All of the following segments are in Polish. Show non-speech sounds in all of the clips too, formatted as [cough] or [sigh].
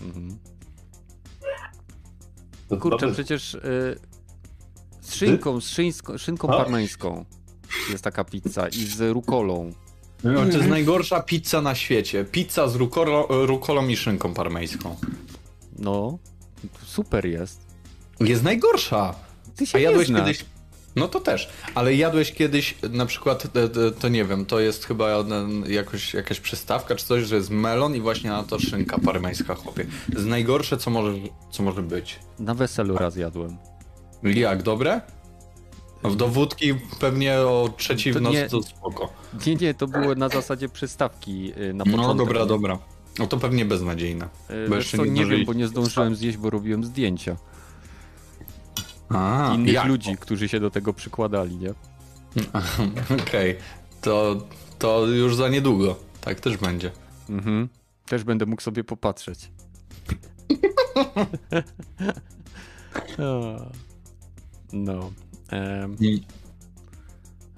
Mhm. Kurczę, przecież y, z szynką, z szyńsko, szynką parmeńską jest taka pizza i z rukolą. No, to jest najgorsza pizza na świecie. Pizza z rukolo, rukolą i szynką parmeńską. No, super jest. Jest najgorsza. Ty się A jadłeś nie znasz. kiedyś. No to też, ale jadłeś kiedyś na przykład, e, to, to nie wiem, to jest chyba e, jakoś, jakaś przystawka czy coś, że jest melon i właśnie na to szynka parmeńska chłopie. To jest najgorsze, co może, co może być. Na weselu raz jadłem. Jak, dobre? No, Do wódki pewnie o trzeciej To w nocy nie- to spoko. Nie, nie, to było na zasadzie przystawki y, na początek. No dobra, dobra. No to pewnie beznadziejne. Y, Bo Wiesz jeszcze co, nie nie wiem, bo nie zdążyłem zjeść, bo robiłem zdjęcia A, innych jak? ludzi, którzy się do tego przykładali, nie? [laughs] Okej, to, to już za niedługo. Tak też będzie. Mhm. Też będę mógł sobie popatrzeć. [laughs] No.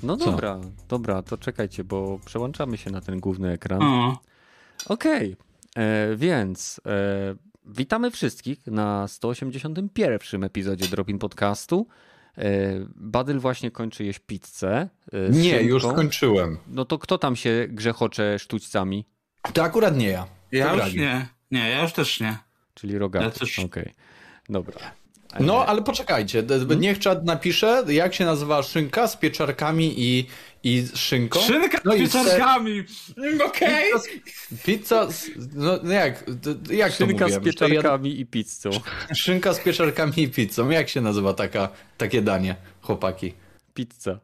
no Co? dobra, dobra, to czekajcie, bo przełączamy się na ten główny ekran. Okej, e, więc e, witamy wszystkich na 181 epizodzie Dropin Podcastu. E, Badyl właśnie kończy jeść pizzę. e, Nie, szynką. już skończyłem. No to kto tam się grzechocze sztućcami? To akurat nie ja. ja To już nie. Nie, ja już też nie. Czyli rogaty. Ja też- Okej, dobra. No, ale poczekajcie, Hmm? niech czat napisze, jak się nazywa szynka z pieczarkami i, i z szynką. Szynka No z i pieczarkami! Okej! Pizza z, no no jak, jak to Szynka mówiłem? z pieczarkami i pizzą. Szynka z pieczarkami i pizzą. Jak się nazywa taka, takie danie, chłopaki? Pizza.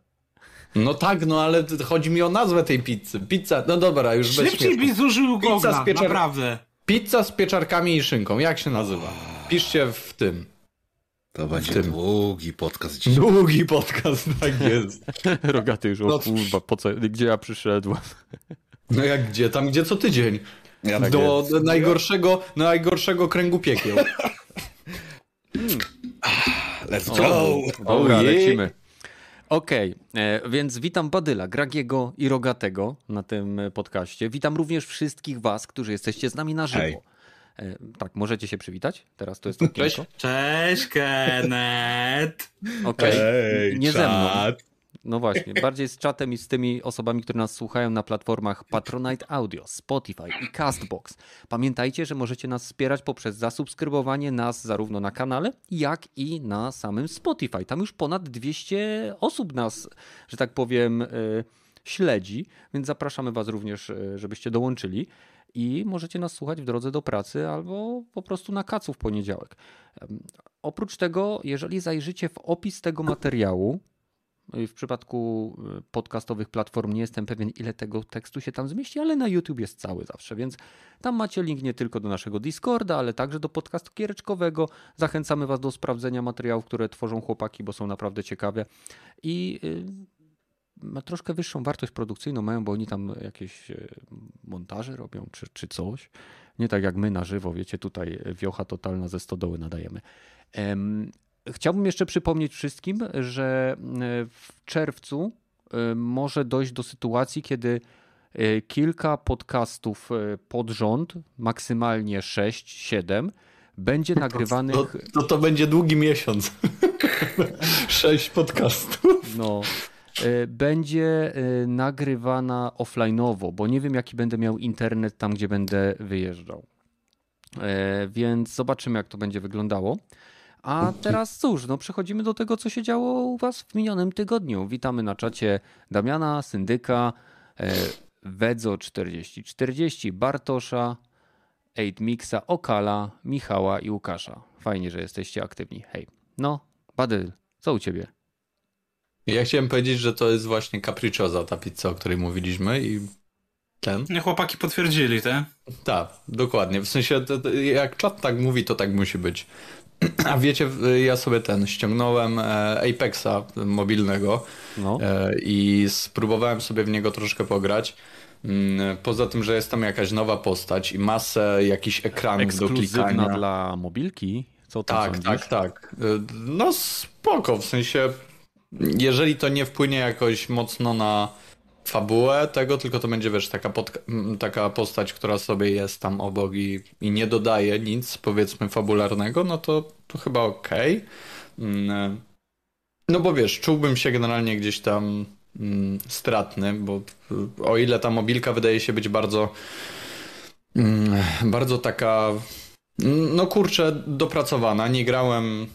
No tak, no ale chodzi mi o nazwę tej pizzy. Pizza, no dobra, już bez Szybciej byś zużył z pieczar- naprawdę. Pizza z pieczarkami i szynką, jak się nazywa? Piszcie w tym. To będzie tym. długi podcast dzisiaj. Długi podcast, [laughs] tak jest. Rogaty już, o No. kurwa, po co, gdzie ja przyszedłem? No jak gdzie? Tam gdzie co tydzień. Ja Do, do najgorszego, najgorszego kręgu piekieł. Let's O. go! Dobra, lecimy. Okej, e, więc witam Badyla, Gragiego i Rogatego na tym podcaście. Witam również wszystkich was, którzy jesteście z nami na żywo. Hej. E, tak, możecie się przywitać? Teraz to jest [laughs] Cześć. okienko. Cześć, Kenneth! Okej, Hej, nie ze mną. No właśnie, bardziej z czatem i z tymi osobami, które nas słuchają na platformach Patronite Audio, Spotify i Castbox. Pamiętajcie, że możecie nas wspierać poprzez zasubskrybowanie nas zarówno na kanale, jak i na samym Spotify. Tam już ponad 200 osób nas, że tak powiem, e, śledzi, więc zapraszamy Was również, e, żebyście dołączyli. I możecie nas słuchać w drodze do pracy albo po prostu na kacu w poniedziałek. Oprócz tego, jeżeli zajrzycie w opis tego materiału, w przypadku y, podcastowych platform nie jestem pewien, ile tego tekstu się tam zmieści, ale na YouTube jest cały zawsze, więc tam macie link nie tylko do naszego Discorda, ale także do podcastu giereczkowego. Zachęcamy Was do sprawdzenia materiałów, które tworzą chłopaki, bo są naprawdę ciekawe. I y, ma troszkę wyższą wartość produkcyjną mają, bo oni tam jakieś y, montaże robią, czy, czy coś. Nie tak jak my na żywo, wiecie, tutaj wiocha totalna ze stodoły nadajemy. Em, Chciałbym jeszcze przypomnieć wszystkim, że e, w czerwcu e, może dojść do sytuacji, kiedy e, kilka podcastów e, pod rząd, maksymalnie 6-7, będzie nagrywanych. To, to, to będzie długi miesiąc. [laughs] Sześć podcastów. No, e, będzie e, nagrywana offline'owo, bo nie wiem, jaki będę miał internet tam, gdzie będę wyjeżdżał. E, Więc zobaczymy, jak to będzie wyglądało. A teraz cóż, no przechodzimy do tego, co się działo u Was w minionym tygodniu. Witamy na czacie Damiana, Syndyka, e, Wedzo4040, Bartosza, 8mixa, Okala, Michała i Łukasza. Fajnie, że jesteście aktywni. Hej. No, Badyl, co u Ciebie? Ja chciałem powiedzieć, że to jest właśnie capricciosa, ta pizza, o której mówiliśmy i ten. Nie, chłopaki potwierdzili, te? Tak, dokładnie. W sensie, to, to, jak czat tak mówi, to tak musi być. [clears throat] A wiecie, ja sobie ten ściągnąłem e, Apexa mobilnego No. e, i spróbowałem sobie w niego troszkę pograć. Mm, Poza tym, że jest tam jakaś nowa postać i masę jakichś ekranów do klikania. dla mobilki? Co tam Tak, sądzisz? tak, tak. E, No spoko, w sensie jeżeli to nie wpłynie jakoś mocno na, fabułę tego, tylko to będzie, wiesz, taka, taka postać, która sobie jest tam obok i, i nie dodaje nic, powiedzmy, fabularnego, no to, to chyba okej. Mm, No bo wiesz, czułbym się generalnie gdzieś tam mm, stratny, bo o ile ta mobilka wydaje się być bardzo mm, bardzo taka mm, no kurczę, dopracowana. Nie grałem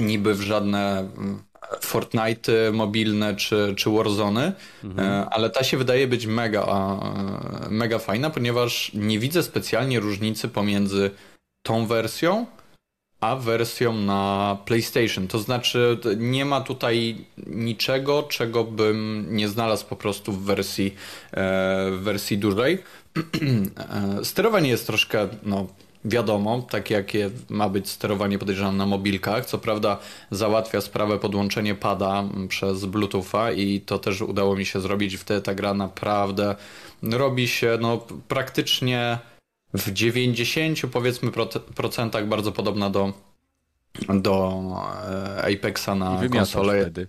niby w żadne Fortnite mobilne czy, czy Warzone, e, ale ta się wydaje być mega, mega fajna, ponieważ nie widzę specjalnie różnicy pomiędzy tą wersją a wersją na PlayStation. To znaczy, nie ma tutaj niczego, czego bym nie znalazł po prostu w wersji, e, w wersji dużej. [clears throat] E, Sterowanie jest troszkę, no wiadomo, tak jakie ma być sterowanie podejrzewam na mobilkach. Co prawda załatwia sprawę podłączenie pada przez Bluetootha i to też udało mi się zrobić. Wtedy ta gra naprawdę robi się no praktycznie w 90 powiedzmy proce- procentach bardzo podobna do do e, Apexa na konsolę. wtedy.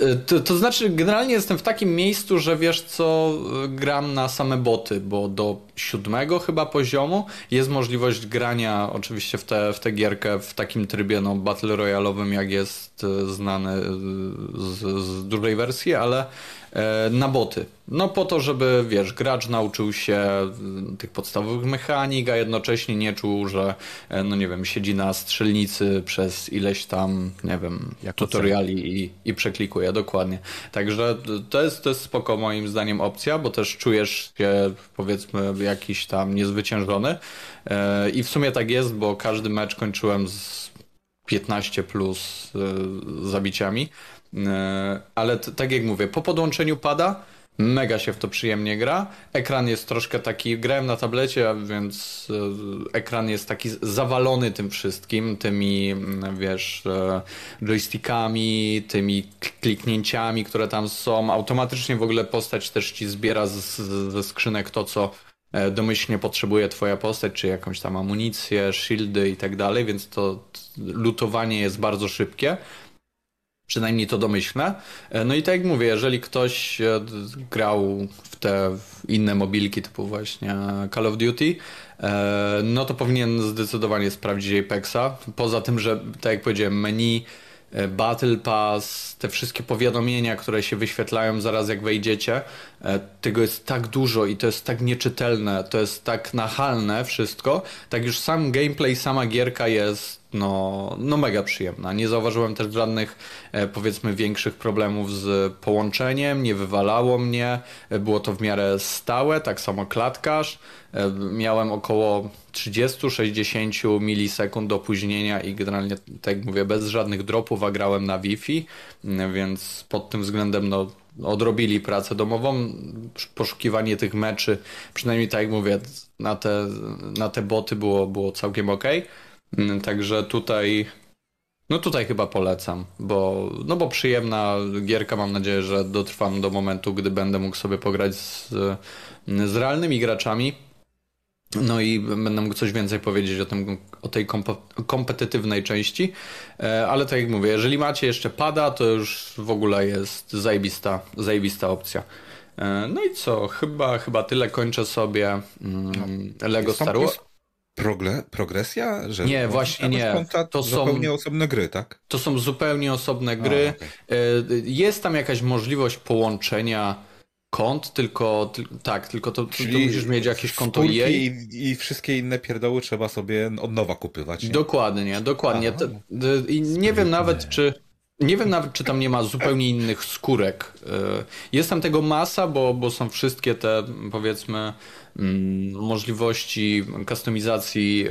Y, To, to znaczy, generalnie jestem w takim miejscu, że wiesz co, y, gram na same boty, bo do siódmego chyba poziomu jest możliwość grania oczywiście w tę w tę gierkę w takim trybie no, battle royalowym, jak jest znany z, z dużej wersji, ale e, na boty. No po to, żeby wiesz, gracz nauczył się y, tych podstawowych mechanik, a jednocześnie nie czuł, że e, no nie wiem, siedzi na strzelnicy przez ileś tam, nie wiem, Jako tutoriali i, i przeklikuje, dokładnie. Także to jest, to jest spoko moim zdaniem opcja, bo też czujesz się powiedzmy jakiś tam niezwyciężony E, i w sumie tak jest, bo każdy mecz kończyłem z 15 plus e, zabiciami, E, ale t- tak jak mówię, po podłączeniu pada Mega się w to przyjemnie gra. Ekran jest troszkę taki, grałem na tablecie, więc e, ekran jest taki zawalony tym wszystkim, tymi, mm, wiesz, e, joystickami, tymi kliknięciami, które tam są. Automatycznie w ogóle postać też ci zbiera ze skrzynek to, co e, domyślnie potrzebuje twoja postać, czy jakąś tam amunicję, shieldy i tak dalej, więc to lutowanie jest bardzo szybkie. Przynajmniej to domyślne. No i tak jak mówię, jeżeli ktoś e, grał w te inne mobilki typu właśnie Call of Duty, e, no to powinien zdecydowanie sprawdzić Apexa. Poza tym, że tak jak powiedziałem, menu, e, Battle Pass, te wszystkie powiadomienia, które się wyświetlają zaraz jak wejdziecie, tego jest tak dużo i to jest tak nieczytelne, to jest tak nachalne wszystko, tak już sam gameplay, sama gierka jest no, no mega przyjemna. Nie zauważyłem też żadnych e, powiedzmy większych problemów z połączeniem, nie wywalało mnie, e, było to w miarę stałe, tak samo klatkarz. E, Miałem około 30-60 milisekund opóźnienia i generalnie, tak jak mówię, bez żadnych dropów, a grałem na Wi-Fi, więc pod tym względem no, odrobili pracę domową. Poszukiwanie tych meczy, przynajmniej tak jak mówię, na te, na te boty było, było całkiem ok. Mm, Także tutaj, no tutaj chyba polecam, bo, no bo przyjemna gierka, mam nadzieję, że dotrwam do momentu, gdy będę mógł sobie pograć z, z realnymi graczami. No i będę mógł coś więcej powiedzieć o, tym, o tej kompetytywnej części, E, ale tak jak mówię, jeżeli macie jeszcze pada, to już w ogóle jest zajebista, zajebista opcja. E, No i co, chyba, chyba tyle kończę sobie mm, Lego Star Wars. Progle, progresja? Że Nie, właśnie nie. To są- zupełnie osobne gry, tak? To są zupełnie osobne gry. okej. E, Jest tam jakaś możliwość połączenia kont, tylko tyl- tak, tylko to, to, to musisz mieć jakieś konto EA. i, i wszystkie inne pierdoły trzeba sobie od nowa kupywać. Nie? Dokładnie, dokładnie. Aha. I nie wiem nawet, czy. Nie wiem nawet, czy tam nie ma zupełnie innych skórek. E, Jest tam tego masa, bo, bo są wszystkie te, powiedzmy, możliwości kustomizacji,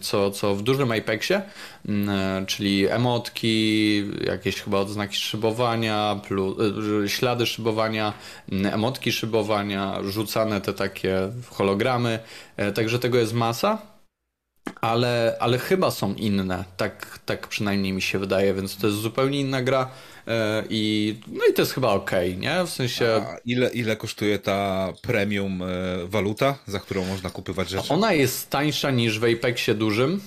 co, co w dużym Apexie, mm, e, czyli emotki, jakieś chyba odznaki szybowania, plus, e, ślady szybowania, mm, emotki szybowania, rzucane te takie hologramy. E, Także tego jest masa. Ale, ale chyba są inne, tak, tak przynajmniej mi się wydaje, więc to jest zupełnie inna gra e, i no i to jest chyba okej, nie? W sensie A ile, ile kosztuje ta premium e, waluta, za którą można kupywać rzeczy? ona jest tańsza niż w Apexie dużym.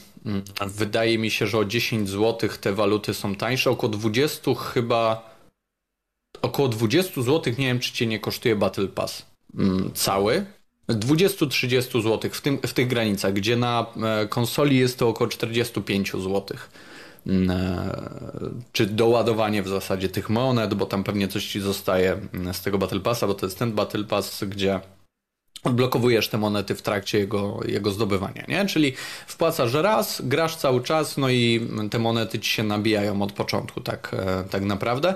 Wydaje mi się, że o 10 zł te waluty są tańsze, około 20 chyba około 20 zł, nie wiem czy cię nie kosztuje Battle Pass mm, cały. 20-30 zł w, tym, w tych granicach, gdzie na e, konsoli jest to około 45 zł. Mm, e, Czy doładowanie w zasadzie tych monet, bo tam pewnie coś ci zostaje mm, z tego Battle Passa, bo to jest ten Battle Pass, gdzie odblokowujesz te monety w trakcie jego, jego zdobywania, nie? Czyli wpłacasz raz, grasz cały czas, no i te monety ci się nabijają od początku, tak, e, tak naprawdę.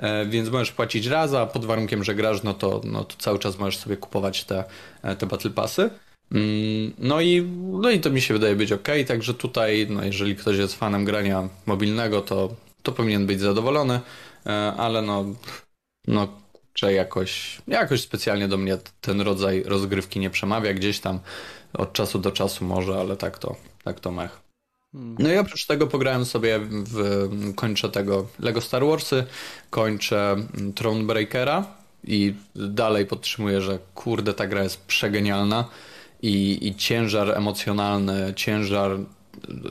E, Więc możesz płacić raz, a pod warunkiem, że grasz, no to, no to cały czas możesz sobie kupować te, e, te Battle Passy. Mm, No i, no i to mi się wydaje być ok, także tutaj, no jeżeli ktoś jest fanem grania mobilnego, to, to powinien być zadowolony, e, ale no, no że jakoś, jakoś specjalnie do mnie ten rodzaj rozgrywki nie przemawia. Gdzieś tam od czasu do czasu może, ale tak to, tak to mech. No i oprócz tego pograłem sobie w, kończę tego Lego Star Warsy, kończę Thronebreakera i dalej podtrzymuję, że kurde ta gra jest przegenialna i, i ciężar emocjonalny, ciężar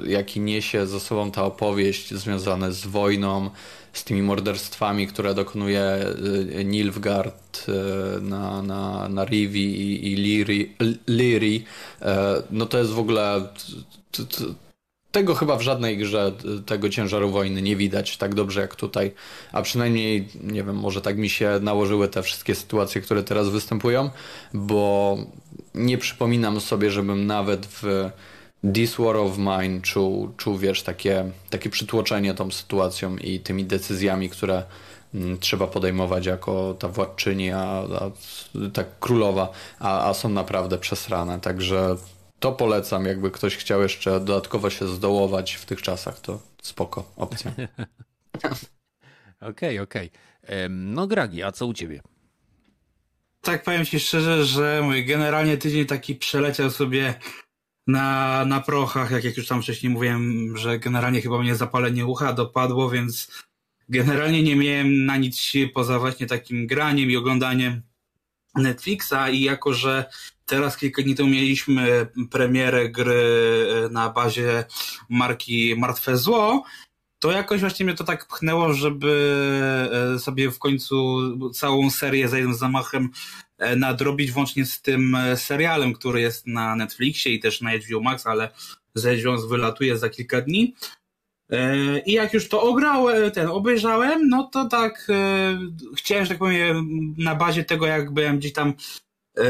jaki niesie ze sobą ta opowieść związana z wojną, z tymi morderstwami, które dokonuje y, Nilfgaard y, na, na, na Rivi i, i Liri, Liri, e, no to jest w ogóle t, t, tego chyba w żadnej grze tego ciężaru wojny nie widać tak dobrze jak tutaj, a przynajmniej nie wiem, może tak mi się nałożyły te wszystkie sytuacje, które teraz występują, bo nie przypominam sobie, żebym nawet w This War of Mine czuł, czuł wiesz, takie, takie przytłoczenie tą sytuacją i tymi decyzjami, które mm, trzeba podejmować jako ta władczyni, a, a ta królowa, a, a są naprawdę przesrane. Także to polecam, jakby ktoś chciał jeszcze dodatkowo się zdołować w tych czasach, to spoko, opcja. [laughs] Okej, okej. Em, No Gragi, a co u ciebie? Tak powiem ci szczerze, że mój generalnie tydzień taki przeleciał sobie na, na prochach, jak, jak już tam wcześniej mówiłem, że generalnie chyba mnie zapalenie ucha dopadło, więc generalnie nie miałem na nic siły poza właśnie takim graniem i oglądaniem Netflixa i jako, że teraz kilka dni temu mieliśmy premierę gry e, na bazie marki Martwe Zło, to jakoś właśnie mnie to tak pchnęło, żeby e, sobie w końcu całą serię za jednym zamachem e, nadrobić, włącznie z tym serialem, który jest na Netflixie i też na HBO Max, ale z HBO wylatuje za kilka dni. I jak już to ograłem, ten obejrzałem, no to tak chciałem, że tak powiem, na bazie tego, jak byłem gdzieś tam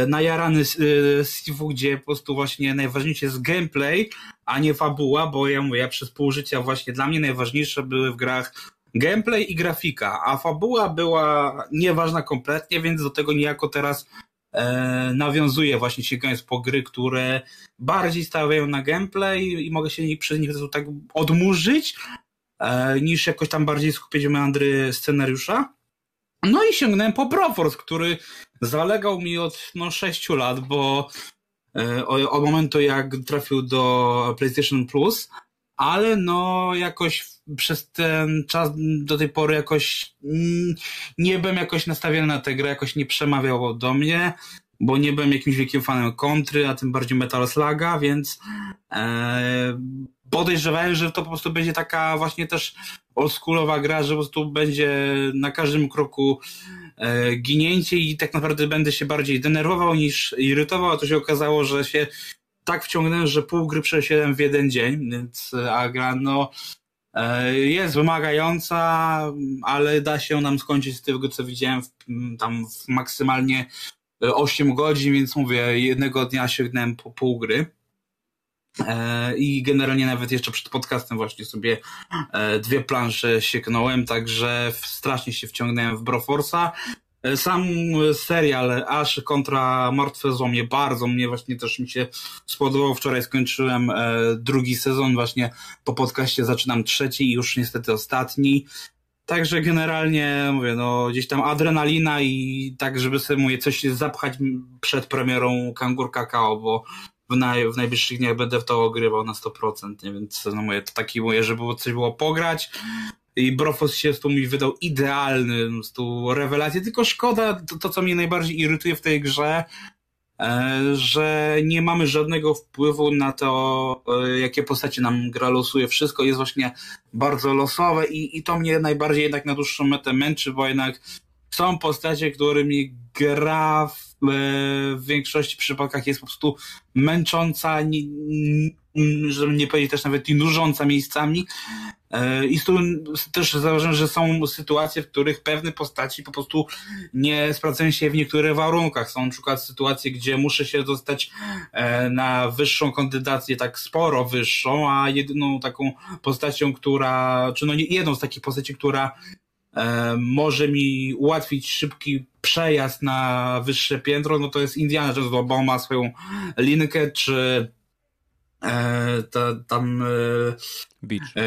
najarany z e, Sifu, gdzie po prostu właśnie najważniejsze jest gameplay, a nie fabuła, bo ja mówię, ja przez pół życia właśnie dla mnie najważniejsze były w grach gameplay i grafika, a fabuła była nieważna kompletnie, więc do tego niejako teraz e, nawiązuję właśnie sięgając po gry, które bardziej stawiają na gameplay i mogę się przez nich tak odmurzyć, e, niż jakoś tam bardziej skupić meandry scenariusza. No i sięgnąłem po Broforce, który zalegał mi od no, 6 lat, bo e, od momentu jak trafił do PlayStation Plus, ale no jakoś przez ten czas do tej pory jakoś nie byłem jakoś nastawiony na tę grę, jakoś nie przemawiało do mnie, bo nie byłem jakimś wielkim fanem kontry, a tym bardziej Metal Sluga, więc e, podejrzewałem, że to po prostu będzie taka właśnie też oldschoolowa gra, że po prostu będzie na każdym kroku e, ginięcie i tak naprawdę będę się bardziej denerwował niż irytował, a to się okazało, że się tak wciągnąłem, że pół gry przeszedłem w jeden dzień, więc e, a gra no e, jest wymagająca, ale da się nam skończyć z tego, co widziałem w, tam w maksymalnie e, 8 godzin, więc mówię, jednego dnia sięgnąłem po pół gry. E, I generalnie nawet jeszcze przed podcastem właśnie sobie e, dwie plansze sieknąłem, także strasznie się wciągnąłem w Broforce'a. E, Sam serial Ash kontra Martwe Zło mnie bardzo, mnie właśnie też mi się spodobał. Wczoraj skończyłem drugi sezon, właśnie po podcaście zaczynam trzeci i już niestety ostatni. Także generalnie mówię, no gdzieś tam adrenalina i tak, żeby sobie mówię, coś zapchać przed premierą Kangur Kakao, bo w, naj, w najbliższych dniach będę w to ogrywał na 100%, nie? więc no mówię, to taki mówię, żeby było coś było pograć i Brofos się tu mi wydał idealny, po prostu rewelację, tylko szkoda, to, to co mnie najbardziej irytuje w tej grze, e, że nie mamy żadnego wpływu na to, e, jakie postacie nam gra losuje. Wszystko jest właśnie bardzo losowe i, i to mnie najbardziej jednak na dłuższą metę męczy, bo jednak są postacie, którymi gra w, e, w większości przypadkach jest po prostu męcząca, nie, żeby nie powiedzieć też nawet i nużąca miejscami. E, I tu też zauważyłem, że są sytuacje, w których pewne postaci po prostu nie sprawdzają się w niektórych warunkach. Są na przykład sytuacje, gdzie muszę się dostać e, na wyższą kandydację, tak sporo wyższą, a jedyną taką postacią, która, czy no jedną z takich postaci, która może mi ułatwić szybki przejazd na wyższe piętro, no to jest Indiana Jones, bo on ma swoją linkę, czy E, to, tam. E, Beach. E,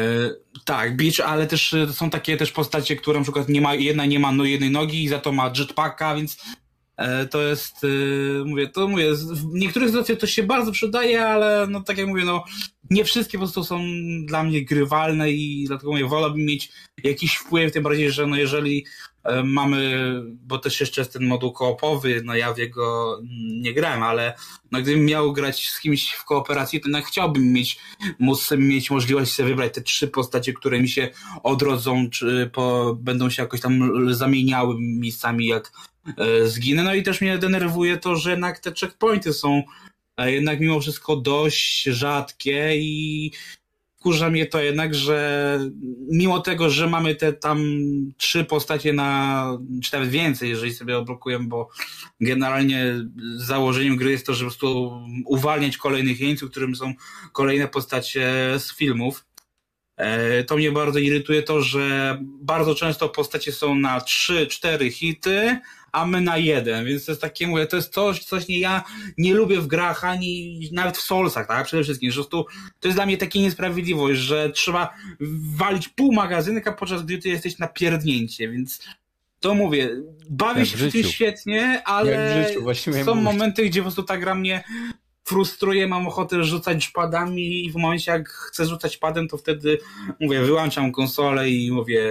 tak, Beach, ale też e, są takie też postacie, które na przykład nie ma, jedna nie ma no jednej nogi i za to ma jetpacka, więc e, to jest, e, mówię, to mówię, w niektórych sytuacjach to się bardzo przydaje, ale no tak jak mówię, no nie wszystkie po prostu są dla mnie grywalne i dlatego mówię, wolałbym mieć jakiś wpływ, tym bardziej, że no jeżeli E, mamy, bo też jeszcze jest ten moduł koopowy, no ja w jego nie grałem, ale no gdybym miał grać z kimś w kooperacji, to jednak chciałbym mieć, móc mieć możliwość sobie wybrać te trzy postacie, które mi się odrodzą, czy po, będą się jakoś tam zamieniały miejscami jak e, zginę. No i też mnie denerwuje to, że jednak te checkpointy są e, jednak mimo wszystko dość rzadkie i wkurza mnie to jednak, że mimo tego, że mamy te tam trzy postacie na, czy nawet więcej, jeżeli sobie oblokujemy, bo generalnie założeniem gry jest to, żeby po prostu uwalniać kolejnych jeńców, którym są kolejne postacie z filmów. E, to mnie bardzo irytuje to, że bardzo często postacie są na trzy, cztery hity, a my na jeden, więc to jest takie, mówię, to jest coś, coś nie ja nie lubię w grach, ani nawet w Soulsach, tak, przede wszystkim, że to, to jest dla mnie taka niesprawiedliwość, że trzeba walić pół magazynka, podczas gdy ty jesteś na pierdnięcie, więc to mówię, bawię Jak się przy tym świetnie, ale są momenty, gdzie po prostu ta gra mnie frustruje, mam ochotę rzucać szpadami i w momencie jak chcę rzucać padem, to wtedy mówię, wyłączam konsolę i mówię,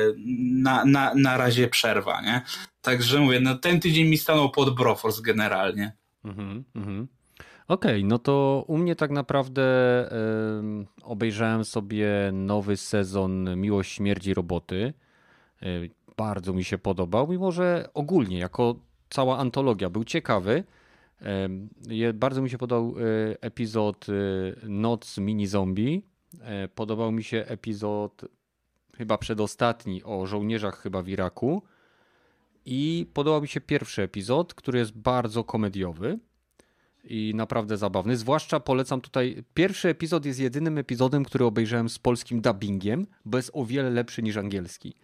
na, na, na razie przerwa, nie? Także mówię, no ten tydzień mi stanął pod Broforce generalnie. Mhm, mhm. Okej, no to u mnie tak naprawdę em, obejrzałem sobie nowy sezon Miłość, Śmierć i Roboty. E, bardzo mi się podobał, mimo że ogólnie, jako cała antologia, był ciekawy. Bardzo mi się podobał e, epizod e, Noc Mini Zombie. E, Podobał mi się epizod chyba przedostatni o żołnierzach chyba w Iraku. I podobał mi się pierwszy epizod, który jest bardzo komediowy i naprawdę zabawny. Zwłaszcza polecam tutaj. Pierwszy epizod jest jedynym epizodem, który obejrzałem z polskim dubbingiem, bo jest o wiele lepszy niż angielski.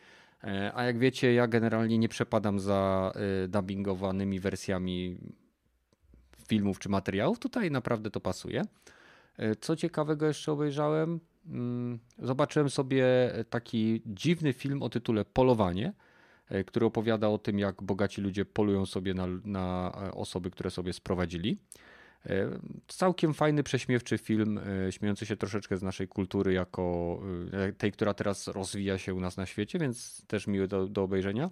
A jak wiecie, ja generalnie nie przepadam za dubbingowanymi wersjami filmów czy materiałów. Tutaj naprawdę to pasuje. E, Co ciekawego jeszcze obejrzałem? Mm, Zobaczyłem sobie taki dziwny film o tytule Polowanie, e, który opowiada o tym, jak bogaci ludzie polują sobie na, na e, osoby, które sobie sprowadzili. Całkiem fajny, prześmiewczy film, śmiejący się troszeczkę z naszej kultury, jako tej, która teraz rozwija się u nas na świecie, więc też miły do, do obejrzenia.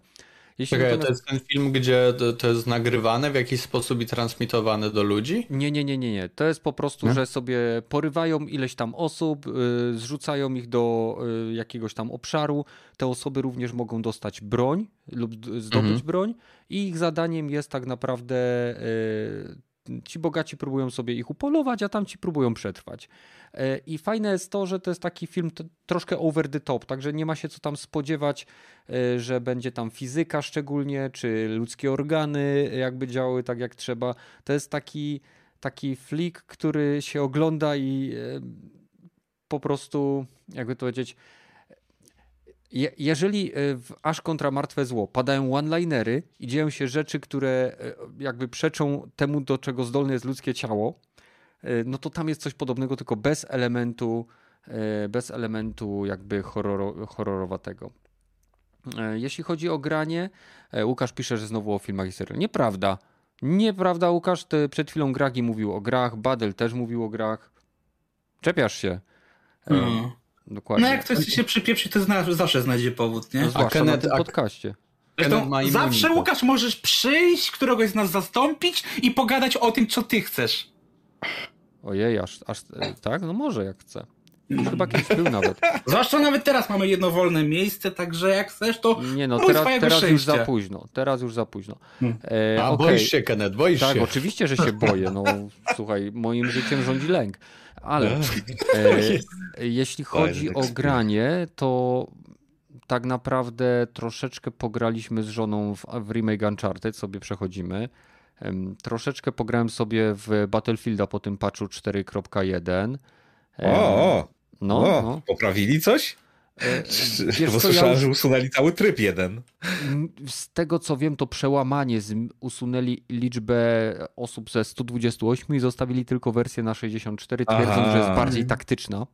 Jeśli Czekaj, natomiast- to jest ten film, gdzie to, to jest nagrywane w jakiś sposób i transmitowane do ludzi? Nie, nie, nie, nie, nie. To jest po prostu, Nie? że sobie porywają ileś tam osób, y, zrzucają ich do y, jakiegoś tam obszaru. Te osoby również mogą dostać broń lub zdobyć Mhm. broń i ich zadaniem jest tak naprawdę y, ci bogaci próbują sobie ich upolować, a tamci próbują przetrwać. Y, I fajne jest to, że to jest taki film troszkę over the top, także nie ma się co tam spodziewać, y, że będzie tam fizyka szczególnie, czy ludzkie organy jakby działały tak jak trzeba. To jest taki taki flick, który się ogląda i e, po prostu, jakby to powiedzieć, je, jeżeli e, w Aż kontra Martwe Zło padają one-linery i dzieją się rzeczy, które e, jakby przeczą temu, do czego zdolne jest ludzkie ciało, e, no to tam jest coś podobnego, tylko bez elementu, bez elementu jakby horroro, horrorowatego. Jeśli chodzi o granie, Łukasz pisze, że znowu o filmach i serialach. Nieprawda. Nieprawda, Łukasz. Ty przed chwilą Gragi mówił o grach, Badel też mówił o grach. Czepiasz się. No. Dokładnie. No jak ktoś się przypieprzy, to zna, zawsze znajdzie powód, nie? No, zwłaszcza Kenneth- na tym a- podcaście. Zresztą zawsze. Łukasz, możesz przyjść, któregoś z nas zastąpić i pogadać o tym, co ty chcesz. Ojej, aż, aż e, tak? No może jak chce. Już chyba kiedyś był nawet. [laughs] Zwłaszcza nawet teraz mamy jedno wolne miejsce, także jak chcesz, to Nie no, teraz, teraz już za późno. Teraz już za późno. Hmm. E, A okej. boisz się, Kenneth, boisz Tak, się. oczywiście, że się boję. No, słuchaj, moim życiem rządzi lęk. Ale e, [laughs] jeśli chodzi o granie, to tak naprawdę troszeczkę pograliśmy z żoną w, w remake Uncharted, sobie przechodzimy. Troszeczkę pograłem sobie w Battlefielda po tym patchu 4.1. Em, O, o, No, o no. poprawili coś? E, Wiesz, Bo ja słyszałem, już- że usunęli cały tryb jeden. M, Z tego co wiem, to przełamanie usunęli liczbę osób ze 128 i zostawili tylko wersję na 64, twierdząc, Aha. że jest bardziej taktyczna.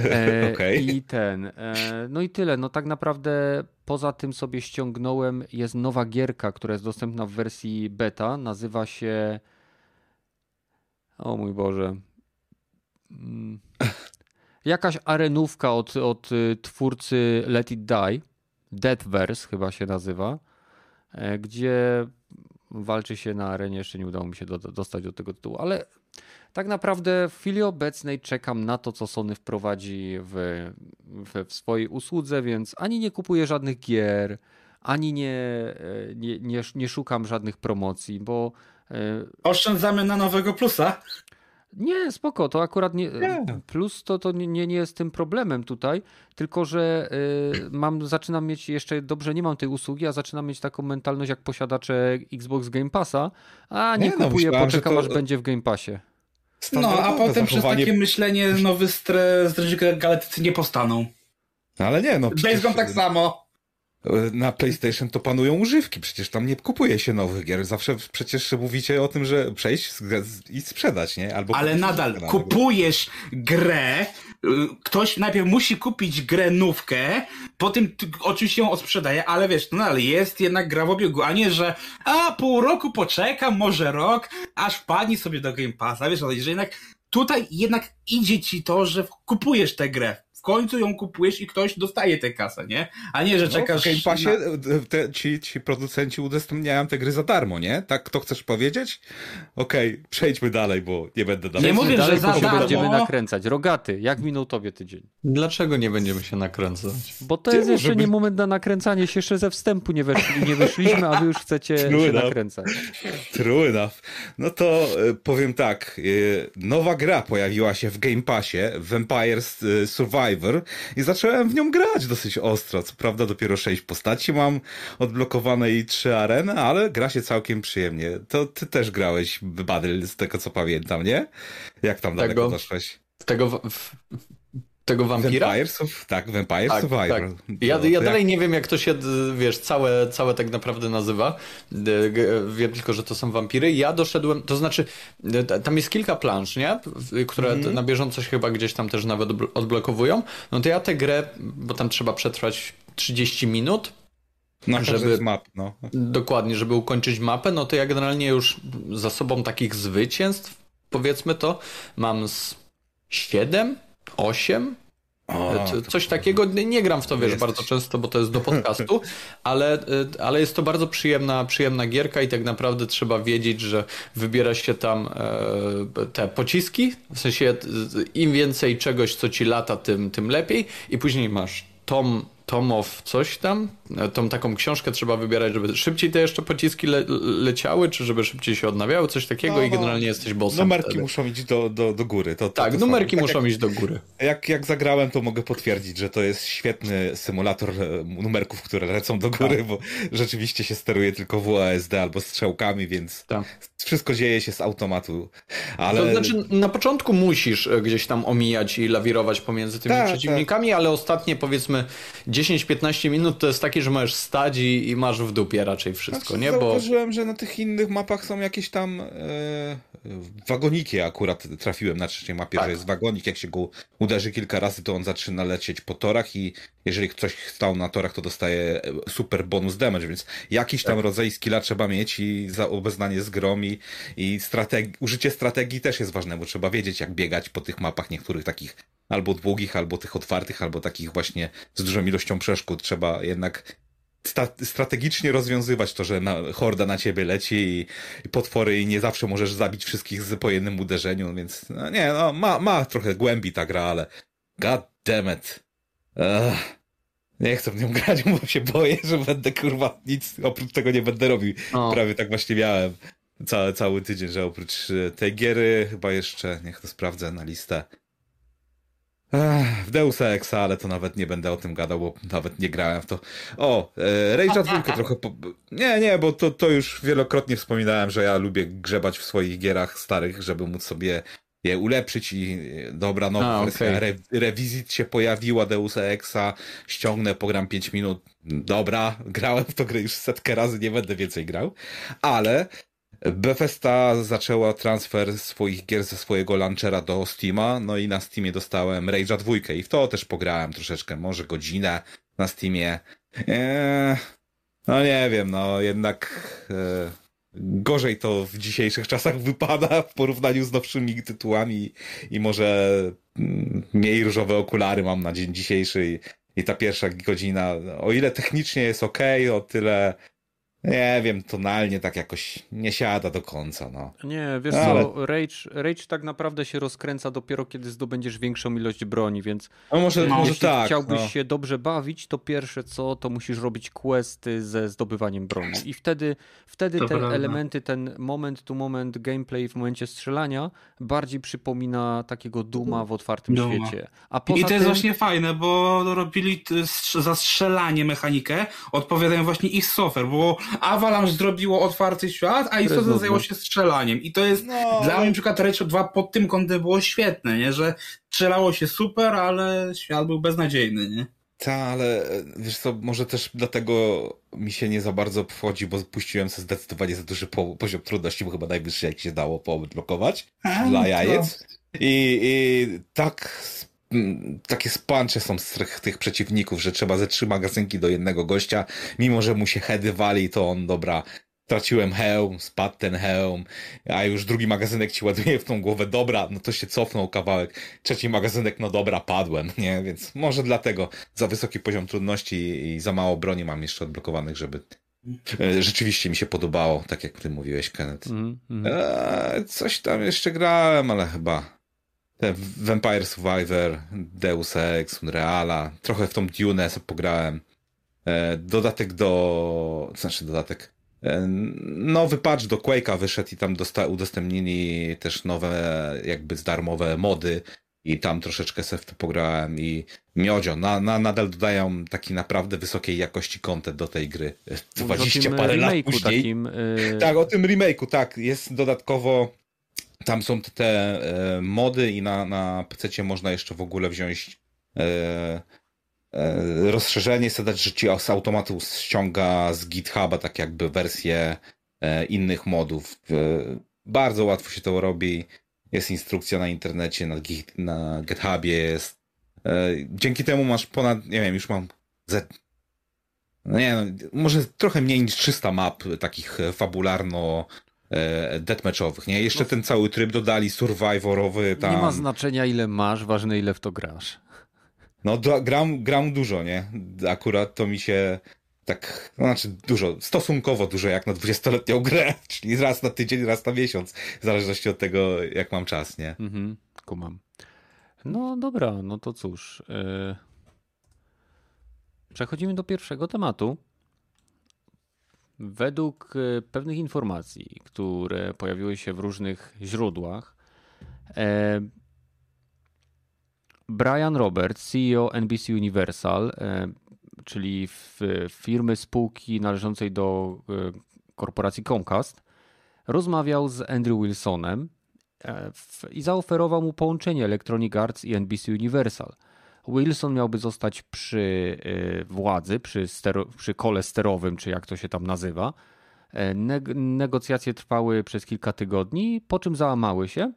E, [laughs] Okej. I ten. E, no i tyle. No tak naprawdę poza tym sobie ściągnąłem. Jest nowa gierka, która jest dostępna w wersji beta. Nazywa się. O mój Boże. [laughs] Jakaś arenówka od, od y, twórcy Let It Die. Deathverse chyba się nazywa. e, Gdzie walczy się na arenie. Jeszcze nie udało mi się do, dostać do tego tytułu, ale tak naprawdę w chwili obecnej czekam na to, co Sony wprowadzi w, w, w swojej usłudze, więc ani nie kupuję żadnych gier, ani nie, e, nie, nie, nie szukam żadnych promocji, bo e, Oszczędzamy na nowego plusa. Nie, spoko, to akurat nie. Nie. Plus to, to nie, nie jest tym problemem tutaj, tylko że y, mam, zaczynam mieć jeszcze dobrze, nie mam tej usługi, a zaczynam mieć taką mentalność jak posiadacze Xbox Game Passa, a nie, Nie, no, kupuję, że poczekam to- aż będzie w Game Passie. No, a potem przez takie myślenie nowy stres, galatycy nie powstaną. No, ale nie, no Days przecież Gone tak samo. Na PlayStation to panują używki, przecież tam nie kupuje się nowych gier. Zawsze przecież mówicie o tym, że przejść i sprzedać, nie? Albo Ale nadal na- kupujesz grę, y, ktoś najpierw musi kupić grę nówkę, potem oczywiście ją odsprzedaje, ale wiesz, to nadal jest jednak gra w obiegu, a nie, że a pół roku poczekam, może rok, aż wpadnij sobie do Game Passa, wiesz, ale że jednak tutaj jednak idzie ci to, że kupujesz tę grę. W końcu ją kupujesz i ktoś dostaje tę kasę, nie? A nie, że No, czekasz w Game Passie na... te, ci, ci producenci udostępniają te gry za darmo, nie? Tak, to chcesz powiedzieć? Okej, przejdźmy dalej, bo nie będę dalej. Nie mówię, Dalej, że za darmo. będziemy nakręcać. Rogaty, jak minął tobie tydzień? Dlaczego nie będziemy się nakręcać? Bo to jest jeszcze żeby- nie moment na nakręcanie się, jeszcze ze wstępu nie, weszli, nie wyszliśmy, a wy już chcecie True się enough. nakręcać. True enough. No to e, powiem tak. e, Nowa gra pojawiła się w Game Passie, Vampires e, Survivor i zacząłem w nią grać dosyć ostro. Co prawda dopiero sześć postaci mam odblokowane i trzy areny, ale gra się całkiem przyjemnie. To ty też grałeś Battle z tego co pamiętam, nie? Jak tam daleko Tego- doszłeś? Tego, w, w, tego wampira? Vampires? Sur- Tak, Vampires Tak, Survivor. tak. Ja, ja dalej jak- nie wiem, jak to się, wiesz, całe, całe tak naprawdę nazywa. Wiem tylko, że to są wampiry. Ja doszedłem, to znaczy, tam jest kilka plansz, nie? Które t- na bieżąco się chyba gdzieś tam też nawet odbl- odblokowują. No to ja tę grę, bo tam trzeba przetrwać 30 minut, każdej żeby- map, no. dokładnie, żeby ukończyć mapę, no to ja generalnie już za sobą takich zwycięstw, powiedzmy to, mam z 7, 8, O, to- Coś takiego, nie, gram w to, wiesz, Jesteś. bardzo często, bo to jest do podcastu, [laughs] ale, y, ale jest to bardzo przyjemna, przyjemna gierka i tak naprawdę trzeba wiedzieć, że wybiera się tam e, te pociski, w sensie im więcej czegoś, co ci lata, tym, tym lepiej. I później masz tom, tom of coś tam, e, tą taką książkę trzeba wybierać, żeby szybciej te jeszcze pociski le, leciały, czy żeby szybciej się odnawiały, coś takiego No, i no. generalnie jesteś bossem Numerki wtedy. muszą iść do, do, do góry. To, to, Tak, to numerki samo. muszą iść do góry. Jak, jak zagrałem, to mogę potwierdzić, że to jest świetny symulator e, numerków, które lecą do góry, Tak. bo rzeczywiście się steruje tylko WASD albo strzałkami, więc Tak. wszystko dzieje się z automatu. Ale To znaczy, na początku musisz e, gdzieś tam omijać i lawirować pomiędzy tymi Tak, przeciwnikami, ale ostatnie powiedzmy 10-15 minut to jest takie, że możesz stać i, i masz w dupie raczej wszystko, Znaczy, nie? Bo Zauważyłem, że na tych innych mapach są jakieś tam e, wagoniki. Akurat trafiłem na trzeciej mapie, Tak. że jest wagonik. Jak się go uderzy kilka razy, to on zaczyna lecieć po torach i jeżeli ktoś stał na torach, to dostaje e, super bonus damage, więc jakiś Tak. tam rodzaj skilla trzeba mieć i za obeznanie z grom i, i strategi- użycie strategii też jest ważne, bo trzeba wiedzieć, jak biegać po tych mapach niektórych takich albo długich, albo tych otwartych, albo takich właśnie z dużą ilością przeszkód. Trzeba jednak strategicznie rozwiązywać to, że na, horda na ciebie leci i, i, potwory i nie zawsze możesz zabić wszystkich z, po jednym uderzeniu, więc no, nie, no, ma, ma trochę głębi ta gra, ale god damn it. Ugh. Nie chcę w nią [laughs] grać, bo się boję, że będę kurwa nic oprócz tego nie będę robił. O. Prawie tak właśnie miałem cały, cały tydzień, że oprócz e, tej giery chyba jeszcze, niech to sprawdzę na listę. Ech, w Deus Exa, ale to nawet nie będę o tym gadał, bo nawet nie grałem w to. O, e, Rage'a dwójkę trochę... Po... Nie, nie, bo to, to już wielokrotnie wspominałem, że ja lubię grzebać w swoich gierach starych, żeby móc sobie je ulepszyć i e, dobra, nowa A, wersja okay. Re się pojawiła Deus Exa, ściągnę, pogram 5 minut, dobra, grałem w to grę już setkę razy, nie będę więcej grał, ale Bethesda zaczęła transfer swoich gier ze swojego launchera do Steama, no i na Steamie dostałem Rage'a 2 i w to też pograłem troszeczkę, może godzinę na Steamie. Eee, no nie wiem, no jednak e, gorzej to w dzisiejszych czasach wypada w porównaniu z nowszymi tytułami i może mm, mniej różowe okulary mam na dzień dzisiejszy i, i ta pierwsza godzina, o ile technicznie jest ok, o tyle nie wiem, tonalnie tak jakoś nie siada do końca, no. Nie, wiesz Ale... co, Rage, Rage tak naprawdę się rozkręca dopiero kiedy zdobędziesz większą ilość broni, więc no może, no, jeśli tak, chciałbyś no. się dobrze bawić, to pierwsze co, to musisz robić questy ze zdobywaniem broni i wtedy, wtedy te prawda. elementy, ten moment to moment gameplay w momencie strzelania bardziej przypomina takiego Duma w otwartym Duma. świecie. A I to jest tym... właśnie fajne, bo robili za strzelanie mechanikę, odpowiadają właśnie ich software, bo Avalanche zrobiło otwarty świat, a Istota zajęło się strzelaniem. I to jest no. dla mnie na przykład Rage 2 pod tym kątem było świetne, nie? że strzelało się super, ale świat był beznadziejny. Nie? Tak, ale wiesz co, może też dlatego mi się nie za bardzo wchodzi, bo puściłem sobie zdecydowanie za duży poziom trudności, bo chyba najwyższy jak się dało poodblokować dla no jajec. I, I tak takie spancze są z tych przeciwników, że trzeba ze trzy magazynki do jednego gościa, mimo że mu się heady wali, to on, dobra, traciłem hełm, spadł ten hełm, a już drugi magazynek ci ładuje w tą głowę, dobra, no to się cofnął kawałek, trzeci magazynek, no dobra, padłem, nie, więc może dlatego za wysoki poziom trudności i za mało broni mam jeszcze odblokowanych, żeby e, rzeczywiście mi się podobało, tak jak ty mówiłeś, Kenneth. Mm, mm. Eee, coś tam jeszcze grałem, ale chyba Vampire Survivor, Deus Ex, Unreala, trochę w tą Dune pograłem. E, dodatek do, znaczy dodatek, e, nowy patch do Quake'a wyszedł i tam dosta, udostępnili też nowe, jakby darmowe mody i tam troszeczkę se w to pograłem i miodzio, na, na, nadal dodają taki naprawdę wysokiej jakości content do tej gry. 20 parę lat później. Takim, yy... Tak, o tym remake'u, tak, jest dodatkowo tam są te e, mody i na, na PC można jeszcze w ogóle wziąć e, e, rozszerzenie, sobie dać, że ci z automatu ściąga z GitHuba tak jakby wersję e, innych modów. E, bardzo łatwo się to robi. Jest instrukcja na internecie, na, na GitHubie jest. E, dzięki temu masz ponad, nie wiem, już mam Z, no nie no, może trochę mniej niż 300 map takich fabularno deathmatchowych, nie? Jeszcze no. ten cały tryb dodali survivorowy tam. Nie ma znaczenia ile masz, ważne ile w to grasz. No gram, gram dużo, nie? Akurat to mi się tak, no znaczy dużo, stosunkowo dużo jak na 20-letnią grę, [laughs] czyli raz na tydzień, raz na miesiąc, w zależności od tego, jak mam czas, nie? Mhm, kumam. No dobra, no to cóż. Yy... Przechodzimy do pierwszego tematu. Według e, pewnych informacji, które pojawiły się w różnych źródłach, e, Brian Roberts, CEO NBC Universal, e, czyli firmy spółki należącej do korporacji Comcast, rozmawiał z Andrew Wilsonem i zaoferował mu połączenie Electronic Arts i NBC Universal – Wilson miałby zostać przy y, władzy, przy, stero, przy kole sterowym, czy jak to się tam nazywa. E, negocjacje trwały przez kilka tygodni, po czym załamały się.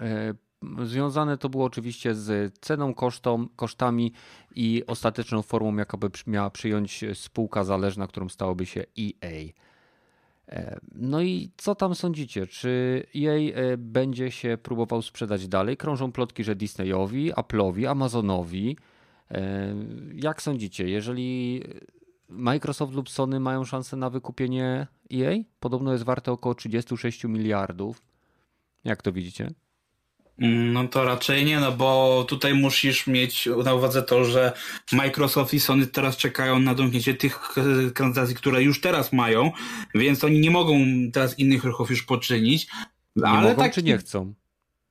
E, związane to było oczywiście z ceną, kosztą, kosztami i ostateczną formą, jakoby miała przyjąć spółka zależna, którą stałoby się EA. E, no i co tam sądzicie? Czy jej e, będzie się próbował sprzedać dalej? Krążą plotki, że Disneyowi, Apple'owi, Amazonowi. E, jak sądzicie, jeżeli Microsoft lub Sony mają szansę na wykupienie EA? Podobno jest warte około 36 miliardów. Jak to widzicie? No to raczej nie, no bo tutaj musisz mieć na uwadze to, że Microsoft i Sony teraz czekają na domknięcie tych transakcji, które już teraz mają, więc oni nie mogą teraz innych ruchów już poczynić. Nie ale mogą tak... czy nie chcą?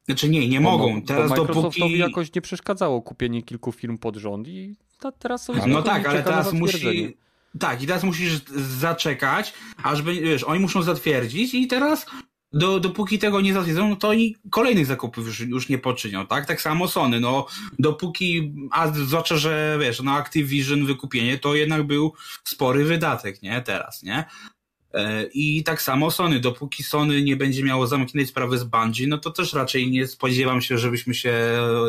Znaczy nie, nie bo, mogą. Teraz bo Microsoftowi dopóki... jakoś nie przeszkadzało kupienie kilku firm pod rząd i teraz sobie No tak, ale teraz musi... Tak, i teraz musisz zaczekać, aż wiesz, oni muszą zatwierdzić i teraz do, dopóki tego nie zatwierdzą, no to oni kolejnych zakupów już, już nie poczynią, tak? Tak samo Sony, no dopóki, a zwłaszcza, że wiesz, no Activision wykupienie to jednak był spory wydatek, nie? Teraz, nie? E, I tak samo Sony, dopóki Sony nie będzie miało zamkniętej sprawy z Bungie, no to też raczej nie spodziewam się, żebyśmy się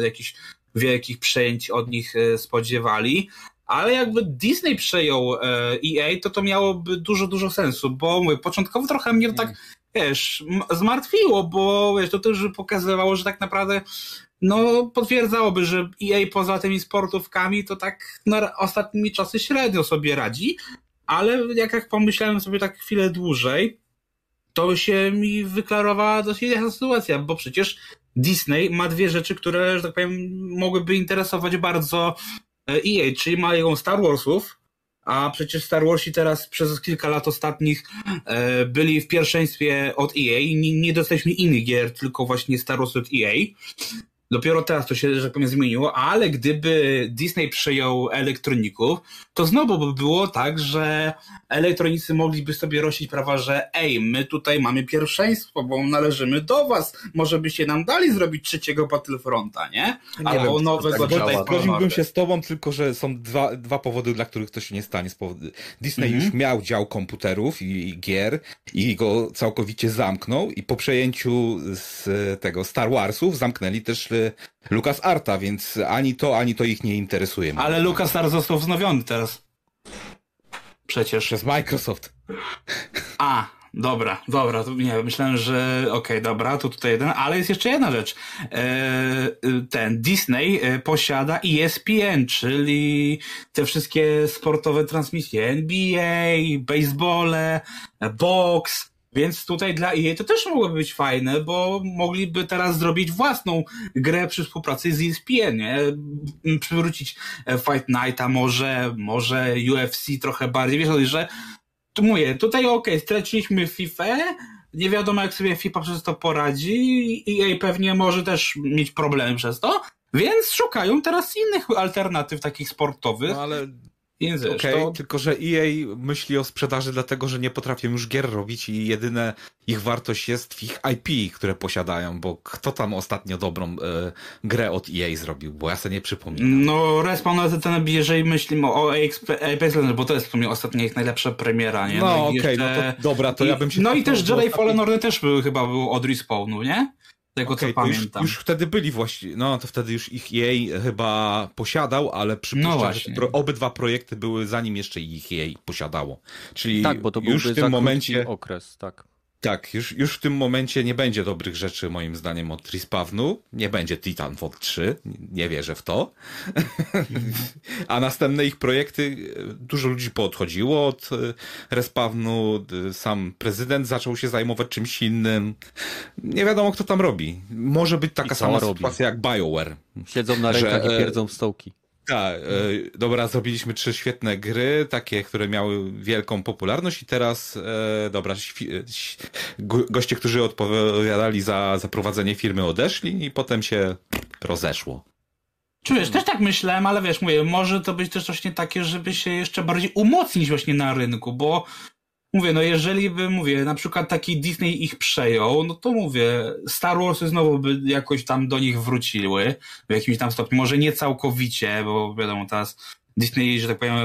jakichś wielkich przejęć od nich e, spodziewali. Ale jakby Disney przejął EA, e to to miałoby dużo, dużo sensu, bo mówię, początkowo trochę mnie tak wiesz, zmartwiło, bo wiesz, to też pokazywało, że tak naprawdę no, potwierdzałoby, że EA poza tymi sportówkami to tak na ostatnimi czasy średnio sobie radzi, ale jak, jak pomyślałem sobie tak chwilę dłużej, to się mi wyklarowała dosyć jasna sytuacja, bo przecież Disney ma dwie rzeczy, które, że tak powiem, mogłyby interesować bardzo EA, e czyli mają Star Warsów, a przecież Star Warsi teraz przez kilka lat ostatnich e, byli w pierwszeństwie od EA. Nie, nie dostaliśmy innych gier, tylko właśnie Star Wars od EA. Dopiero teraz to się, że tak powiem, zmieniło, ale gdyby Disney przejął elektroników, to znowu by było tak, że elektronicy mogliby sobie rościć prawa, że ej, my tutaj mamy pierwszeństwo, bo należymy do was, może byście nam dali zrobić trzeciego Battlefronta, nie? Albo wiem, nowego tak Zgodziłbym się z tobą, tylko że są dwa, dwa powody, dla których to się nie stanie. Disney -hmm. już miał dział komputerów i, i gier i go całkowicie zamknął i po przejęciu z tego Star Warsów zamknęli też Lukas Arta, więc ani to, ani to ich nie interesuje. Ale Lukas Art został wznowiony teraz. Przecież. Przez Microsoft. A, dobra, dobra, nie, myślałem, że okej, okay, dobra, to tutaj jeden, ale jest jeszcze jedna rzecz. E, ten Disney e, posiada ESPN, czyli te wszystkie sportowe transmisje NBA, basebole, box, więc tutaj dla EA to też mogłoby być fajne, bo mogliby teraz zrobić własną grę przy współpracy z ESPN, nie? Przywrócić e, Fight Nighta może, może UFC trochę bardziej. Wiesz, że tu mówię, tutaj okej, straciliśmy FIFA, nie wiadomo jak sobie FIFA przez to poradzi EA pewnie może też mieć problemy przez to, więc szukają teraz innych alternatyw takich sportowych. No ale Okej, okay, tylko że EA myśli o sprzedaży dlatego, że nie potrafią już gier robić i jedyne ich wartość jest w ich IP, które posiadają, bo kto tam ostatnio dobrą e, grę od EA zrobił, bo ja sobie nie przypominam. No, Respawn ZTNB, jeżeli myślimy o Apex Legends, bo to jest w sumie ostatnia ich najlepsza premiera, nie? No, no okej, okay, jeszcze... no to dobra, to ja bym się... No i też Jedi Fallen Order też był, chyba był od Respawnu, nie? Tego okay, co pamiętam. Już, już, wtedy byli właściwie, no to wtedy już ich jej chyba posiadał, ale przypuszczam, no że pro, obydwa projekty były zanim jeszcze ich jej posiadało. Czyli tak, bo to już w tym momencie okres, tak. Tak, już, już w tym momencie nie będzie dobrych rzeczy moim zdaniem od Respawnu. Nie będzie Titanfall 3, nie wierzę w to. [laughs] A następne ich projekty, dużo ludzi poodchodziło od e, Respawnu, sam prezydent zaczął się zajmować czymś innym. Nie wiadomo kto tam robi. Może być taka sama robi? sytuacja jak BioWare. Siedzą na rękach że, i pierdzą w stołki. Tak, e, dobra, zrobiliśmy trzy świetne gry, takie, które miały wielką popularność i teraz, e, dobra, goście, którzy odpowiadali za, za prowadzenie firmy odeszli i potem się rozeszło. Czy wiesz, też tak myślałem, ale wiesz, mówię, może to być też właśnie takie, żeby się jeszcze bardziej umocnić właśnie na rynku, bo Mówię, no jeżeli by, mówię, na przykład taki Disney ich przejął, no to mówię, Star Warsy znowu by jakoś tam do nich wróciły w jakimś tam stopniu, może nie całkowicie, bo wiadomo, teraz Disney, że tak powiem, e,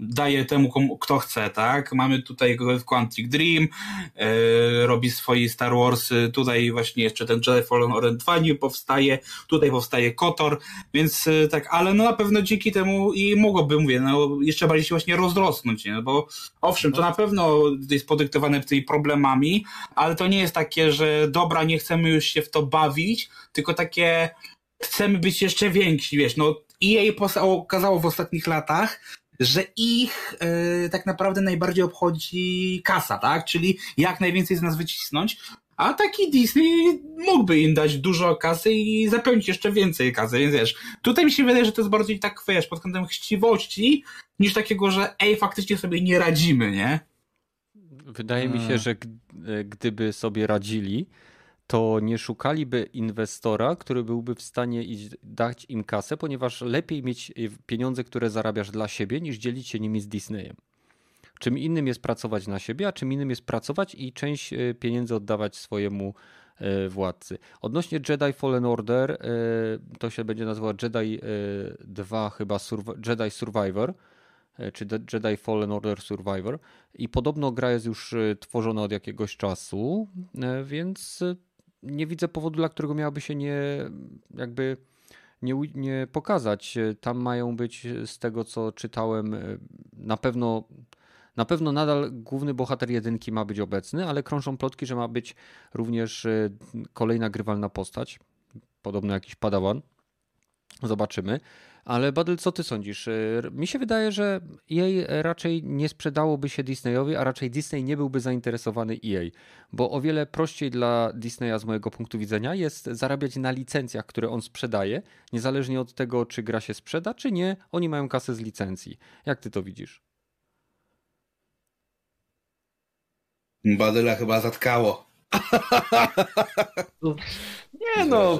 daje temu, komu, kto chce, tak? Mamy tutaj Quantic Dream, e, robi swoje Star Wars, tutaj właśnie jeszcze ten Jedi Fallen Order 2 nie powstaje, tutaj powstaje KOTOR, więc e, tak, ale no na pewno dzięki temu i mogłoby, mówię, no jeszcze bardziej się właśnie rozrosnąć, nie? Bo owszem, to na pewno jest podyktowane tymi problemami, ale to nie jest takie, że dobra, nie chcemy już się w to bawić, tylko takie chcemy być jeszcze więksi, wiesz, no EA okazało w ostatnich latach, że ich e, tak naprawdę najbardziej obchodzi kasa, tak? Czyli jak najwięcej z nas wycisnąć. A taki Disney mógłby im dać dużo kasy i zapełnić jeszcze więcej kasy, więc wiesz, tutaj mi się wydaje, że to jest bardziej tak, wiesz, pod kątem chciwości, niż takiego, że ej, faktycznie sobie nie radzimy, nie? Wydaje mi się, że gdyby sobie radzili, to nie szukaliby inwestora, który byłby w stanie dać im kasę, ponieważ lepiej mieć pieniądze, które zarabiasz dla siebie, niż dzielić się nimi z Disneyem. Czym innym jest pracować na siebie, a czym innym jest pracować i część e, pieniędzy oddawać swojemu e, władcy. Odnośnie Jedi Fallen Order, to się będzie nazywa Jedi 2 chyba Jedi Survivor czy Jedi Fallen Order Survivor i podobno gra jest już tworzona od jakiegoś czasu, więc nie widzę powodu, dla którego miałaby się nie jakby nie, nie pokazać. Tam mają być z tego co czytałem na pewno na pewno nadal główny bohater jedynki ma być obecny, ale krążą plotki, że ma być również e, kolejna grywalna postać. Podobno jakiś padawan. Zobaczymy. Ale Badel, co ty sądzisz? E, mi się wydaje, że EA raczej nie sprzedałoby się Disneyowi, a raczej Disney nie byłby zainteresowany EA, bo o wiele prościej dla Disneya z mojego punktu widzenia jest zarabiać na licencjach, które on sprzedaje, niezależnie od tego, czy gra się sprzeda, czy nie, oni mają kasę z licencji. Jak ty to widzisz? Badyla chyba zatkało. nie no.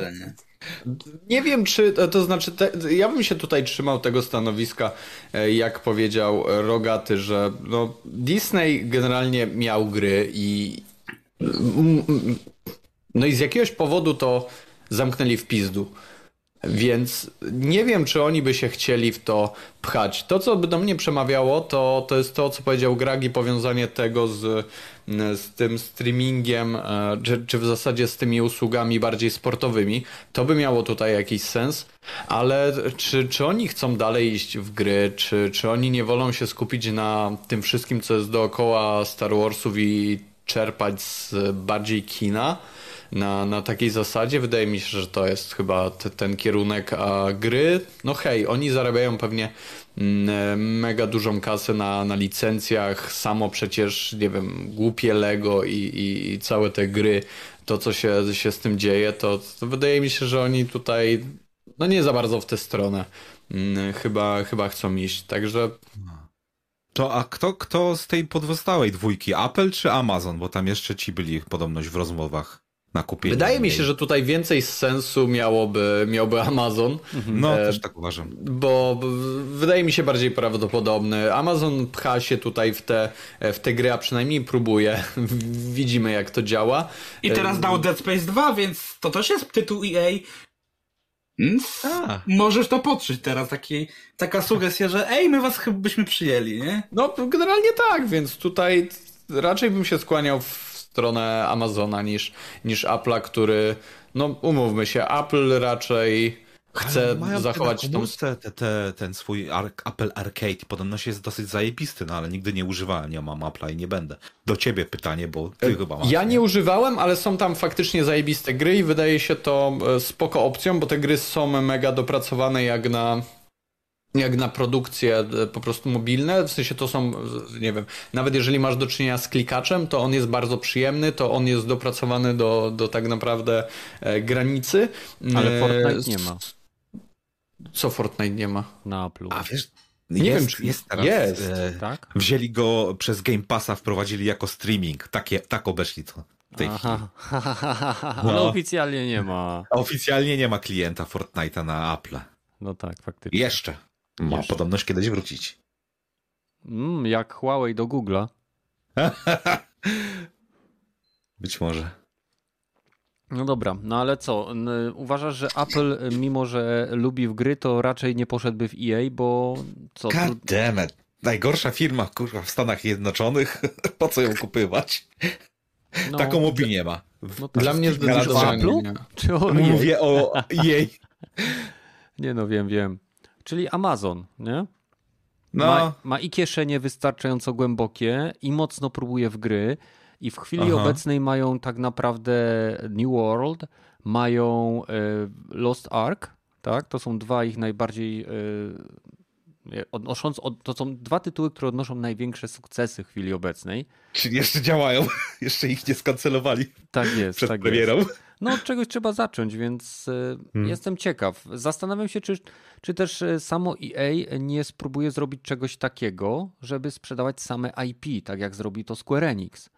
Nie wiem, czy to znaczy, te, ja bym się tutaj trzymał tego stanowiska, e, jak powiedział Rogaty, że no, Disney generalnie miał gry i no i z jakiegoś powodu to zamknęli w pizdu. Więc nie wiem, czy oni by się chcieli w to pchać. To, co by do mnie przemawiało, to, to jest to, co powiedział Gragi, powiązanie tego z, z tym streamingiem, e, czy, czy w zasadzie z tymi usługami bardziej sportowymi. To by miało tutaj jakiś sens, ale czy, czy oni chcą dalej iść w gry, czy, czy oni nie wolą się skupić na tym wszystkim, co jest dookoła Star Warsów i czerpać z bardziej kina? na, na takiej zasadzie. Wydaje mi się, że to jest chyba te, ten kierunek, a gry, no hej, oni zarabiają pewnie mega dużą kasę na, na licencjach, samo przecież, nie wiem, głupie Lego i, i, i całe te gry, to co się, się z tym dzieje, to, to wydaje mi się, że oni tutaj no nie za bardzo w tę stronę mm, chyba, chyba chcą iść, także... To a kto, kto z tej podwostałej dwójki, Apple czy Amazon? Bo tam jeszcze ci byli podobność w rozmowach na kupienie. Wydaje mi się, że tutaj więcej sensu miałoby, miałby Amazon. No, e, też tak uważam. Bo wydaje mi się bardziej prawdopodobny. Amazon pcha się tutaj w te, w te gry, a przynajmniej próbuje. [laughs] Widzimy, jak to działa. I teraz e, dał Dead Space 2, więc to też jest tytuł EA. A. Możesz to potrzeć teraz, taki, taka sugestia, że ej, my was chyba byśmy przyjęli, nie? No, generalnie tak, więc tutaj raczej bym się skłaniał w stronę Amazona niż, niż Apple'a, który, no umówmy się, Apple raczej chce zachować tą... Te, te, te, ten swój Apple Arcade podobno jest dosyć zajebisty, no ale nigdy nie używałem, nie mam Apple'a i nie będę. Do ciebie pytanie, bo ty e, chyba masz. Ja nie, nie używałem, ale są tam faktycznie zajebiste gry i wydaje się to e, spoko opcją, bo te gry są mega dopracowane jak na jak na produkcje e, po prostu mobilne, w sensie to są, nie wiem, nawet jeżeli masz do czynienia z klikaczem, to on jest bardzo przyjemny, to on jest dopracowany do, do tak naprawdę e, granicy. Ale e, Fortnite nie ma. Co Fortnite nie ma? Na Apple. A wiesz, nie jest, wiem, czy jest teraz. Jest. E, tak? Wzięli go przez Game Passa, wprowadzili jako streaming. Takie, tak obeszli to. Aha. No. Ale oficjalnie nie ma. Oficjalnie nie ma klienta Fortnite'a na Apple. No tak, faktycznie. Jeszcze. Ma Jeszcze. podobność kiedyś wrócić. Mm, jak Huawei do Google'a. [laughs] Być może. No dobra, no ale co? Uważasz, że Apple, mimo że lubi w gry, to raczej nie poszedłby w EA, bo co? God damn it. Najgorsza firma kurwa, w Stanach Zjednoczonych. [laughs] po co ją kupywać? No, Taką opinię ma. No tak. Dla mnie zdecydowanie nie. Czy o Mówię o jej. [laughs] Nie no, wiem, wiem. Czyli Amazon, nie? No. Ma, ma, i kieszenie wystarczająco głębokie i mocno próbuje w gry. I w chwili Aha. obecnej mają tak naprawdę New World, mają e, Lost Ark, tak? To są dwa ich najbardziej e, odnosząc, to są dwa tytuły, które odnoszą największe sukcesy w chwili obecnej. Czyli jeszcze działają, [laughs] jeszcze ich nie skancelowali. Tak jest, przed tak premierą. Jest. No od czegoś trzeba zacząć, więc e, hmm. jestem ciekaw. Zastanawiam się, czy, czy też e, samo EA nie spróbuje zrobić czegoś takiego, żeby sprzedawać same IP, tak jak zrobi to Square Enix.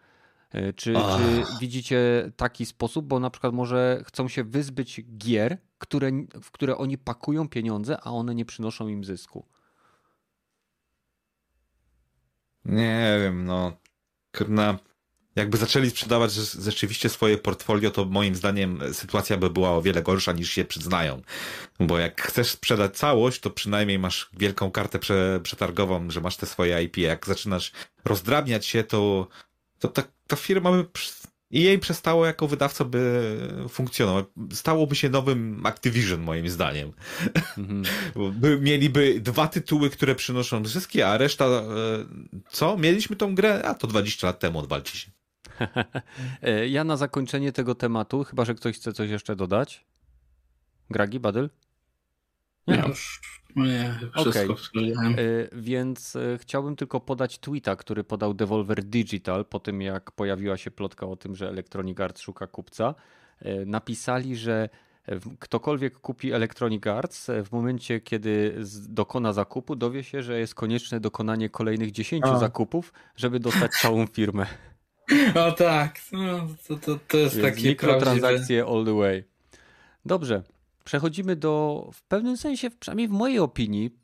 E, czy, czy, widzicie taki sposób, bo na przykład może chcą się wyzbyć gier, które, w które oni pakują pieniądze, a one nie przynoszą im zysku? Nie wiem, no. Kurna, jakby zaczęli sprzedawać rzeczywiście swoje portfolio, to moim zdaniem sytuacja by była o wiele gorsza niż się przyznają. Bo jak chcesz sprzedać całość, to przynajmniej masz wielką kartę prze, przetargową, że masz te swoje IP. Jak zaczynasz rozdrabniać się, to, to ta, ta firma by i jej przestało jako wydawca by funkcjonować. Stałoby się nowym Activision, moim zdaniem. Mhm. [laughs] By, mieliby dwa tytuły, które przynoszą zyski, a reszta e, co? Mieliśmy tą grę? A to 20 lat temu odwalcie się. [laughs] E, ja na zakończenie tego tematu, chyba że ktoś chce coś jeszcze dodać. Gragi, Badyl? Nie. Ja już nie, wszystko okay. Więc e, chciałbym tylko podać tweeta, który podał Devolver Digital po tym, jak pojawiła się plotka o tym, że Electronic Arts szuka kupca. E, napisali, że ktokolwiek kupi Electronic Arts, w momencie, kiedy dokona zakupu, dowie się, że jest konieczne dokonanie kolejnych 10 A. zakupów, żeby dostać całą firmę. [laughs] O tak, no, to, to, to jest Więc takie mikrotransakcje all the way. Dobrze, przechodzimy do w pewnym sensie, przynajmniej w mojej opinii,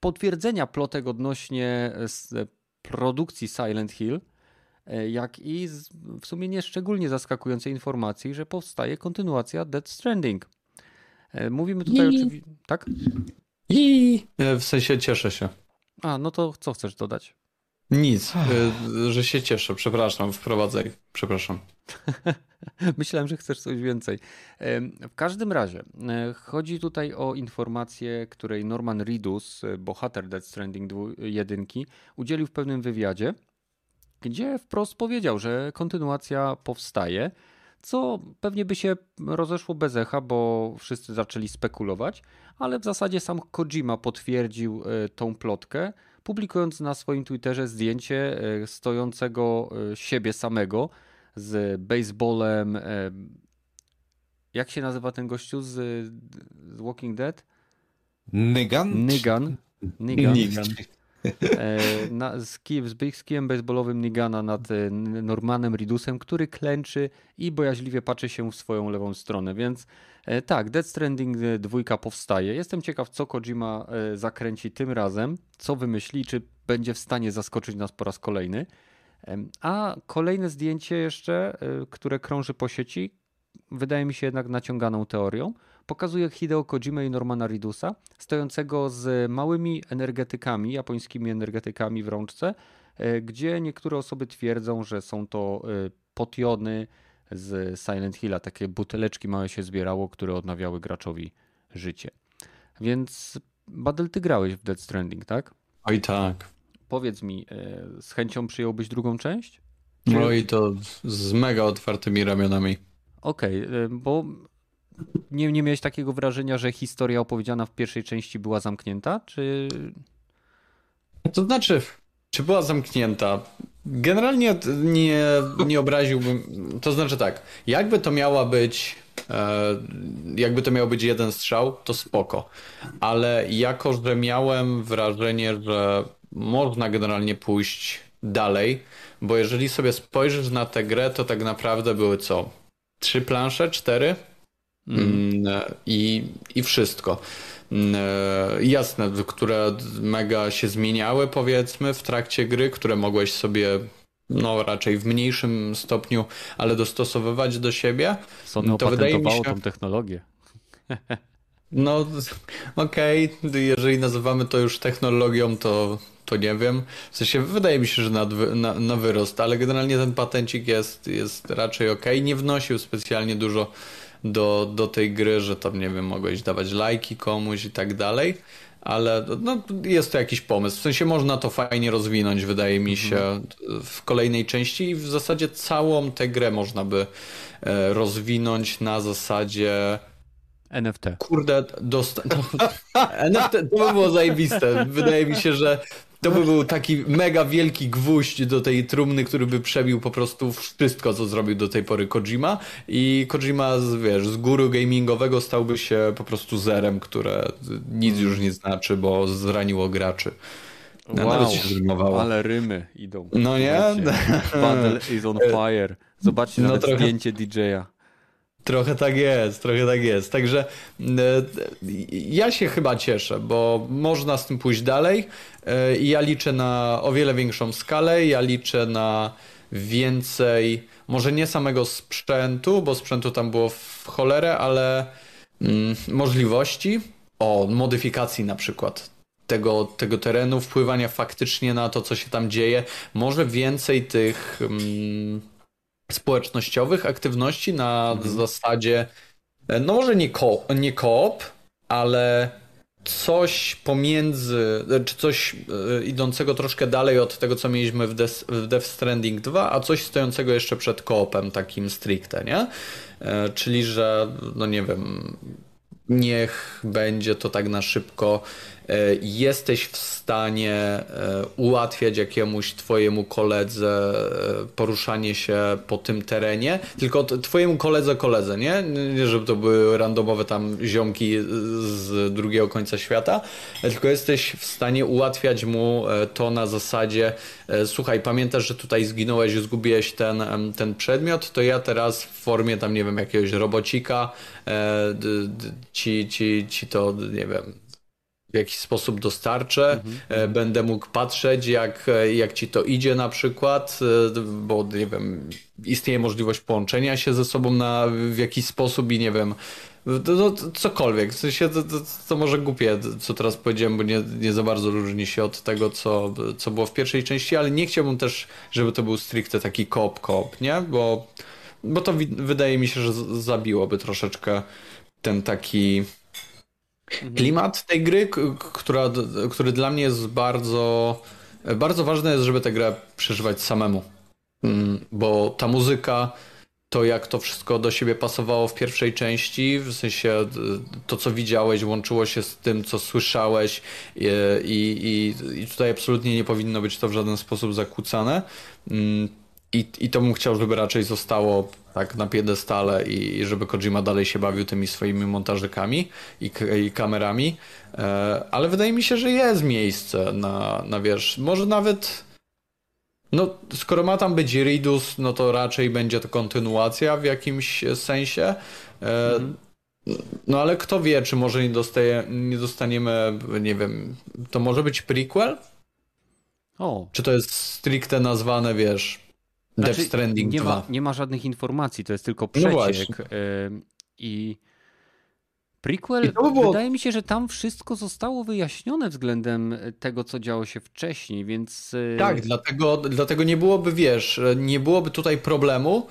potwierdzenia plotek odnośnie produkcji Silent Hill, e, jak i w sumie nie szczególnie zaskakującej informacji, że powstaje kontynuacja Dead Stranding. E, mówimy tutaj oczywiście. Tak? I w sensie cieszę się. A, no to co chcesz dodać? Nic, y, że się cieszę. Przepraszam, wprowadzaj. Przepraszam. [laughs] Myślałem, że chcesz coś więcej. W każdym razie, e, chodzi tutaj o informację, której Norman Reedus, e, bohater Death Stranding 1, udzielił w pewnym wywiadzie, gdzie wprost powiedział, że kontynuacja powstaje, co pewnie by się rozeszło bez echa, bo wszyscy zaczęli spekulować, ale w zasadzie sam Kojima potwierdził e, tą plotkę publikując na swoim Twitterze zdjęcie e, stojącego e, siebie samego z baseballem. E, jak się nazywa ten gościu z, z Walking Dead? Nygan? Nygan. Nygan. Nygan. Na, z, kij, z, kijem baseballowym Nigana nad Normanem Ridusem, który klęczy i bojaźliwie patrzy się w swoją lewą stronę, więc E, tak, Dead Stranding 2 e, powstaje. Jestem ciekaw, co Kojima e, zakręci tym razem, co wymyśli, czy będzie w stanie zaskoczyć nas po raz kolejny. A kolejne zdjęcie jeszcze, które krąży po sieci, wydaje mi się jednak naciąganą teorią, pokazuje Hideo Kojima i Normana Ridusa, stojącego z małymi energetykami, japońskimi energetykami w rączce, gdzie niektóre osoby twierdzą, że są to potiony, z Silent Hilla. Takie buteleczki małe się zbierało, które odnawiały graczowi życie. Więc Badel, ty grałeś w Dead Stranding, tak? Oj tak. Powiedz mi, e, z chęcią przyjąłbyś drugą część? No i to z mega otwartymi ramionami. Okej, okay, e, bo nie, nie miałeś takiego wrażenia, że historia opowiedziana w pierwszej części była zamknięta, czy... To znaczy, czy była zamknięta? Generalnie nie, nie obraziłbym. To znaczy tak, jakby to miała być. E, jakby to miał być jeden strzał, to spoko. Ale jako, że miałem wrażenie, że można generalnie pójść dalej, bo jeżeli sobie spojrzysz na tę grę, to tak naprawdę były co? Trzy plansze, cztery? Mm. mm I, I wszystko. Mm, e, jasne, które mega się zmieniały powiedzmy w trakcie gry, które mogłeś sobie no raczej w mniejszym stopniu, ale dostosowywać do siebie. Sony to wydaje mi się tą technologię. No [laughs] okej, okay. jeżeli nazywamy to już technologią, to, to nie wiem. W sensie wydaje mi się, że na, na, na wyrost, ale generalnie ten patencik jest, jest raczej ok. Nie wnosił specjalnie dużo do, do tej gry, że tam, nie wiem, mogłeś dawać lajki komuś i tak dalej, ale no, jest to jakiś pomysł. W sensie można to fajnie rozwinąć, wydaje mi się, w kolejnej części i w zasadzie całą tę grę można by e, rozwinąć na zasadzie NFT. Kurde, dosta... [laughs] NFT to by było zajebiste. Wydaje mi się, że to by był taki mega wielki gwóźdź do tej trumny, który by przebił po prostu wszystko, co zrobił do tej pory Kojima i Kojima, z, wiesz, z góry gamingowego stałby się po prostu zerem, które nic już nie znaczy, bo zraniło graczy. No, wow, nawet się zrymowało. Ale rymy idą. No nie? Bundle is on [laughs] fire. Zobaczcie no nawet trochę... zdjęcie DJ-a. Trochę tak jest, trochę tak jest. Także e, ja się chyba cieszę, bo można z tym pójść dalej. I ja liczę na o wiele większą skalę. Ja liczę na więcej, może nie samego sprzętu, bo sprzętu tam było w cholerę, ale mm, możliwości. O, modyfikacji na przykład tego, tego terenu, wpływania faktycznie na to, co się tam dzieje. Może więcej tych. Mm, społecznościowych aktywności na mhm. zasadzie, e, no może nie, ko nie koop, ale coś pomiędzy, e, czy coś e, idącego troszkę dalej od tego, co mieliśmy w, Death, w Death Stranding 2, a coś stojącego jeszcze przed koopem takim stricte, nie? Czyli, że, no nie wiem, niech będzie to tak na szybko E, jesteś w stanie e, ułatwiać jakiemuś twojemu koledze e, poruszanie się po tym terenie, tylko twojemu koledze koledze, nie? Nie, żeby to były randomowe tam ziomki z drugiego końca świata, tylko jesteś w stanie ułatwiać mu to na zasadzie słuchaj, pamiętasz, że tutaj zginąłeś, zgubiłeś ten, ten przedmiot, to ja teraz w formie tam, nie wiem, jakiegoś robocika ci, ci, ci to, nie wiem, w jakiś sposób dostarczę, mhm. będę mógł patrzeć, jak, e, jak ci to idzie na przykład, e, bo nie wiem, istnieje możliwość połączenia się ze sobą na, w jakiś sposób i nie wiem, no, cokolwiek. W sensie to, to, to, może głupie, co teraz powiedziałem, bo nie, nie za bardzo różni się od tego, co, co było w pierwszej części, ale nie chciałbym też, żeby to był stricte taki koop-koop, nie? Bo, bo to wydaje mi się, że zabiłoby troszeczkę ten taki. Klimat tej gry, która, który dla mnie jest bardzo, bardzo ważne jest, żeby tę grę przeżywać samemu. Mm, bo ta muzyka, to jak to wszystko do siebie pasowało w pierwszej części, w sensie to, co widziałeś, łączyło się z tym, co słyszałeś i, i, i tutaj absolutnie nie powinno być to w żaden sposób zakłócane. Mm, I, I to bym chciał, żeby raczej zostało tak na piedestale i, żeby Kojima dalej się bawił tymi swoimi montażykami i, i kamerami, e, ale wydaje mi się, że jest miejsce na, na wiesz, może nawet no, skoro ma tam być Ridus, no to raczej będzie to kontynuacja w jakimś sensie. E, mhm. No ale kto wie, czy może nie, dostaje, nie dostaniemy, nie wiem, to może być prequel? O. Czy to jest stricte nazwane, wiesz, Death znaczy, Stranding nie 2. Ma, nie ma żadnych informacji, to jest tylko no przeciek. No I prequel, I by było... wydaje mi się, że tam wszystko zostało wyjaśnione względem tego, co działo się wcześniej, więc... Y, tak, dlatego, dlatego nie byłoby, wiesz, nie byłoby tutaj problemu, E,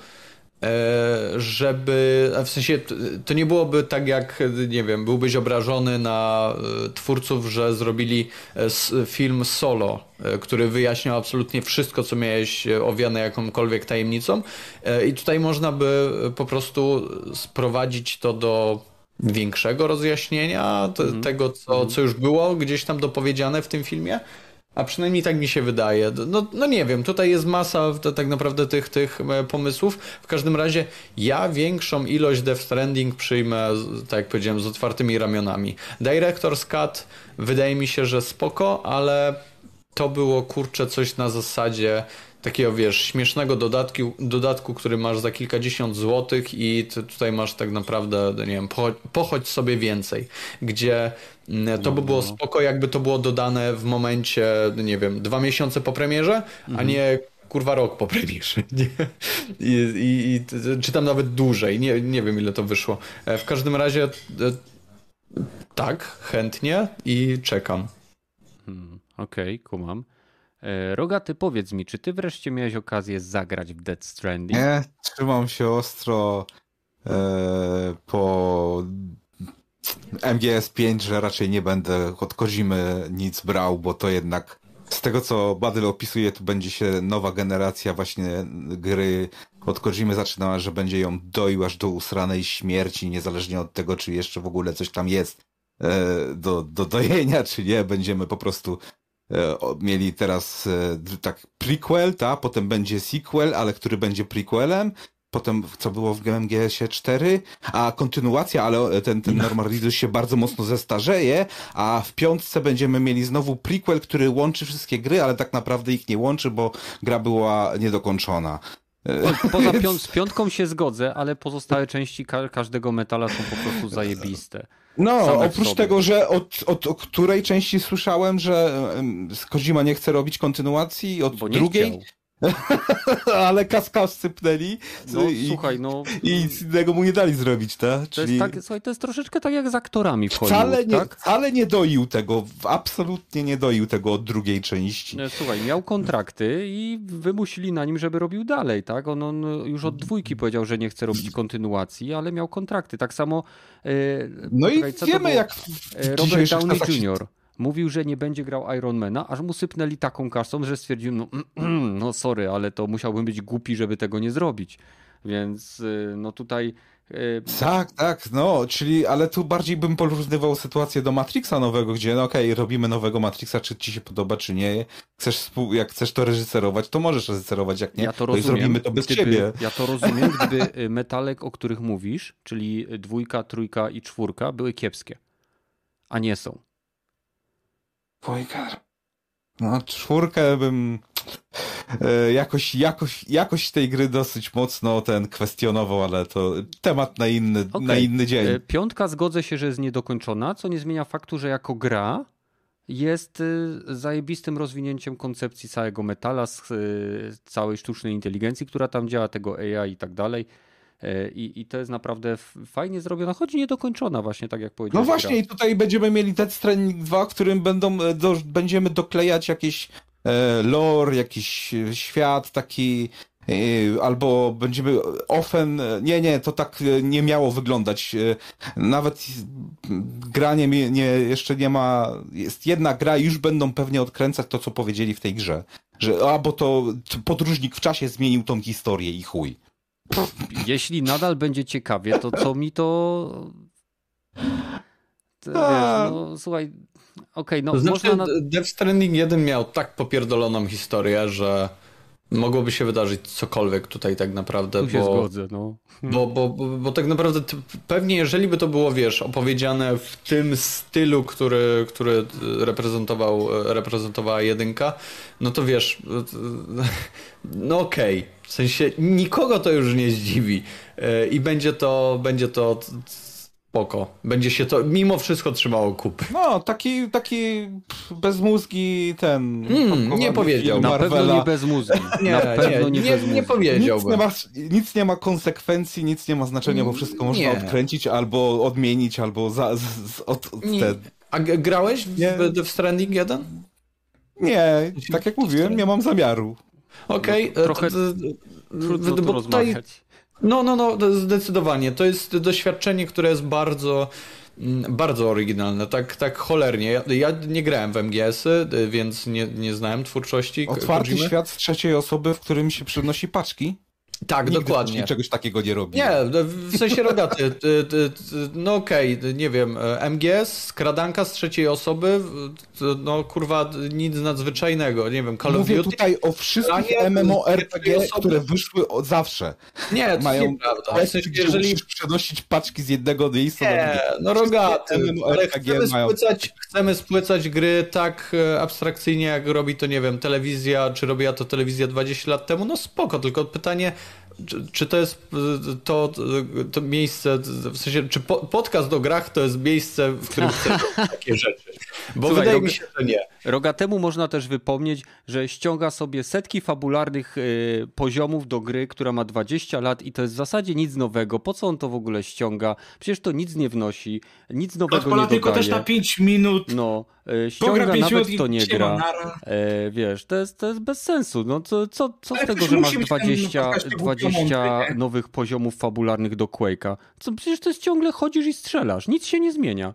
żeby, w sensie to nie byłoby tak jak, nie wiem, byłbyś obrażony na e, twórców, że zrobili e, film solo, który wyjaśniał absolutnie wszystko, co miałeś owiane jakąkolwiek tajemnicą i tutaj można by po prostu sprowadzić to do większego rozjaśnienia mm. tego, co, mhm. co już było gdzieś tam dopowiedziane w tym filmie a przynajmniej tak mi się wydaje. No, no nie wiem, tutaj jest masa tak naprawdę tych, tych e, pomysłów. W każdym razie ja większą ilość Death Stranding przyjmę, tak jak powiedziałem, z otwartymi ramionami. Director's Cut wydaje mi się, że spoko, ale to było kurczę coś na zasadzie takiego, wiesz, śmiesznego dodatku, dodatku, który masz za kilkadziesiąt złotych i tutaj masz tak naprawdę, nie wiem, pochodź sobie więcej, gdzie to by było no. spoko, jakby to było dodane w momencie, nie wiem, dwa miesiące po premierze, mhm. a nie kurwa rok po premierze. [laughs] I, i, I, czy tam nawet dłużej, nie, nie wiem ile to wyszło. E, w każdym razie e, tak, chętnie i czekam. Hmm, Okej, okay, kumam. E, Rogaty, powiedz mi, czy ty wreszcie miałeś okazję zagrać w Dead Stranding? Nie, trzymam się ostro e, po MGS5, że raczej nie będę od Kozimy nic brał, bo to jednak z tego co Badyl opisuje, to będzie się nowa generacja właśnie gry od Kojimy zaczynała, że będzie ją doił aż do usranej śmierci, niezależnie od tego, czy jeszcze w ogóle coś tam jest e, do, do dojenia, czy nie. Będziemy po prostu e, mieli teraz e, tak prequel, ta, potem będzie sequel, ale który będzie prequelem, potem co było w GMGS-ie 4, a kontynuacja, ale ten, ten Norman Reedus się bardzo mocno zestarzeje, a w piątce będziemy mieli znowu prequel, który łączy wszystkie gry, ale tak naprawdę ich nie łączy, bo gra była niedokończona. Poza pią z piątką się zgodzę, ale pozostałe części ka każdego metala są po prostu zajebiste. No, Same oprócz tego, że od, od, od, której części słyszałem, że Kozima nie chce robić kontynuacji, od drugiej. Chciał. [laughs] Ale kaska sypnęli. No, i, słuchaj, no. I nic innego mu nie dali zrobić, tak? To, Czyli... jest tak, słuchaj, to jest troszeczkę tak jak z aktorami w Hollywood, wcale nie, tak? Wcale nie doił tego, absolutnie nie doił tego od drugiej części. Słuchaj, miał kontrakty i wymusili na nim, żeby robił dalej, tak? On, on już od dwójki powiedział, że nie chce robić kontynuacji, ale miał kontrakty. Tak samo. E, no i wiemy, jak. E, Robert Downey Jr mówił, że nie będzie grał Ironmana, aż mu sypnęli taką kasą, że stwierdził, no, [clears throat] no sorry, ale to musiałbym być głupi, żeby tego nie zrobić. Więc y, no tutaj y, tak, tak, no, czyli, ale tu bardziej bym porównywał sytuację do Matrixa nowego, gdzie, no okej, okay, robimy nowego Matrixa, czy ci się podoba, czy nie. Chcesz, jak chcesz to reżyserować, to możesz reżyserować, jak nie, ja to rozumiem, zrobimy to bez gdyby, ciebie. Ja to rozumiem, gdyby y, metalek, o których mówisz, czyli dwójka, trójka i czwórka, były kiepskie, a nie są. Dwójka. No, czwórkę bym e, jakoś, jakoś, jakoś tej gry dosyć mocno ten kwestionował, ale to temat na inny, okay. na inny dzień. E, piątka zgodzę się, że jest niedokończona, co nie zmienia faktu, że jako gra jest e, zajebistym rozwinięciem koncepcji całego metala, z całej sztucznej inteligencji, która tam działa, tego AI i tak dalej. E, I, I to jest naprawdę fajnie zrobione, choć niedokończona właśnie, tak jak powiedziałem. No właśnie i tutaj będziemy mieli Death Stranding 2, w którym będą, e, do, będziemy doklejać jakiś e, lore, jakiś e, świat taki albo będziemy ofen, nie, nie, to tak nie miało wyglądać. Nawet granie nie, nie, jeszcze nie ma, jest jedna gra już będą pewnie odkręcać to, co powiedzieli w tej grze. Że, a, bo to podróżnik w czasie zmienił tą historię i chuj jeśli nadal będzie ciekawie, to co mi to... to wiesz, no słuchaj, okej, okay, no znaczy, można... Na... Death Stranding 1 miał tak popierdoloną historię, że mogłoby się wydarzyć cokolwiek tutaj tak naprawdę. Tu się bo, zgodzę, no. Bo, bo, bo, bo tak naprawdę pewnie jeżeli by to było, wiesz, opowiedziane w tym stylu, który, który reprezentował, reprezentowała jedynka, no to wiesz, no okej. Okay. W sensie nikogo to już nie zdziwi e, i będzie to, będzie to spoko. Będzie się to mimo wszystko trzymało kupy. No, taki, taki bezmózgi ten... Hmm, nie powiedział. Na pewno nie bez mózgi. [laughs] Nie, Na pewno nie, nie, nie, nie powiedziałbym. Nic nie, ma, nic nie ma konsekwencji, nic nie ma znaczenia, bo wszystko można nie. odkręcić albo odmienić, albo za, z, z, od, od nie. A grałeś w, w Stranding 1? Nie, tak jak mówiłem, nie mam zamiaru. Okej, okay, no, trochę trudno tu rozmawiać. No, no, no, zdecydowanie. To jest doświadczenie, które jest bardzo mm, bardzo oryginalne, tak, tak cholernie. Ja, ja nie grałem w MGS-y, więc nie, nie znałem twórczości. Otwarty Kojimy. świat z trzeciej osoby, w którym się przenosi paczki. Tak, Nigdy dokładnie. czegoś takiego nie robi. Nie, w sensie rogaty. No okej, okay, nie wiem, MGS, skradanka z trzeciej osoby, no kurwa, nic nadzwyczajnego, nie wiem, Call Mówię tutaj o wszystkich MMORPG, które wyszły od zawsze. Nie, to Mają nieprawda. W sensie, jeżeli przenosić paczki z jednego miejsca nie, do drugiego. no rogaty, ale chcemy spłycać, chcemy spłycać gry tak e, abstrakcyjnie, jak robi to, nie wiem, telewizja, czy robiła to telewizja 20 lat temu, no spoko, tylko pytanie, czy, czy, to jest to, to miejsce, w sensie, czy po, podcast o grach to jest miejsce, w którym chcesz [laughs] takie rzeczy? Bo Słuchaj, wydaje mi się, że nie. Rogatemu można też wypomnieć, że ściąga sobie setki fabularnych y, poziomów do gry, która ma 20 lat i to jest w zasadzie nic nowego. Po co on to w ogóle ściąga? Przecież to nic nie wnosi, nic nowego nie dodaje. tylko też na 5 minut. No, y, ściąga nawet to nie gra. E, wiesz, to jest, to jest bez sensu. No, co, co, co z tego, że masz 20, 20 nowych poziomów fabularnych do Quake'a? Co, przecież to jest ciągle chodzisz i strzelasz. Nic się nie zmienia.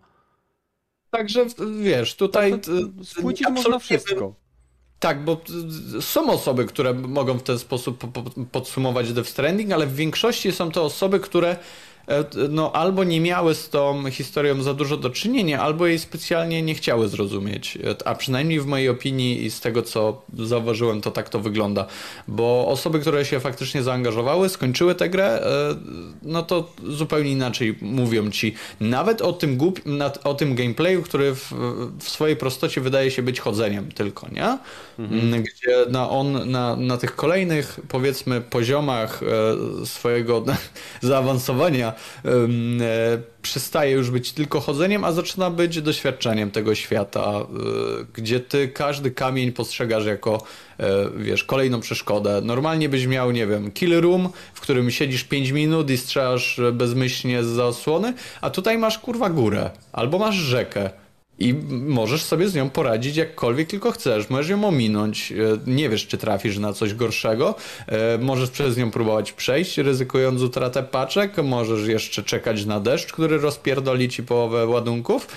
Także wiesz, tutaj. Tak, Spłycić można wszystko. Tak, bo są osoby, które mogą w ten sposób podsumować Death Stranding, ale w większości są to osoby, które no, albo nie miały z tą historią za dużo do czynienia, albo jej specjalnie nie chciały zrozumieć. E, a przynajmniej w mojej opinii i z tego, co zauważyłem, to tak to wygląda. Bo osoby, które się faktycznie zaangażowały, skończyły tę grę, e, no to zupełnie inaczej mówią ci. Nawet o tym, głup, o tym gameplayu, który w, w swojej prostocie wydaje się być chodzeniem tylko, nie? Mhm. Gdzie na on na, na tych kolejnych, powiedzmy, poziomach swojego [laughs] zaawansowania E, przestaje już być tylko chodzeniem, a zaczyna być doświadczeniem tego świata, e, gdzie ty każdy kamień postrzegasz jako, e, wiesz, kolejną przeszkodę. Normalnie byś miał, nie wiem, kill room, w którym siedzisz 5 minut i strzelasz bezmyślnie z zasłony, a tutaj masz kurwa górę, albo masz rzekę. I możesz sobie z nią poradzić jakkolwiek tylko chcesz. Możesz ją ominąć. E, nie wiesz, czy trafisz na coś gorszego. E, możesz przez nią próbować przejść, ryzykując utratę paczek. Możesz jeszcze czekać na deszcz, który rozpierdoli ci połowę ładunków.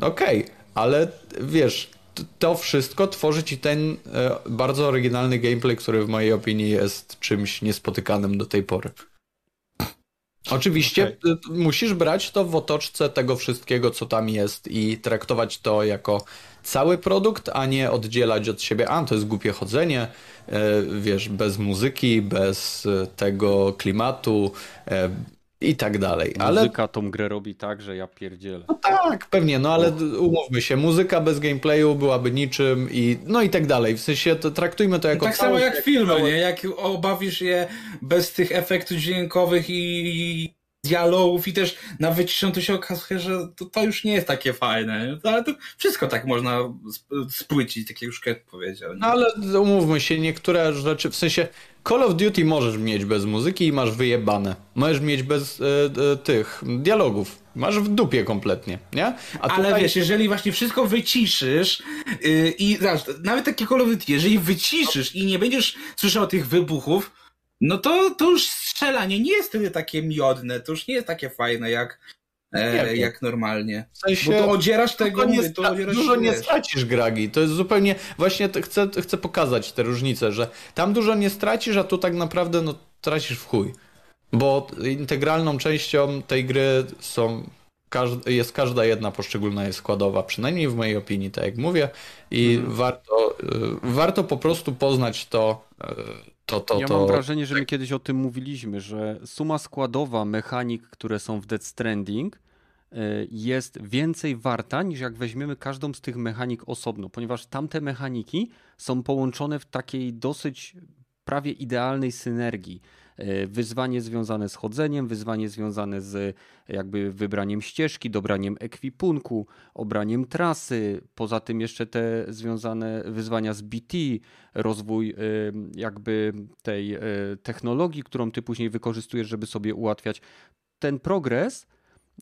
Okej, okay, ale wiesz, to wszystko tworzy ci ten e, bardzo oryginalny gameplay, który w mojej opinii jest czymś niespotykanym do tej pory. Oczywiście okay. musisz brać to w otoczce tego wszystkiego, co tam jest i traktować to jako cały produkt, a nie oddzielać od siebie, a to jest głupie chodzenie, e, wiesz, bez muzyki, bez e, tego klimatu, e, i tak dalej. Ale... Muzyka tą grę robi tak, że ja pierdzielę. No tak, pewnie, no ale umówmy się, muzyka bez gameplayu byłaby niczym i no i tak dalej. W sensie to, traktujmy to jako... No tak samo jak, jak filmy, nie? Jak obawisz je bez tych efektów dźwiękowych i dialogów i też na wyciszą to się okazuje, że to, to, już nie jest takie fajne. Ale to wszystko tak można spłycić, tak jak już Ket powiedział. Nie? No ale umówmy się, niektóre rzeczy, w sensie Call of Duty możesz mieć bez muzyki i masz wyjebane. Możesz mieć bez e, e, tych dialogów. Masz w dupie kompletnie, nie? A Ale tutaj... wiesz, jeżeli właśnie wszystko wyciszysz yy, i nawet takie Call of Duty, jeżeli wyciszysz i nie będziesz słyszał tych wybuchów, no to, to już strzelanie nie jest wtedy takie miodne, to już nie jest takie fajne jak, e, jak normalnie. W sensie, Bo to odzierasz tego, nie to odzierasz Dużo nie stracisz, Gragi. To jest zupełnie, właśnie chcę, chcę pokazać tę różnicę, że tam dużo nie stracisz, a tu tak naprawdę no, tracisz w chuj. Bo integralną częścią tej gry są jest każda jedna poszczególna jest składowa, przynajmniej w mojej opinii, tak jak mówię, i mhm. warto, y, warto po prostu poznać to, y, to, to, ja to... mam wrażenie, że my kiedyś o tym mówiliśmy, że suma składowa mechanik, które są w Dead Stranding y, jest więcej warta niż jak weźmiemy każdą z tych mechanik osobno, ponieważ tamte mechaniki są połączone w takiej dosyć prawie idealnej synergii. E, wyzwanie związane z chodzeniem, wyzwanie związane z jakby wybraniem ścieżki, dobraniem ekwipunku, obraniem trasy, poza tym jeszcze te związane wyzwania z BT, rozwój e, jakby tej e, technologii, którą ty później wykorzystujesz, żeby sobie ułatwiać ten progres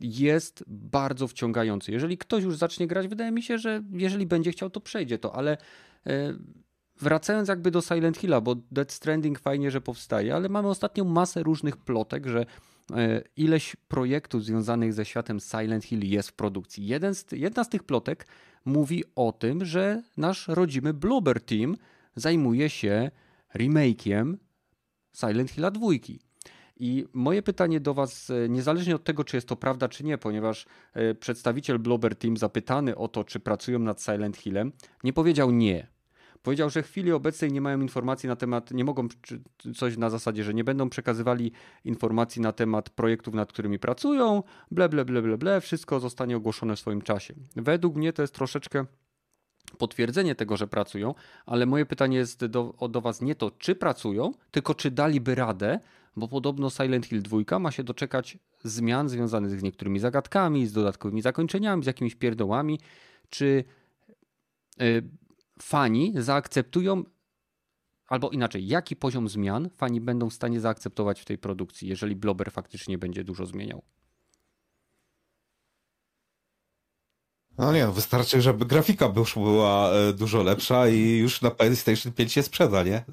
jest bardzo wciągający. Jeżeli ktoś już zacznie grać, wydaje mi się, że jeżeli będzie chciał, to przejdzie to, ale wracając jakby do Silent Hilla, bo Dead Stranding fajnie, że powstaje, ale mamy ostatnio masę różnych plotek, że e, ileś projektów związanych ze światem Silent Hill jest w produkcji. Jeden z, jedna z tych plotek mówi o tym, że nasz rodzimy Bloober Team zajmuje się remake'iem Silent Hilla 2. I moje pytanie do Was, e, niezależnie od tego, czy jest to prawda, czy nie, ponieważ e, przedstawiciel Blobber Team zapytany o to, czy pracują nad Silent Hillem, nie powiedział nie. Powiedział, że w chwili obecnej nie mają informacji na temat, nie mogą coś na zasadzie, że nie będą przekazywali informacji na temat projektów, nad którymi pracują, ble, ble, ble, ble, ble, wszystko zostanie ogłoszone w swoim czasie. Według mnie to jest troszeczkę potwierdzenie tego, że pracują, ale moje pytanie jest do, do Was nie to, czy pracują, tylko czy daliby radę, bo podobno Silent Hill 2 ma się doczekać zmian związanych z niektórymi zagadkami, z dodatkowymi zakończeniami, z jakimiś pierdołami, czy y, fani zaakceptują, albo inaczej, jaki poziom zmian fani będą w stanie zaakceptować w tej produkcji, jeżeli Blober faktycznie będzie dużo zmieniał? No nie, no wystarczy, żeby grafika już była e, dużo lepsza i już na PlayStation 5 się sprzeda, nie?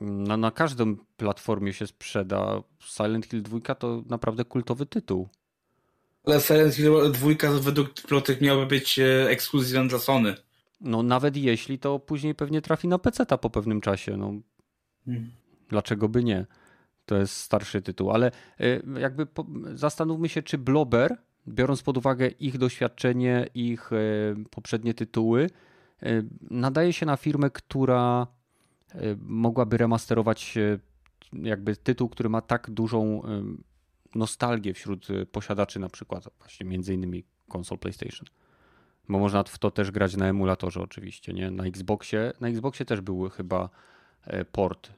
No, na każdą platformie się sprzeda. Silent Hill 2 to naprawdę kultowy tytuł. Ale Silent Hill 2 według plotek miałby być e, ekskluzywem dla Sony. No nawet jeśli, to później pewnie trafi na PC po pewnym czasie. No, hmm. Dlaczego by nie? To jest starszy tytuł, ale y, jakby zastanówmy się, czy Blober, biorąc pod uwagę ich doświadczenie, ich y, poprzednie tytuły, y, nadaje się na firmę, która mogłaby remasterować jakby tytuł, który ma tak dużą nostalgię wśród posiadaczy na przykład właśnie między innymi konsol PlayStation. Bo można w to też grać na emulatorze oczywiście, nie? Na Xboxie. Na Xboxie też były chyba e, port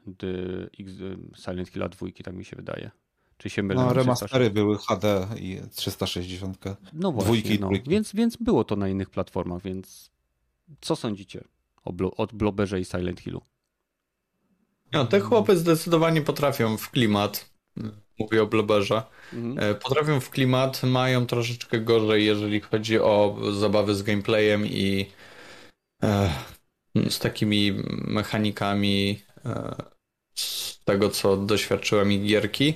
Silent Hill 2, tak mi się wydaje. Czy się mylę? No, remastery były HD i 360. No właśnie, dwójki, no. Więc, więc było to na innych platformach, więc co sądzicie o, o Bloberze i Silent Hillu? No, te chłopy zdecydowanie potrafią w klimat. Mówię o Bloberze. Mhm. E, potrafią w klimat, mają troszeczkę gorzej, jeżeli chodzi o zabawy z gameplayem i e, z takimi mechanikami e, z tego, co doświadczyłem i gierki.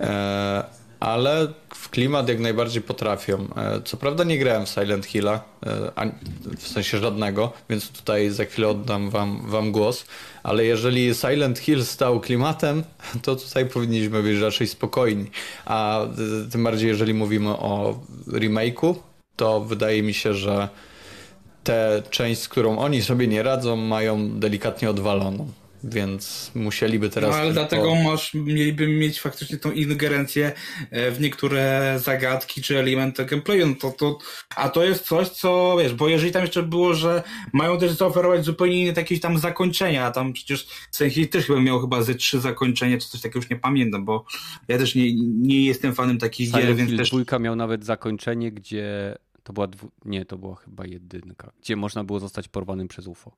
E, ale w klimat jak najbardziej potrafią. E, co prawda nie grałem w Silent Hilla, e, w sensie żadnego, więc tutaj za chwilę oddam wam, wam głos, ale jeżeli Silent Hill stał klimatem, to tutaj powinniśmy być raczej spokojni. A tym bardziej jeżeli mówimy o remake'u, to wydaje mi się, że tę część, z którą oni sobie nie radzą, mają delikatnie odwaloną więc musieliby teraz... No ale dlatego masz, mieliby mieć faktycznie tą ingerencję e, w niektóre zagadki czy elementy gameplayu, no to, to, a to jest coś, co wiesz, bo jeżeli tam jeszcze było, że mają też zaoferować zupełnie inne jakieś tam zakończenia, a tam przecież Senhi też chyba miał chyba ze trzy zakończenia, czy coś takiego już nie pamiętam, bo ja też nie, nie jestem fanem takich Silent gier, więc też... dwójka miał nawet zakończenie, gdzie to była dwu... nie, to była chyba jedynka, gdzie można było zostać porwanym przez UFO.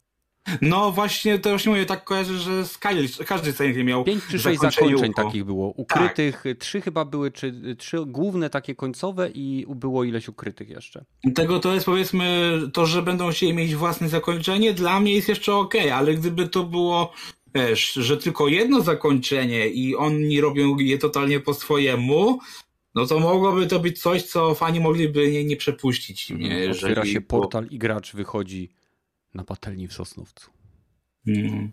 No właśnie, to właśnie mówię, tak kojarzę, że Sky, każdy Silent miał Pięć czy sześć zakończeń takich było. Ukrytych, tak. trzy chyba były, czy trzy główne takie końcowe i było ileś ukrytych jeszcze. Tego to jest powiedzmy, to, że będą chcieli mieć własne zakończenie, dla mnie jest jeszcze ok, ale gdyby to było wiesz, że tylko jedno zakończenie i oni robią je totalnie po swojemu, no to mogłoby to być coś, co fani mogliby nie, nie przepuścić. Nie? Otwiera się portal i gracz wychodzi na patelni w Sosnowcu. Mm.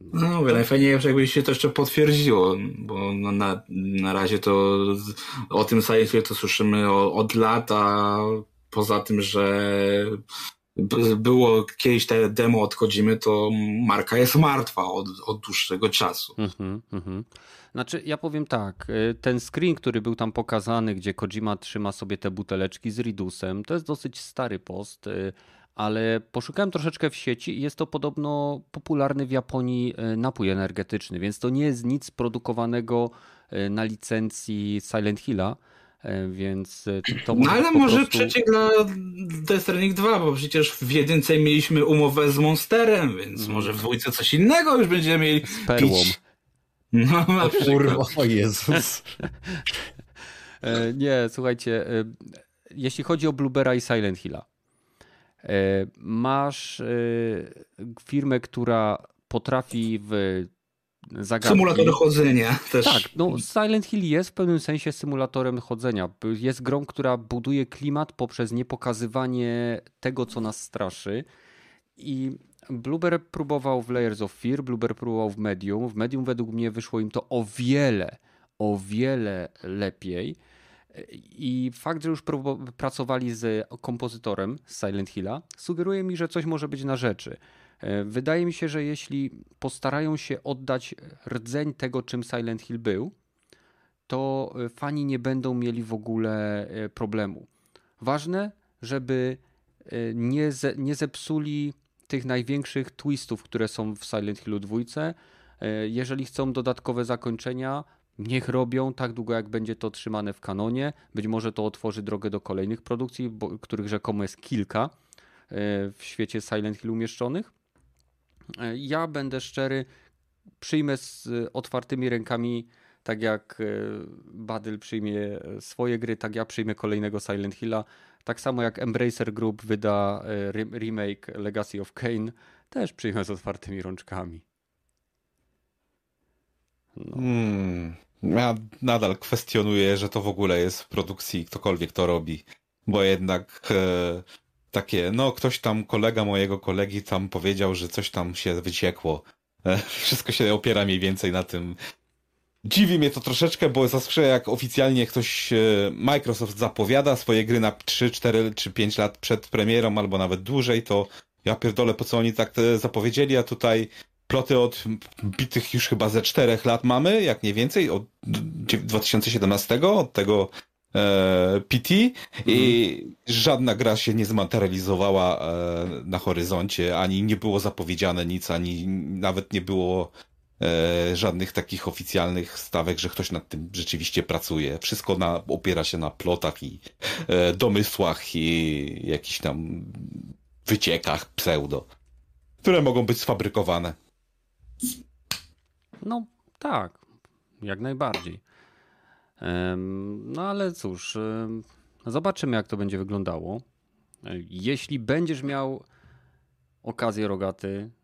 No mówię, najfajniej jakby się to jeszcze potwierdziło, bo no na, na razie to o tym sci to słyszymy od lat, a poza tym, że było kiedyś te demo odchodzimy, to marka jest martwa od, od dłuższego czasu. Mm-hmm, mm-hmm. Znaczy, ja powiem tak, y, ten screen, który był tam pokazany, gdzie Kojima trzyma sobie te buteleczki z Ridusem, to jest dosyć stary post, y, ale poszukałem troszeczkę w sieci i jest to podobno popularny w Japonii y, napój energetyczny, więc to nie jest nic produkowanego na licencji Silent Hilla więc to No ale może prostu... przeciek dla Death Stranding 2, bo przecież w jedynce mieliśmy umowę z Monsterem, więc mm. może w dwójce coś innego już będziemy mieli. Z perłą. Pić. No, na kurwa, o Jezus. E, nie, słuchajcie, e, jeśli chodzi o Bluebera i Silent Hilla, e, masz firmę, która potrafi w zagadki... Symulator chodzenia też. Tak, no Silent Hill jest w pewnym sensie symulatorem chodzenia. Jest grą, która buduje klimat poprzez niepokazywanie tego, co nas straszy i Blueber próbował w Layers of Fear, Blueber próbował w Medium. W Medium według mnie wyszło im to o wiele, o wiele lepiej. I fakt, że już pracowali z kompozytorem z Silent Hilla, sugeruje mi, że coś może być na rzeczy. E, wydaje mi się, że jeśli postarają się oddać rdzeń tego, czym Silent Hill był, to fani nie będą mieli w ogóle e, problemu. Ważne, żeby e, nie, ze, nie zepsuli tych największych twistów, które są w Silent Hillu 2. E, jeżeli chcą dodatkowe zakończenia, niech robią tak długo, jak będzie to trzymane w kanonie. Być może to otworzy drogę do kolejnych produkcji, bo, których rzekomo jest kilka e, w świecie Silent Hill umieszczonych. E, ja będę szczery, przyjmę z otwartymi rękami, tak jak Badyl przyjmie swoje gry, tak ja przyjmę kolejnego Silent Hilla. Tak samo jak Embracer Group wyda e, remake Legacy of Kane, też przyjmę z otwartymi rączkami. No. Hmm. Ja nadal kwestionuję, że to w ogóle jest w produkcji ktokolwiek to robi. bo jednak e, takie, no ktoś tam, kolega mojego kolegi tam powiedział, że coś tam się wyciekło. E, [laughs] wszystko się opiera mniej więcej na tym. Dziwi mnie to troszeczkę, bo zawsze jak oficjalnie ktoś, e, Microsoft zapowiada swoje gry na 3, 4 czy 5 lat przed premierą, albo nawet dłużej, to ja pierdolę, po co oni tak e, zapowiedzieli, a tutaj ploty od bitych już chyba ze 4 lat mamy, jak nie więcej, od 2017, od tego e, PT i żadna gra się nie zmaterializowała e, na horyzoncie, ani nie było zapowiedziane nic, ani nawet nie było żadnych takich oficjalnych stawek, że ktoś nad tym rzeczywiście pracuje. Wszystko na, opiera się na plotach i e, domysłach i jakichś tam wyciekach pseudo, które mogą być sfabrykowane. No tak, jak najbardziej. No ale cóż, zobaczymy jak to będzie wyglądało. Jeśli będziesz miał okazję rogaty e,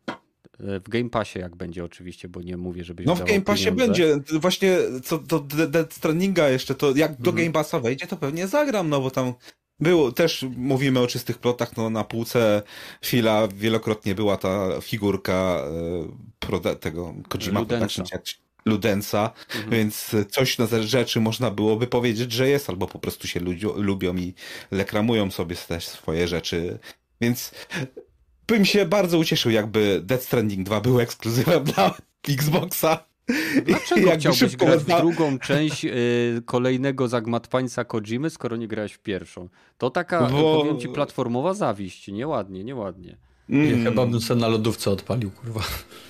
w Game Passie jak będzie oczywiście, bo nie mówię, żebyś No w Game Passie pieniądze. będzie. Właśnie co do Dead Strandinga jeszcze, to jak do mhm. Game Passa wejdzie, to pewnie zagram, no bo tam było, też mówimy o czystych plotach, no na półce Fila wielokrotnie była ta figurka e, tego Kojima Ludensa. Ludensa, mhm. więc coś na rzeczy można byłoby powiedzieć, że jest, albo po prostu się lubią i lekramują sobie też swoje rzeczy. Więc bym się bardzo ucieszył, jakby Death Stranding 2 był ekskluzywem dla Xboxa. Dlaczego Jak chciałbyś grać w drugą część y, kolejnego zagmatwańca Kojimy, skoro nie grałeś w pierwszą? To taka, Bo... powiem ci, platformowa zawiść. Nieładnie, nieładnie. Mm. Chyba bym sobie na lodówce odpalił, kurwa.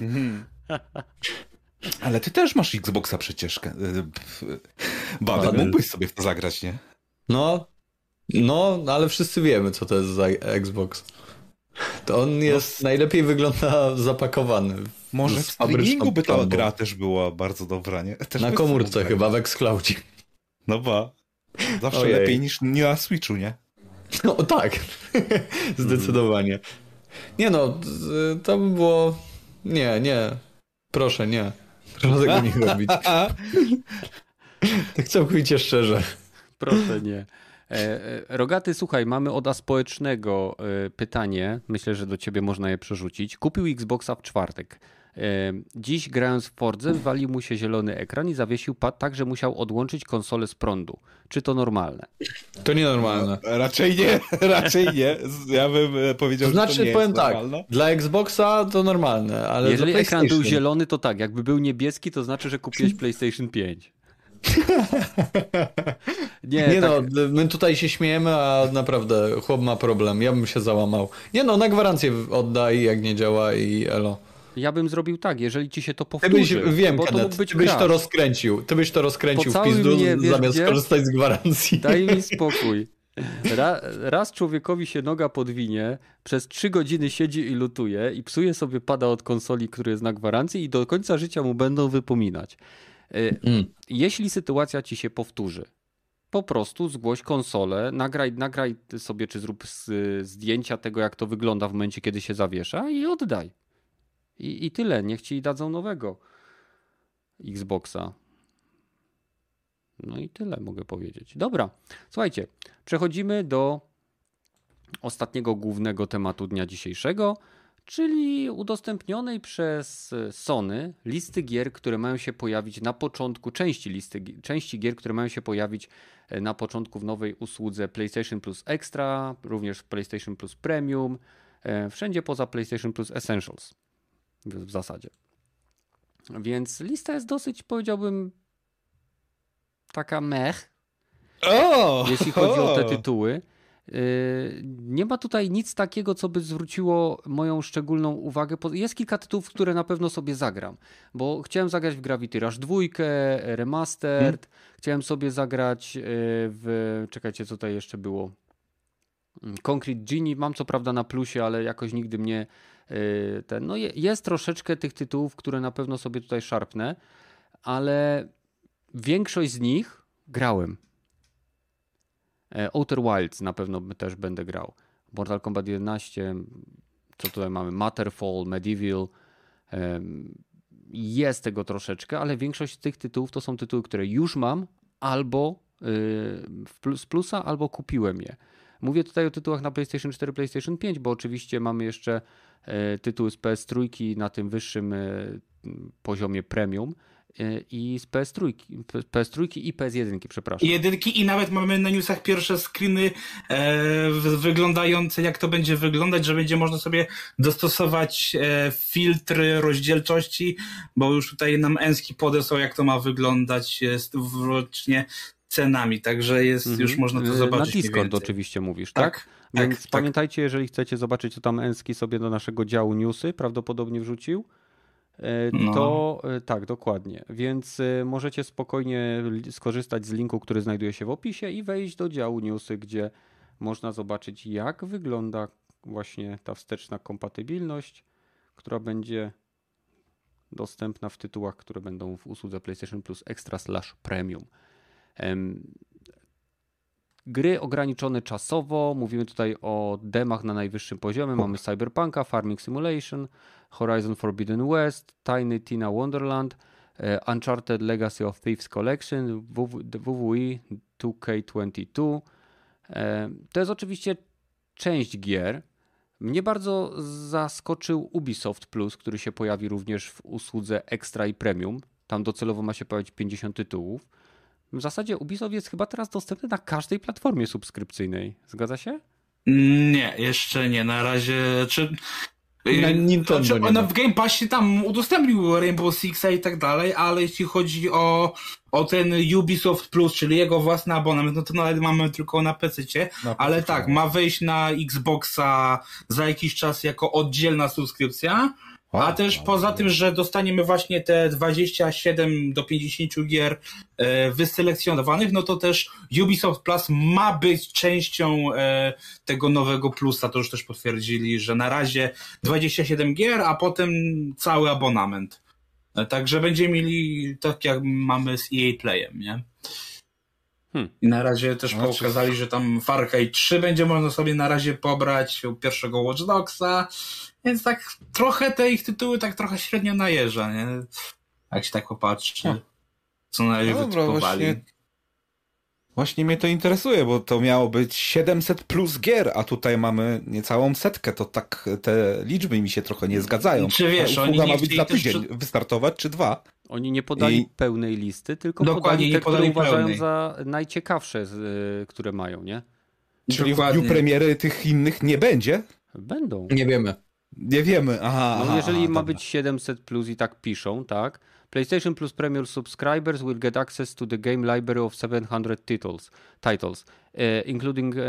Mm. [laughs] Ale ty też masz Xboxa przecież. Y, Baden, mógłbyś sobie w to zagrać, nie? No, no, ale wszyscy wiemy, co to jest za Xbox. To on jest, no, najlepiej wygląda zapakowany. Może w streamingu by ta gra też była bardzo dobra, nie? Też na komórce chyba, w Xcloudzie. No ba. Zawsze Ojej. lepiej niż nie na Switchu, nie? [laughs] No tak, [laughs] zdecydowanie. Nie no, to by było... Nie, nie. Proszę, nie. Proszę tego nie [laughs] robić. tak całkowicie szczerze. Proszę nie. E, e, Rogaty, słuchaj, mamy od aspołecznego e, pytanie. Myślę, że do ciebie można je przerzucić. Kupił Xboxa w czwartek. Dziś grając w Fordze walił mu się zielony ekran i zawiesił pad tak, że musiał odłączyć konsolę z prądu. Czy to normalne? To nienormalne. No, raczej nie, [laughs] raczej nie. Ja bym powiedział, to znaczy, że to nie powiem tak, dla Xboxa to normalne, ale Jeżeli ekran był zielony, to tak. Jakby był niebieski, to znaczy, że kupiłeś [laughs] PlayStation 5. [laughs] nie, nie tak... no, my tutaj się śmiejemy, a naprawdę chłop ma problem. Ja bym się załamał. Nie no, na gwarancję oddaj, jak nie działa i elo. Ja bym zrobił tak, jeżeli ci się to powtórzy. Ty byś, wiem, bo Kenneth, to być ty byś to rozkręcił. Ty byś to rozkręcił w pizdu mnie, zamiast gdzie? korzystać z gwarancji. Daj mi [laughs] spokój. Ra, raz człowiekowi się noga podwinie, przez trzy godziny siedzi i lutuje i psuje sobie pada od konsoli, który jest na gwarancji i do końca życia mu będą wypominać. Mm. Jeśli sytuacja ci się powtórzy, po prostu zgłoś konsolę, nagraj, nagraj sobie, czy zrób zdjęcia tego, jak to wygląda w momencie, kiedy się zawiesza i oddaj. I, i tyle. Niech ci dadzą nowego Xboxa. No i tyle mogę powiedzieć. Dobra, słuchajcie, przechodzimy do ostatniego głównego tematu dnia dzisiejszego, czyli udostępnionej przez Sony listy gier, które mają się pojawić na początku, części listy, części gier, które mają się pojawić e, na początku w nowej usłudze PlayStation Plus Extra, również PlayStation Plus Premium, e, wszędzie poza PlayStation Plus Essentials w zasadzie. Więc lista jest dosyć, powiedziałbym, taka mech, oh, jeśli chodzi oh. o te tytuły. Y, nie ma tutaj nic takiego, co by zwróciło moją szczególną uwagę. Jest kilka tytułów, które na pewno sobie zagram, bo chciałem zagrać w Gravity Rush 2, Remastered, hmm. chciałem sobie zagrać y, w... Czekajcie, co tutaj jeszcze było? Mm, Concrete Genie mam co prawda na plusie, ale jakoś nigdy mnie y, ten... No jest troszeczkę tych tytułów, które na pewno sobie tutaj szarpnę, ale większość z nich grałem. E, Outer Wilds na pewno też będę grał. Mortal Kombat 11, co tutaj mamy? Matterfall, Medieval. Jest tego troszeczkę, ale większość tych tytułów to są tytuły, które już mam albo y, z plusa, albo kupiłem je. Mówię tutaj o tytułach na PlayStation 4, PlayStation 5, bo oczywiście mamy jeszcze e, tytuły z PS3 na tym wyższym e, poziomie premium i z PS3, PS3 i PS1, przepraszam. Jedynki i nawet mamy na newsach pierwsze screeny e, wyglądające jak to będzie wyglądać, że będzie można sobie dostosować e, filtry rozdzielczości, bo już tutaj nam Enski podesłał jak to ma wyglądać wrocznie cenami, także jest mhm. już można to zobaczyć. Na Discord oczywiście mówisz, tak? tak? Więc tak, tak. pamiętajcie, tak. jeżeli chcecie zobaczyć, co tam Enski sobie do naszego działu newsy prawdopodobnie wrzucił. To no. tak, dokładnie. Więc e, możecie spokojnie skorzystać z linku, który znajduje się w opisie i wejść do działu newsy, gdzie można zobaczyć, jak wygląda właśnie ta wsteczna kompatybilność, która będzie dostępna w tytułach, które będą w usłudze PlayStation Plus Extra slash Premium. Gry ograniczone czasowo, mówimy tutaj o demach na najwyższym poziomie. Mamy Cyberpunka, Farming Simulation, Horizon Forbidden West, Tiny Tina Wonderland, e, Uncharted Legacy of Thieves Collection, WWE 2K22. E, to jest oczywiście część gier. Mnie bardzo zaskoczył Ubisoft Plus, który się pojawi również w usłudze Extra i Premium. Tam docelowo ma się pojawić 50 tytułów. W zasadzie Ubisoft jest chyba teraz dostępny na każdej platformie subskrypcyjnej. Zgadza się? Nie, jeszcze nie. Na razie. Czy... Na Nintendo znaczy, nie w Game Passie tam udostępnił Rainbow Sixa i tak dalej, ale jeśli chodzi o, o ten Ubisoft Plus, czyli jego własny abonament, no to nawet mamy tylko na PC, ale tak, ma wejść na Xboxa za jakiś czas jako oddzielna subskrypcja, a też poza tym, że dostaniemy właśnie te 27 do 50 gier e, wyselekcjonowanych, no to też Ubisoft Plus ma być częścią e, tego nowego plusa. To już też potwierdzili, że na razie 27 gier, a potem cały abonament. E, także będziemy mieli tak jak mamy z EA Playem, nie? Hmm. I na razie też no, pokazali, że tam Far Cry 3 będzie można sobie na razie pobrać u pierwszego Watch Dogsa, więc tak trochę te ich tytuły tak trochę średnio najeżdża, nie? Jak się tak popatrzy, no. co najlepiej no dobra, właśnie, właśnie mnie to interesuje, bo to miało być 700 plus gier, a tutaj mamy niecałą setkę, to tak te liczby mi się trochę nie zgadzają. Czy wiesz, oni nie ma być za tydzień też... wystartować, czy dwa? Oni nie podali I... pełnej listy, tylko Dokładnie, podali te, które uważają pełnej. za najciekawsze, y, które mają, nie? Czyli Dokładnie. w dniu premiery tych innych nie będzie? Będą. Nie wiemy. Nie wiemy, aha. No aha, jeżeli aha, ma dobra. być 700 plus i tak piszą, tak? PlayStation Plus Premier subscribers will get access to the game library of 700 titles, titles uh, including uh,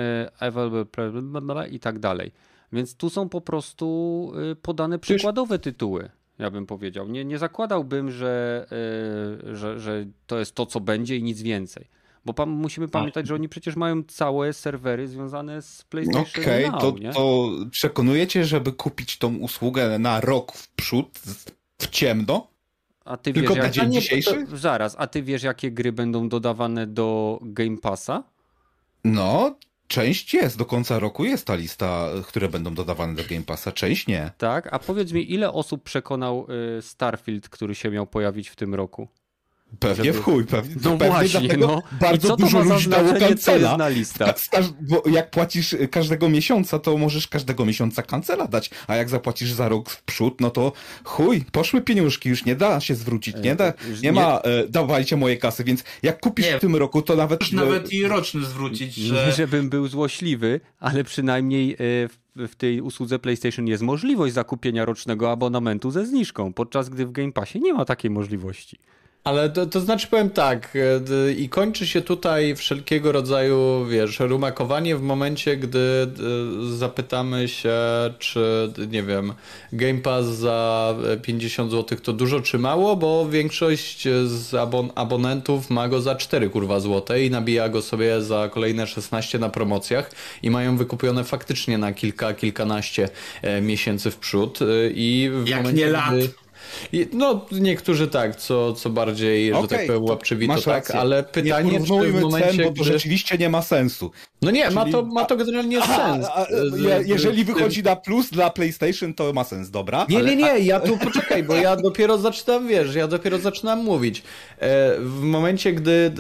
available i tak dalej. Więc tu są po prostu e, podane przykładowe tytuły ja bym powiedział. Nie, nie zakładałbym, że, że, że to jest to, co będzie i nic więcej. Bo pa musimy pamiętać, że oni przecież mają całe serwery związane z PlayStation Okej, okay, to, to przekonujecie, żeby kupić tą usługę na rok w przód, w ciemno? A ty Tylko wiesz, jak... dzisiejszy? To, zaraz, a ty wiesz, jakie gry będą dodawane do Game Passa? No, część jest, do końca roku jest ta lista, które będą dodawane do Game Passa, część nie. Tak, a powiedz mi, ile osób przekonał y, Starfield, który się miał pojawić w tym roku? Pewnie żeby... w chuj, pewnie. No pewnie właśnie, no. Bardzo dużo ludzi dało kancela. na listach? Bo jak płacisz każdego miesiąca, to możesz każdego miesiąca kancela dać, a jak zapłacisz za rok w przód, no to chuj, poszły pieniążki, już nie da się zwrócić, nie da, nie, nie ma, e, dawajcie moje kasy, więc jak kupisz nie, w tym roku, to nawet... Już nawet i roczny zwrócić, że... Nie, żebym był złośliwy, ale przynajmniej e, w tej usłudze PlayStation jest możliwość zakupienia rocznego abonamentu ze zniżką, podczas gdy w Game Passie nie ma takiej możliwości. Ale to, to znaczy powiem tak, e, i kończy się tutaj wszelkiego rodzaju, wiesz, rumakowanie w momencie, gdy e, zapytamy się, czy, nie wiem, Game Pass za 50 zł to dużo czy mało, bo większość z abon abonentów ma go za 4 kurwa złote i nabija go sobie za kolejne 16 na promocjach i mają wykupione faktycznie na kilka, kilkanaście e, miesięcy w przód i w Jak momencie, nie lat. Gdy no, niektórzy tak, co, co bardziej, że Okej, tak powiem, to łapczywito, masz tak, ale pytanie, nie czy w momencie, cen, bo to rzeczywiście nie ma sensu. No nie, ma Czyli- to, ma to generalnie Aha, sens. a, je, z- jeżeli wychodzi na plus dla PlayStation, to ma sens, dobra? Nie, nie, nie, ja tu poczekaj, bo ja dopiero zaczynam, wiesz, ja dopiero zaczynam mówić. E, w momencie, gdy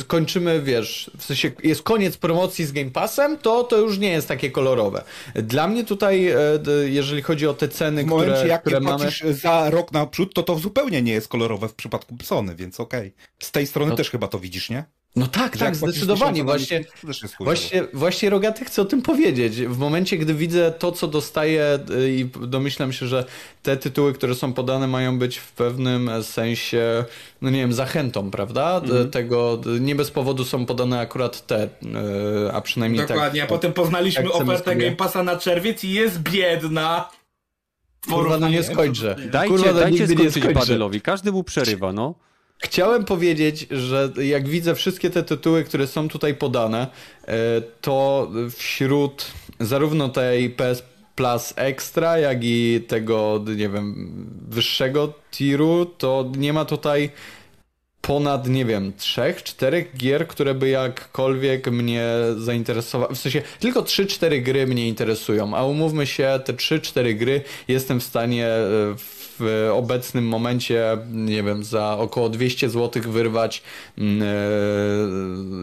e, kończymy, wiesz, w sensie jest koniec promocji z Game Passem, to to już nie jest takie kolorowe. Dla mnie tutaj, e, jeżeli chodzi o te ceny, W momencie, które, jak które mamy... za rok naprzód, to to zupełnie nie jest kolorowe w przypadku Sony, więc okej. Z tej strony No- też chyba to widzisz, nie? No tak, tak, zdecydowanie. Właśnie. Właśnie, właśnie Rogaty chcę o tym powiedzieć. W momencie, gdy widzę to, co dostaję y, i domyślam się, że te tytuły, które są podane mają być w pewnym sensie, no nie wiem, zachętą, prawda? D- Tego, nie bez powodu są podane akurat te, y, a przynajmniej Dokładnie, tak. a potem poznaliśmy tak ofertę Game Passa na czerwiec i jest biedna. Kurwa, no nie skończę. Dajcie, Kurwa, no dajcie skończyć. Badylowi. Każdy mu przerywa, no. Chciałem powiedzieć, że jak widzę wszystkie te tytuły, które są tutaj podane, e, to wśród zarówno tej PS Plus Extra, jak i tego, nie wiem, wyższego tiru, to nie ma tutaj ponad, nie wiem, trzech, czterech gier, które by jakkolwiek mnie zainteresowały. W sensie tylko 3-4 gry mnie interesują, a umówmy się, te 3-4 gry jestem w stanie e, w obecnym momencie, nie wiem, za około 200 zł wyrwać, mm, e,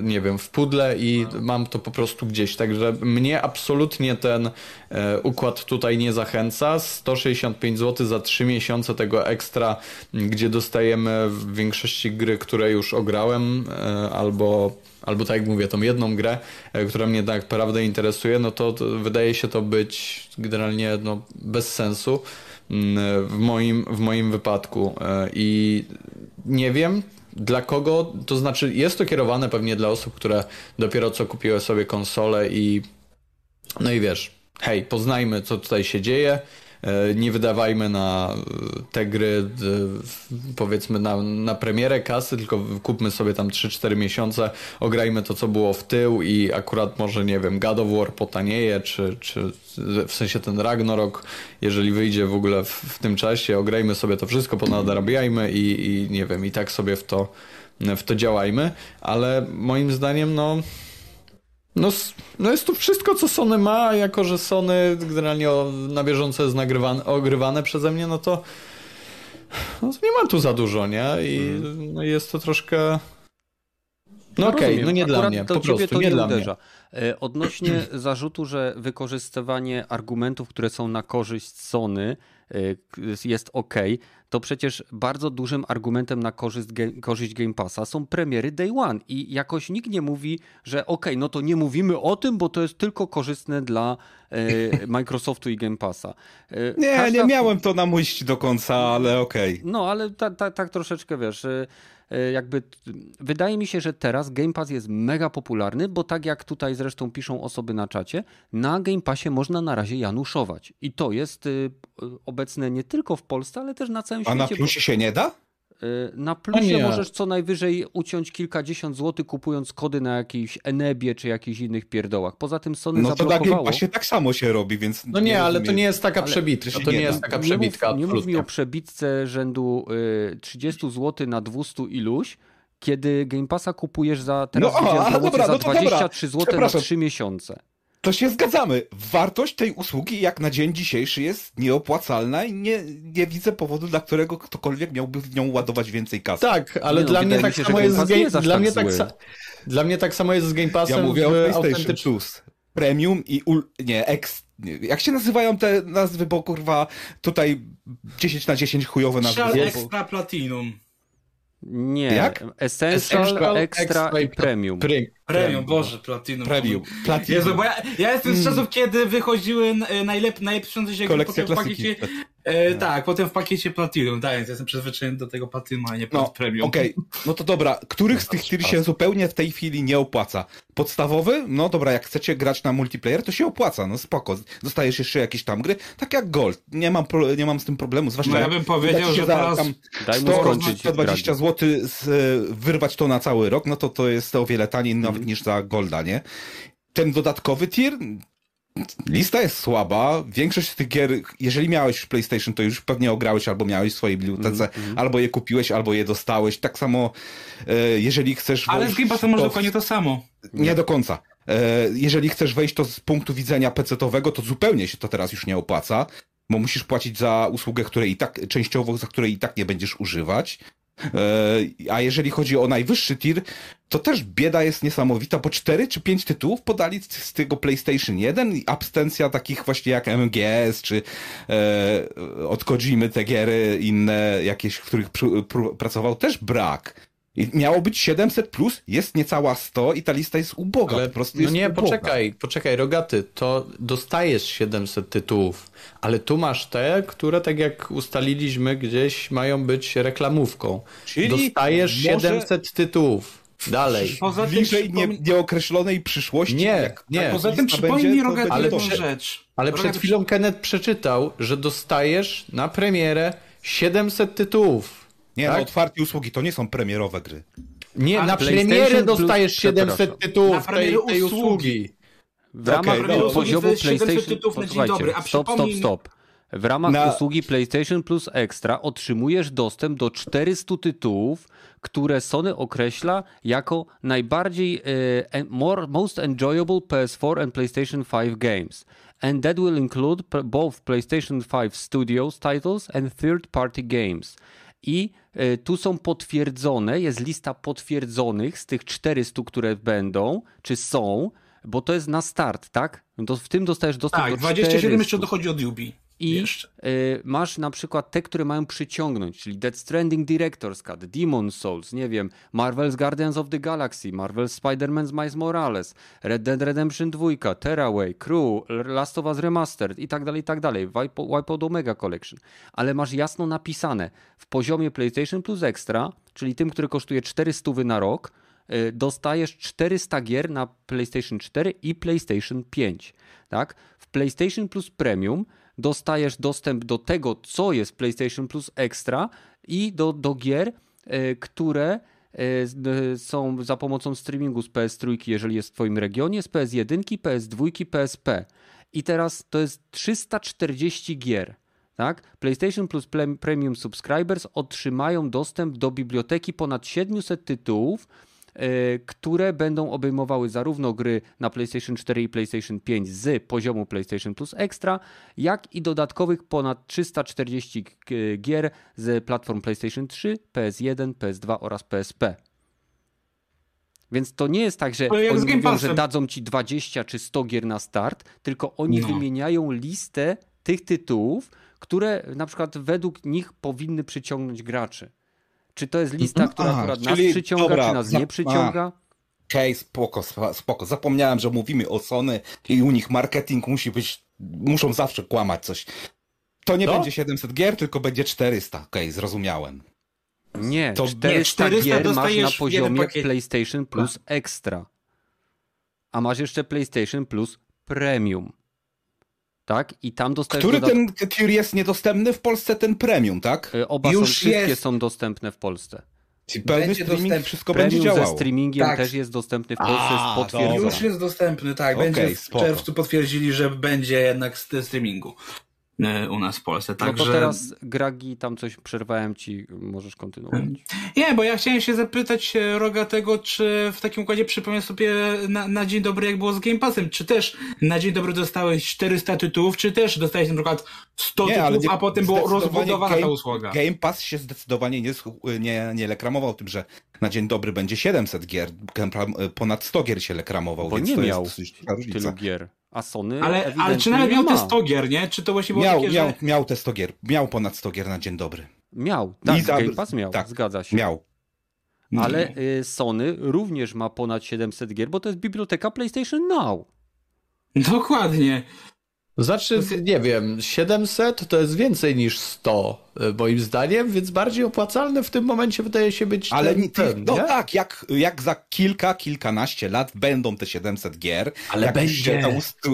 nie wiem, w pudle i mam to po prostu gdzieś. Także mnie absolutnie ten e, układ tutaj nie zachęca. 165 zł za 3 miesiące tego ekstra, gdzie dostajemy w większości gry, które już ograłem, e, albo albo tak jak mówię, tą jedną grę, która mnie tak naprawdę interesuje, no to, to wydaje się to być generalnie no, bez sensu w moim, w moim wypadku. E, I nie wiem, dla kogo, to znaczy jest to kierowane pewnie dla osób, które dopiero co kupiły sobie konsolę i no i wiesz, hej, poznajmy co tutaj się dzieje, nie wydawajmy na e, te gry e, powiedzmy na, na premierę kasy, tylko kupmy sobie tam 3-4 miesiące, ograjmy to co było w tył i akurat może nie wiem, God of War potanieje, czy, czy w sensie ten Ragnarok, jeżeli wyjdzie w ogóle w, w tym czasie, ograjmy sobie to wszystko, ponadarabiajmy i, i nie wiem, i tak sobie w to, w to działajmy, ale moim zdaniem no no, no jest tu wszystko, co Sony ma, a jako że Sony generalnie o- na bieżąco jest nagrywane, ogrywane przeze mnie, no to, no to nie ma tu za dużo, nie? I no jest to troszkę... No okej, rozumiem. no nie dla Akurat mnie, do po prostu, to nie nie dla uderza. E, Odnośnie [clears throat] zarzutu, że wykorzystywanie argumentów, które są na korzyść Sony e, jest ok, to przecież bardzo dużym argumentem na korzyść, korzyść Game Passa są premiery Day One i jakoś nikt nie mówi, że ok, no to nie mówimy o tym, bo to jest tylko korzystne dla e, [laughs] Microsoftu i Game Passa. E, Nie, każda- nie miałem to na myśli do końca, ale okej. no, ale tak ta, tak troszeczkę wiesz. y, Jakby t- wydaje mi się, że teraz Game Pass jest mega popularny, bo tak jak tutaj zresztą piszą osoby na czacie, na Game Passie można na razie januszować. I to jest y, obecne nie tylko w Polsce, ale też na całym A na świecie. plusie się nie da? Y, Na plusie nie. możesz co najwyżej uciąć kilkadziesiąt złotych, kupując kody na jakiejś Enebie czy jakichś innych pierdołach. Poza tym Sony No to na Game zablokowało. Passie tak samo się robi, więc... No nie, ale to nie jest taka przebitka, to to nie nie jest taka nie mów, przebitka, nie mów mi o przebitce rzędu y, 30 zł na 200 iluś, kiedy Game Passa kupujesz za teraz No, widziałem a, promocję dobra, za no to dobra. 23 zł na Przepraszam. 3 miesiące. To się zgadzamy. Wartość tej usługi jak na dzień dzisiejszy jest nieopłacalna i nie, nie widzę powodu, dla którego ktokolwiek miałby w nią ładować więcej kasy. Tak, ale Nie no, dla mnie tak się, samo jest z jest dla tak mnie tak sa- Dla mnie tak samo jest z Game Passem Ja mówię o PlayStation Plus. Premium i ul... nie, X... nie, Jak się nazywają te nazwy, bo kurwa tutaj 10 na 10 chujowe nazwy. Bo- Extra Platinum. Nie. Jak? Essential, Extra, extra, extra i i premium. Premium, Boże, Platinum. Premium. Platinum. Jezu, bo ja, ja jestem z czasów, kiedy wychodziły e, najlep, najlepsze się Kolekcja potem w pakiecie, e, Tak, potem w pakiecie Platinum, tak, więc jestem przyzwyczajony do tego Platinum, a nie No, Premium. okej. No to dobra, których z tych tir się zupełnie w tej chwili nie opłaca? Podstawowy? No dobra, jak chcecie grać na multiplayer, to się opłaca, no spoko. Dostajesz jeszcze jakieś tam gry, tak jak Gold. Nie mam, pro, nie mam z tym problemu, zwłaszcza No ja bym powiedział, że za teraz- tam Daj mu 100, skończyć. 120 Dragi. zł z, e, wyrwać to na cały rok, no to to jest o wiele taniej nawet niż za Golda, nie? Ten dodatkowy tier, Lista jest słaba. Większość z tych gier, jeżeli miałeś PlayStation, to już pewnie ograłeś albo miałeś w swojej bibliotece, Mhm, albo je kupiłeś, albo je dostałeś. Tak samo, e, jeżeli chcesz. Ale z Game Passem może to- dokładnie to samo. Nie do końca. E, Jeżeli chcesz wejść to z punktu widzenia PC-owego, to zupełnie się to teraz już nie opłaca, bo musisz płacić za usługę, której i tak, częściowo, za której i tak nie będziesz używać. E, A jeżeli chodzi o najwyższy tier, to też bieda jest niesamowita, bo 4 czy 5 tytułów podali z- z tego PlayStation 1 i abstencja takich właśnie jak MGS, czy e, od Kojimy te giery inne jakieś, w których pr- pr- pracował, też brak. Miało być 700 plus, jest niecała 100 i ta lista jest uboga, Ale, po prostu no jest nie, uboga. poczekaj, poczekaj, Rogaty, to dostajesz 700 tytułów, ale tu masz te, które tak jak ustaliliśmy gdzieś mają być reklamówką. Czyli dostajesz może- 700 tytułów. Dalej. Poza tym Bliżej nie, nieokreślonej przyszłości. Nie, jak nie. taka Poza tym przypomnij to Rogaty ale jedną prze- rzecz. Ale Rogaty, przed chwilą Kenneth przeczytał, że dostajesz na premierę 700 tytułów. Nie, tak? no otwarcie usługi to nie są premierowe gry. Nie, Ale na premierę dostajesz 700 przepraszam. Na tytułów tej, tej usługi. usługi. W ramach okay, no. poziomu To jest 700 PlayStation... tytułów na dzień Posłuchajcie, dobry, a stop, stop, stop. W ramach Na- usługi PlayStation Plus Extra otrzymujesz dostęp do 400 tytułów, które Sony określa jako najbardziej e, more, most enjoyable PS4 and PlayStation 5 games. And that will include both PlayStation 5 Studios titles and third-party games. I tu są potwierdzone, jest lista potwierdzonych z tych 400, które będą, czy są, bo to jest na start, tak? No w tym dostajesz dostęp Tak, do 27 400. jeszcze dochodzi od Yubi. I Jeszcze. y, masz na przykład te, które mają przyciągnąć, czyli Dead Stranding Director's Cut, Demon Souls, nie wiem, Marvel's Guardians of the Galaxy, Marvel's Spider-Man Miles Morales, Red Dead Redemption 2, Tearaway, Crew, Last of Us Remastered i tak dalej, i tak dalej, Wipe- Wipeout Omega Collection. Ale masz jasno napisane w poziomie PlayStation Plus Extra, czyli tym, który kosztuje 400 na rok, y, dostajesz 400 gier na PlayStation 4 i PlayStation 5. Tak? W PlayStation Plus Premium dostajesz dostęp do tego, co jest PlayStation Plus Extra i do, do gier, e, które e, e, są za pomocą streamingu z PS3, jeżeli jest w Twoim regionie, z PS1, PS2, PSP. I teraz to jest 340 gier. Tak? PlayStation Plus Premium Subscribers otrzymają dostęp do biblioteki ponad 700 tytułów, które będą obejmowały zarówno gry na PlayStation 4 i PlayStation 5 z poziomu PlayStation Plus Extra, jak i dodatkowych ponad 340 g- gier z platform PlayStation 3, PS1, PS2 oraz PSP. Więc to nie jest tak, że oni mówią, Passem. że dadzą ci 20 czy 100 gier na start, tylko oni No. wymieniają listę tych tytułów, które na przykład według nich powinny przyciągnąć graczy. Czy to jest lista, Mhm. która Aha, akurat nas przyciąga, dobra, czy nas za- nie przyciąga? Okej, spoko, spoko. Zapomniałem, że mówimy o Sony i u nich marketing musi być, muszą zawsze kłamać coś. To nie No. będzie 700 gier, tylko będzie 400. Okej, zrozumiałem. Nie, To- 400, nie, 400 gier masz na poziomie. PlayStation Plus Extra. A masz jeszcze PlayStation Plus Premium. Tak? I tam dostajesz Który dodat- ten tier jest niedostępny w Polsce, ten premium, tak? Y, Oba Już są, wszystkie jest. są dostępne w Polsce. Czyli pełny Będzie streaming, dostępny. wszystko będzie Premium ze działało. streamingiem Tak. też jest dostępny w Polsce, A, jest potwierdzone. dobra. Już jest dostępny, tak. Będzie w spoko. czerwcu potwierdzili, że będzie jednak z streamingu u nas w Polsce. No Także to teraz, Gragi, tam coś przerwałem ci, możesz kontynuować. Nie, bo ja chciałem się zapytać e, Rogatego, czy w takim układzie przypomnę sobie na, na dzień dobry, jak było z Game Passem, czy też na dzień dobry dostałeś 400 tytułów, czy też dostałeś na przykład 100 Nie, tytułów, nie- a potem była zdecydowanie rozbudowana ta Game- usługa. Game Pass się zdecydowanie nie, nie, nie lekramował tym, że na dzień dobry będzie 700 gier, e, ponad 100 gier się lekramował, Bo więc nie to miał jest tylu gier. A Sony Ale, ale czy nawet miał ma. te 100 gier, nie? Czy to właśnie było Miał, takie, miał, że... miał te 100 gier, miał ponad 100 gier na dzień dobry. Miał, tak, I za- Game Pass miał, tak, zgadza się. Miał. Ale y, Sony również ma ponad 700 gier, bo to jest biblioteka PlayStation Now. Dokładnie. Znaczy, nie wiem, 700 to jest więcej niż 100, y, moim zdaniem, więc bardziej opłacalne w tym momencie wydaje się być Ale ten, nie, ty, ten, no nie? tak, jak, jak za kilka, kilkanaście lat będą te 700 gier. Ale jak będzie. się ta ust-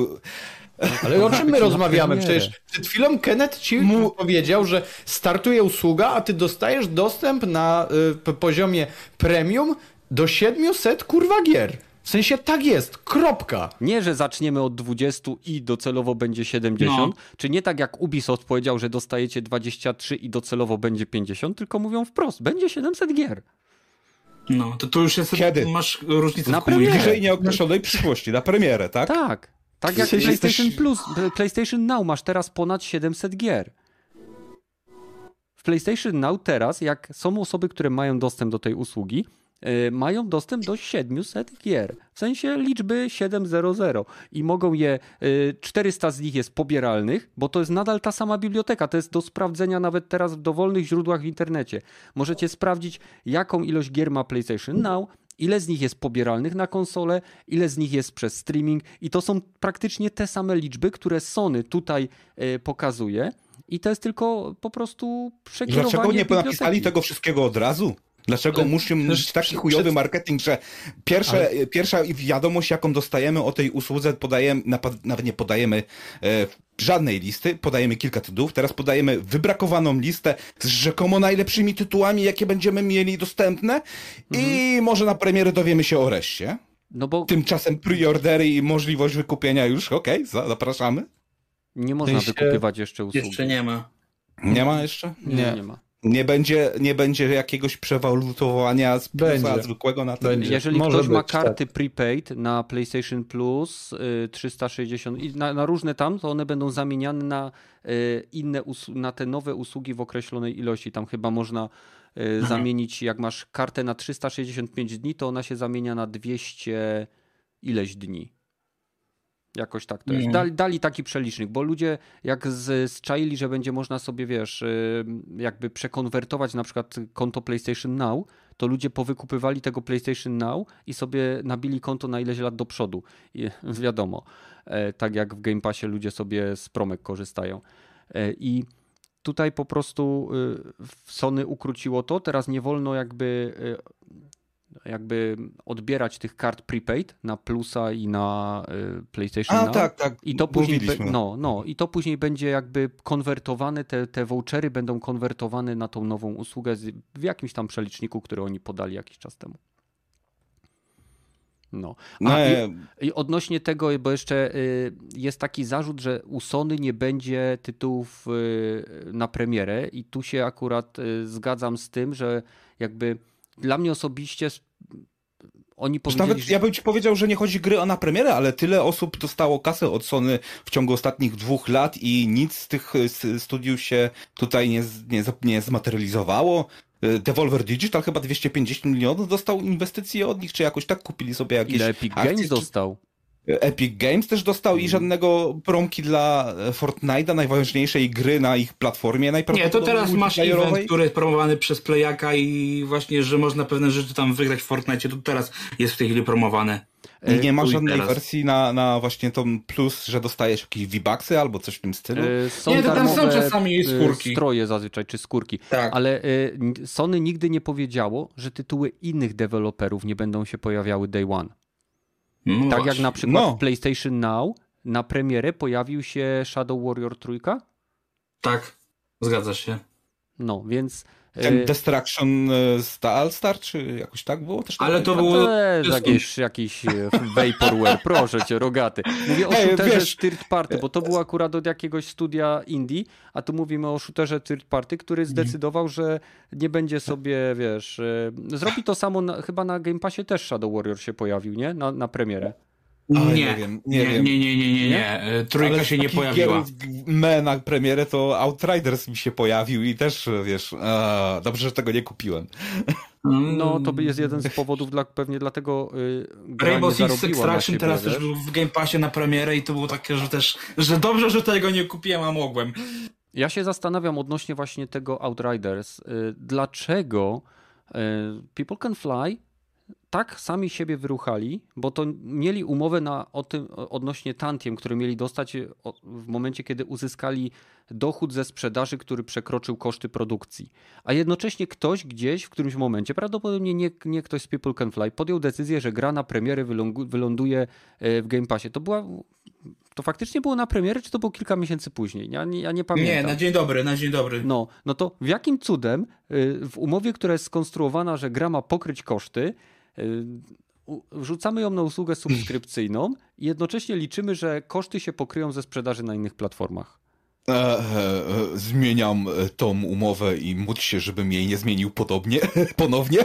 Ale o czym my [laughs] rozmawiamy? Przecież przed chwilą Kenneth ci powiedział, że startuje usługa, a ty dostajesz dostęp na y, poziomie premium do 700 kurwa gier. W sensie tak jest, kropka. Nie, że zaczniemy od 20 i docelowo będzie 70, No. czy nie tak jak Ubisoft powiedział, że dostajecie 23 i docelowo będzie 50, tylko mówią wprost, będzie 700 gier. No, to tu już jest, Kiedy? masz różnicę Na w komunikacji. Bliżej nieokreślonej przyszłości, na premierę, tak? Tak. Tak jak PlayStation jesteś- Plus, PlayStation Now masz teraz ponad 700 gier. W PlayStation Now teraz, jak są osoby, które mają dostęp do tej usługi, mają dostęp do 700 gier. W sensie liczby 700 i mogą je, yy, 400 z nich jest pobieralnych, bo to jest nadal ta sama biblioteka, to jest do sprawdzenia nawet teraz w dowolnych źródłach w internecie. Możecie sprawdzić, jaką ilość gier ma PlayStation Now, ile z nich jest pobieralnych na konsolę, ile z nich jest przez streaming i to są praktycznie te same liczby, które Sony tutaj e, pokazuje i to jest tylko po prostu przekierowanie Dlaczego nie biblioteki. napisali tego wszystkiego od razu? Dlaczego Ale mieć przecież taki chujowy przed- marketing, że pierwsze, pierwsza wiadomość, jaką dostajemy o tej usłudze, podajemy, nawet nie podajemy e, żadnej listy, podajemy kilka tytułów, teraz podajemy wybrakowaną listę z rzekomo najlepszymi tytułami, jakie będziemy mieli dostępne i może na premierę dowiemy się o reszcie. No bo Tymczasem preordery i możliwość wykupienia już, okej, za- zapraszamy. nie można sensie- wykupywać jeszcze usługi. Jeszcze nie ma. Nie ma jeszcze? Nie, Nie. nie ma. Nie będzie, nie będzie jakiegoś przewalutowania z plusa zwykłego na ten. Będzie. Jeżeli Może ktoś ma być, tak. karty prepaid na PlayStation Plus y, 360 i na, na różne tam, to one będą zamieniane na y, inne na te nowe usługi w określonej ilości. Tam chyba można y, zamienić, jak masz kartę na 365 dni, to ona się zamienia na 200 ileś dni. Jakoś tak to jest. Mhm. Dali, dali taki przelicznik, bo ludzie jak z, zczaili, że będzie można sobie, wiesz, y, jakby przekonwertować na przykład konto PlayStation Now, to ludzie powykupywali tego PlayStation Now i sobie nabili konto na ileś lat do przodu. I, [laughs] wiadomo, e, tak jak w Game Passie ludzie sobie z promek korzystają. E, I tutaj po prostu y, Sony ukróciło to, teraz nie wolno jakby y, jakby odbierać tych kart prepaid na Plusa i na y, PlayStation A Now. tak, tak. I to później, be, no, no, i to później będzie jakby konwertowane, te, te vouchery będą konwertowane na tą nową usługę z, w jakimś tam przeliczniku, który oni podali jakiś czas temu. No. No, A, i, I odnośnie tego, bo jeszcze y, jest taki zarzut, że u Sony nie będzie tytułów y, na premierę i tu się akurat y, zgadzam z tym, że jakby dla mnie osobiście oni powiedzieli, nawet ja bym ci powiedział, że nie chodzi gry o na premierę, ale tyle osób dostało kasę od Sony w ciągu ostatnich dwóch lat i nic z tych studiów się tutaj nie, nie, nie zmaterializowało. Y, Devolver Digital chyba 250 milionów dostał inwestycje od nich, czy jakoś tak kupili sobie jakieś Ile Epic akcje, Games czy- dostał? Epic Games też dostał i żadnego promki dla e, Fortnite'a, najważniejszej gry na ich platformie. Nie, to najprawdopodobniej teraz masz event, który jest promowany przez Playaka i właśnie, że można pewne rzeczy tam wygrać w Fortnite, to teraz jest w tej chwili promowane. E, Nie ma i żadnej teraz. wersji na, na właśnie tą plus, że dostajesz jakieś V-Bucksy albo coś w tym stylu. E, Są Nie, to tam są czasami skórki. Stroje zazwyczaj, czy skórki. Tak. Ale Sony nigdy nie powiedziało, że tytuły innych deweloperów nie będą się pojawiały day one. No Tak jak właśnie. na przykład No. w PlayStation Now na premierę pojawił się Shadow Warrior trójka. Tak, zgadza się. No, więc... Ten Destruction e, Star, Star, czy jakoś tak było? Też Ale tak? to to było... jest jakiś, jakiś e, vaporware, proszę cię, rogaty. Mówię o Ej, shooterze wiesz- third party, bo to było akurat od jakiegoś studia indie, a tu mówimy o shooterze third party, który zdecydował, że nie będzie sobie, wiesz, zrobi to samo, na, chyba na Game Passie też Shadow Warrior się pojawił, nie? Na, na premierę. Oj, Nie, nie wiem, nie nie, wiem. nie, nie, nie, nie, nie. Trójka Ale się nie pojawiła. Me na premierę to Outriders mi się pojawił i też, wiesz, a, dobrze, że tego nie kupiłem. [laughs] No, to jest jeden z [laughs] powodów, dla, pewnie dlatego y, gra Rainbow nie Six Extraction teraz też był w Game Passie na premierę i to było takie, że też, że dobrze, że tego nie kupiłem, a mogłem. Ja się zastanawiam odnośnie właśnie tego Outriders. y, Dlaczego y, People Can Fly tak sami siebie wyruchali, bo to mieli umowę na, o tym, odnośnie tantiem, które mieli dostać o- w momencie, kiedy uzyskali dochód ze sprzedaży, który przekroczył koszty produkcji. A jednocześnie ktoś gdzieś w którymś momencie, prawdopodobnie nie, nie ktoś z People Can Fly, podjął decyzję, że gra na premiery wyląduje y, w Game Passie. To była... To faktycznie było na premierę, czy to było kilka miesięcy później? Ja nie, ja nie pamiętam. Nie, na dzień dobry, na dzień dobry. No, no to w jakim cudem y, w umowie, która jest skonstruowana, że gra ma pokryć koszty, wrzucamy ją na usługę subskrypcyjną i jednocześnie liczymy, że koszty się pokryją ze sprzedaży na innych platformach. E, e, zmieniam e, tą umowę i módl się, żebym jej nie zmienił podobnie, [laughs] ponownie.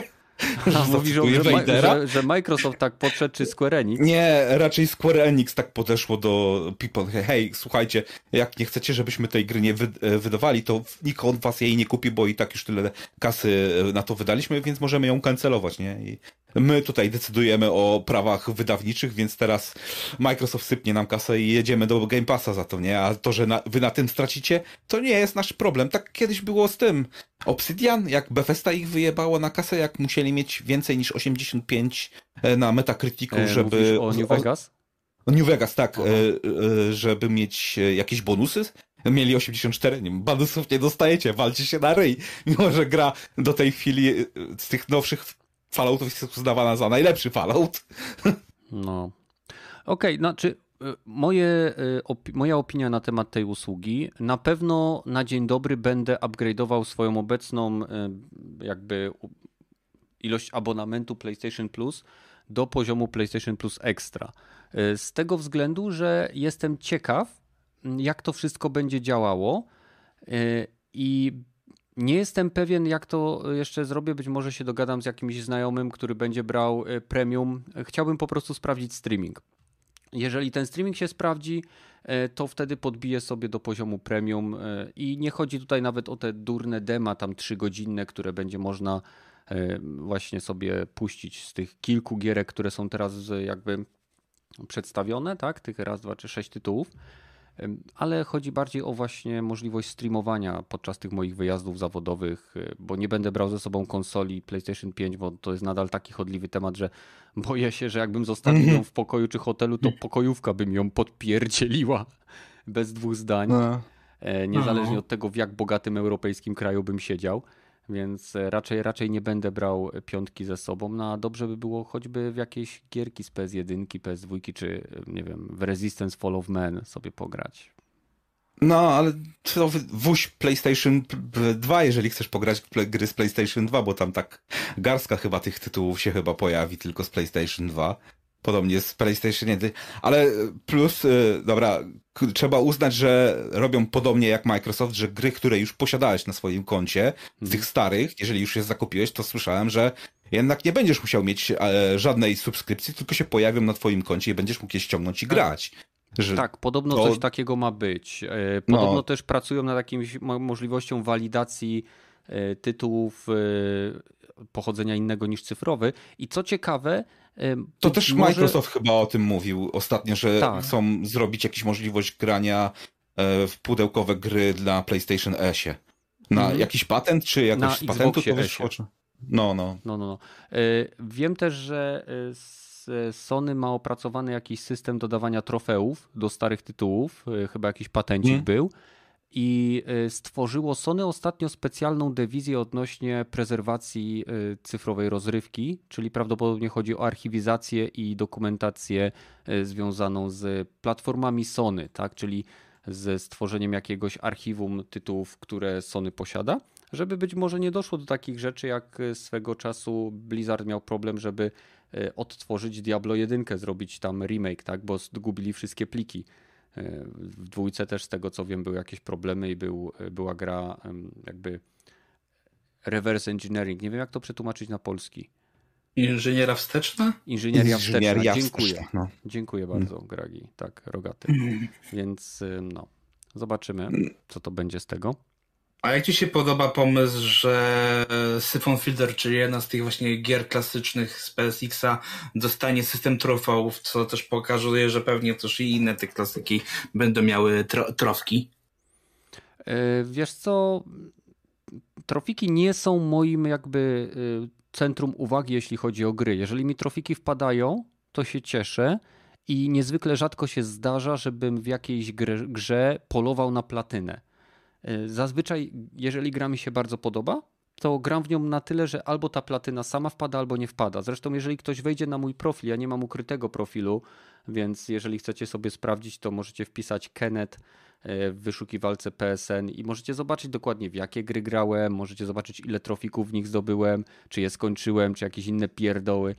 A, mówisz, że, że, że, że, Microsoft tak podszedł, czy Square Enix? Nie, raczej Square Enix tak podeszło do people. Hej, słuchajcie, jak nie chcecie, żebyśmy tej gry nie wy wydawali, to nikt od was jej nie kupi, bo i tak już tyle kasy na to wydaliśmy, więc możemy ją kancelować, nie? I my tutaj decydujemy o prawach wydawniczych, więc teraz Microsoft sypnie nam kasę i jedziemy do Game Passa za to, nie? A to, że na, wy na tym stracicie, to nie jest nasz problem. Tak kiedyś było z tym. Obsidian, jak Bethesda ich wyjebało na kasę, jak musieli mieć więcej niż 85 e, na Metacriticu, e, żeby... o New Vegas? O New Vegas, tak, e, e, żeby mieć e, jakieś bonusy. Mieli 84, nie, bonusów nie dostajecie, walcie się na ryj. Mimo, że gra do tej chwili z tych nowszych Falloutów jest uznawana za najlepszy Fallout. No. Okej, okay, znaczy moje, opi moja opinia na temat tej usługi. Na pewno na dzień dobry będę upgrade'ował swoją obecną jakby ilość abonamentu PlayStation Plus do poziomu PlayStation Plus Extra. Z tego względu, że jestem ciekaw, jak to wszystko będzie działało i nie jestem pewien, jak to jeszcze zrobię. Być może się dogadam z jakimś znajomym, który będzie brał e, premium. Chciałbym po prostu sprawdzić streaming. Jeżeli ten streaming się sprawdzi, e, to wtedy podbiję sobie do poziomu premium e, i nie chodzi tutaj nawet o te durne dema tam trzygodzinne, które będzie można właśnie sobie puścić z tych kilku gierek, które są teraz jakby przedstawione, tak? Tych raz, dwa czy sześć tytułów ale chodzi bardziej o właśnie możliwość streamowania podczas tych moich wyjazdów zawodowych, e, bo nie będę brał ze sobą konsoli PlayStation 5, bo to jest nadal taki chodliwy temat, że [laughs] boję się, że jakbym zostawił ją [laughs] w pokoju czy hotelu, to [laughs] pokojówka by mi ją podpierdzieliła bez dwóch zdań. No. E, niezależnie od tego, w jak bogatym europejskim kraju bym siedział. Więc e, raczej, raczej nie będę brał piątki ze sobą. No a dobrze by było choćby w jakieś gierki z PS1, PS2 czy nie wiem, w Resistance Fall of Man sobie pograć. No, ale to wóź PlayStation 2, jeżeli chcesz pograć gry z PlayStation 2, bo tam tak garstka chyba tych tytułów się chyba pojawi tylko z PlayStation 2. Podobnie z PlayStation 1, ale plus, y, dobra, trzeba uznać, że robią podobnie jak Microsoft, że gry, które już posiadałeś na swoim koncie, z tych starych, jeżeli już je zakupiłeś, to słyszałem, że jednak nie będziesz musiał mieć e, żadnej subskrypcji, tylko się pojawią na twoim koncie i będziesz mógł je ściągnąć i tak. grać. Że tak, podobno to... coś takiego ma być. E, podobno no. też pracują nad jakimś możliwością walidacji e, tytułów pochodzenia innego niż cyfrowy. I co ciekawe, to też może... Microsoft chyba o tym mówił ostatnio, że tak. chcą zrobić jakąś możliwość grania e, w pudełkowe gry dla PlayStation Esie. Na mm. jakiś patent, czy jakoś z patentu to wyszło? No, no. no, no, no. E, wiem też, że e, Sony ma opracowany jakiś system dodawania trofeów do starych tytułów, chyba jakiś patencik mm. był i y, stworzyło Sony ostatnio specjalną dewizję odnośnie prezerwacji y, cyfrowej rozrywki, czyli prawdopodobnie chodzi o archiwizację i dokumentację y, związaną z platformami Sony, tak? czyli ze stworzeniem jakiegoś archiwum tytułów, które Sony posiada, żeby być może nie doszło do takich rzeczy, jak swego czasu Blizzard miał problem, żeby odtworzyć Diablo 1, zrobić tam remake, tak? bo zgubili wszystkie pliki w dwójce też z tego co wiem były jakieś problemy i był, była gra jakby reverse engineering. Nie wiem jak to przetłumaczyć na polski. Inżyniera wsteczna? Inżynieria, Inżynieria wsteczna. Dziękuję. No. Dziękuję bardzo, Gragi. Tak, rogaty. [laughs] Więc no, zobaczymy, co to będzie z tego. A jak Ci się podoba pomysł, że Syphon Filter, czyli jedna z tych właśnie gier klasycznych z PSX-a, dostanie system trofeów, co też pokazuje, że pewnie też i inne te klasyki będą miały tro trofki? E, wiesz co, trofiki nie są moim jakby e, centrum uwagi, jeśli chodzi o gry. Jeżeli mi trofiki wpadają, to się cieszę i niezwykle rzadko się zdarza, żebym w jakiejś grze, grze polował na platynę. E, zazwyczaj, jeżeli gra mi się bardzo podoba, to gram w nią na tyle, że albo ta platyna sama wpada, albo nie wpada. Zresztą, jeżeli ktoś wejdzie na mój profil, ja nie mam ukrytego profilu, więc jeżeli chcecie sobie sprawdzić, to możecie wpisać Kenet e, w wyszukiwalce PSN i możecie zobaczyć dokładnie w jakie gry grałem, możecie zobaczyć ile trofików w nich zdobyłem, czy je skończyłem, czy jakieś inne pierdoły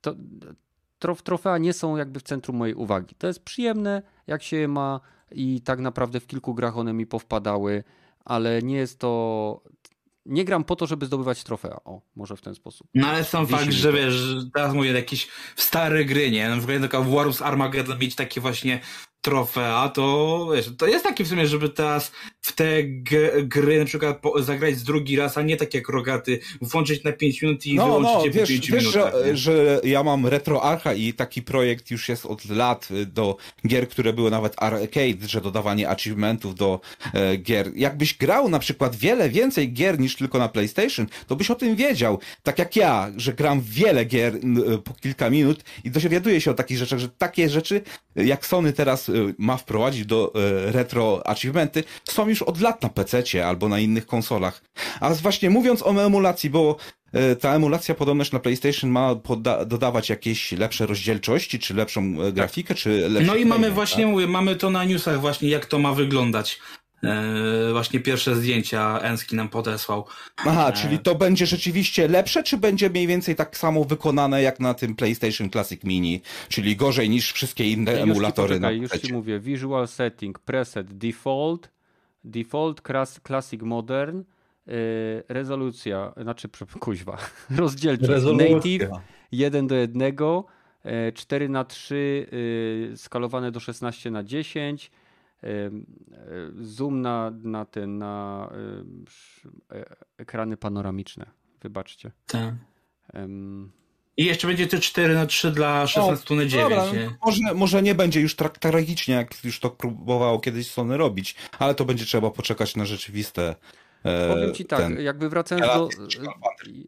to, trof, trofea nie są jakby w centrum mojej uwagi. To jest przyjemne, jak się ma i tak naprawdę w kilku grach one mi powpadały, ale nie jest to nie gram po to, żeby zdobywać trofea. O, może w ten sposób. No ale sam fakt, że wiesz, teraz mówię jakieś stare gry, nie? Na przykład taka Warus Armageddon mieć takie właśnie trofea, to wiesz, to jest takie w sumie, żeby teraz w te gry na przykład zagrać z drugi raz, a nie tak jak rogaty, włączyć na 5 minut i No, wyłączyć no, je po wiesz, 5 wiesz minutach. że, nie? że ja mam RetroArcha i taki projekt już jest od lat y, do gier, które były nawet arcade, że dodawanie achievementów do e, gier. Jakbyś grał na przykład wiele więcej gier niż tylko na PlayStation, to byś o tym wiedział. Tak jak ja, że gram wiele gier y, po kilka minut i dowiaduję się o takich rzeczach, że takie rzeczy, jak Sony teraz y, ma wprowadzić do e, retro achievementy, są już od lat na PC albo na innych konsolach. A właśnie mówiąc o emulacji, bo E, Ta emulacja podobność na PlayStation ma dodawać jakieś lepsze rozdzielczości, czy lepszą grafikę, czy lepszy No i mamy właśnie, tak? mówię, mamy to na newsach właśnie, jak to ma wyglądać. Eee, właśnie pierwsze zdjęcia Enski nam podesłał. Aha, czyli to będzie rzeczywiście lepsze, czy będzie mniej więcej tak samo wykonane jak na tym PlayStation Classic Mini, czyli gorzej niż wszystkie inne Już ci emulatory poczekaj, na Już ci mówię. Visual setting, preset, default, default, class, classic modern, yy, rezolucja, znaczy, [laughs] kuźwa, rozdzielczość, native, 1 do 1, 4 na 3 yy, skalowane do 16 na 10 yy, yy, zoom na, na ten, na e- ekrany panoramiczne, wybaczcie. Tak. Ym, I jeszcze będzie te 4 na 3 dla 16 na 9. Dobra, nie? może, może nie będzie już tak tragicznie, jak już to próbowało kiedyś Sony robić, ale to będzie trzeba poczekać na rzeczywiste. e, Powiem ci tak, ten- jakby wracając do.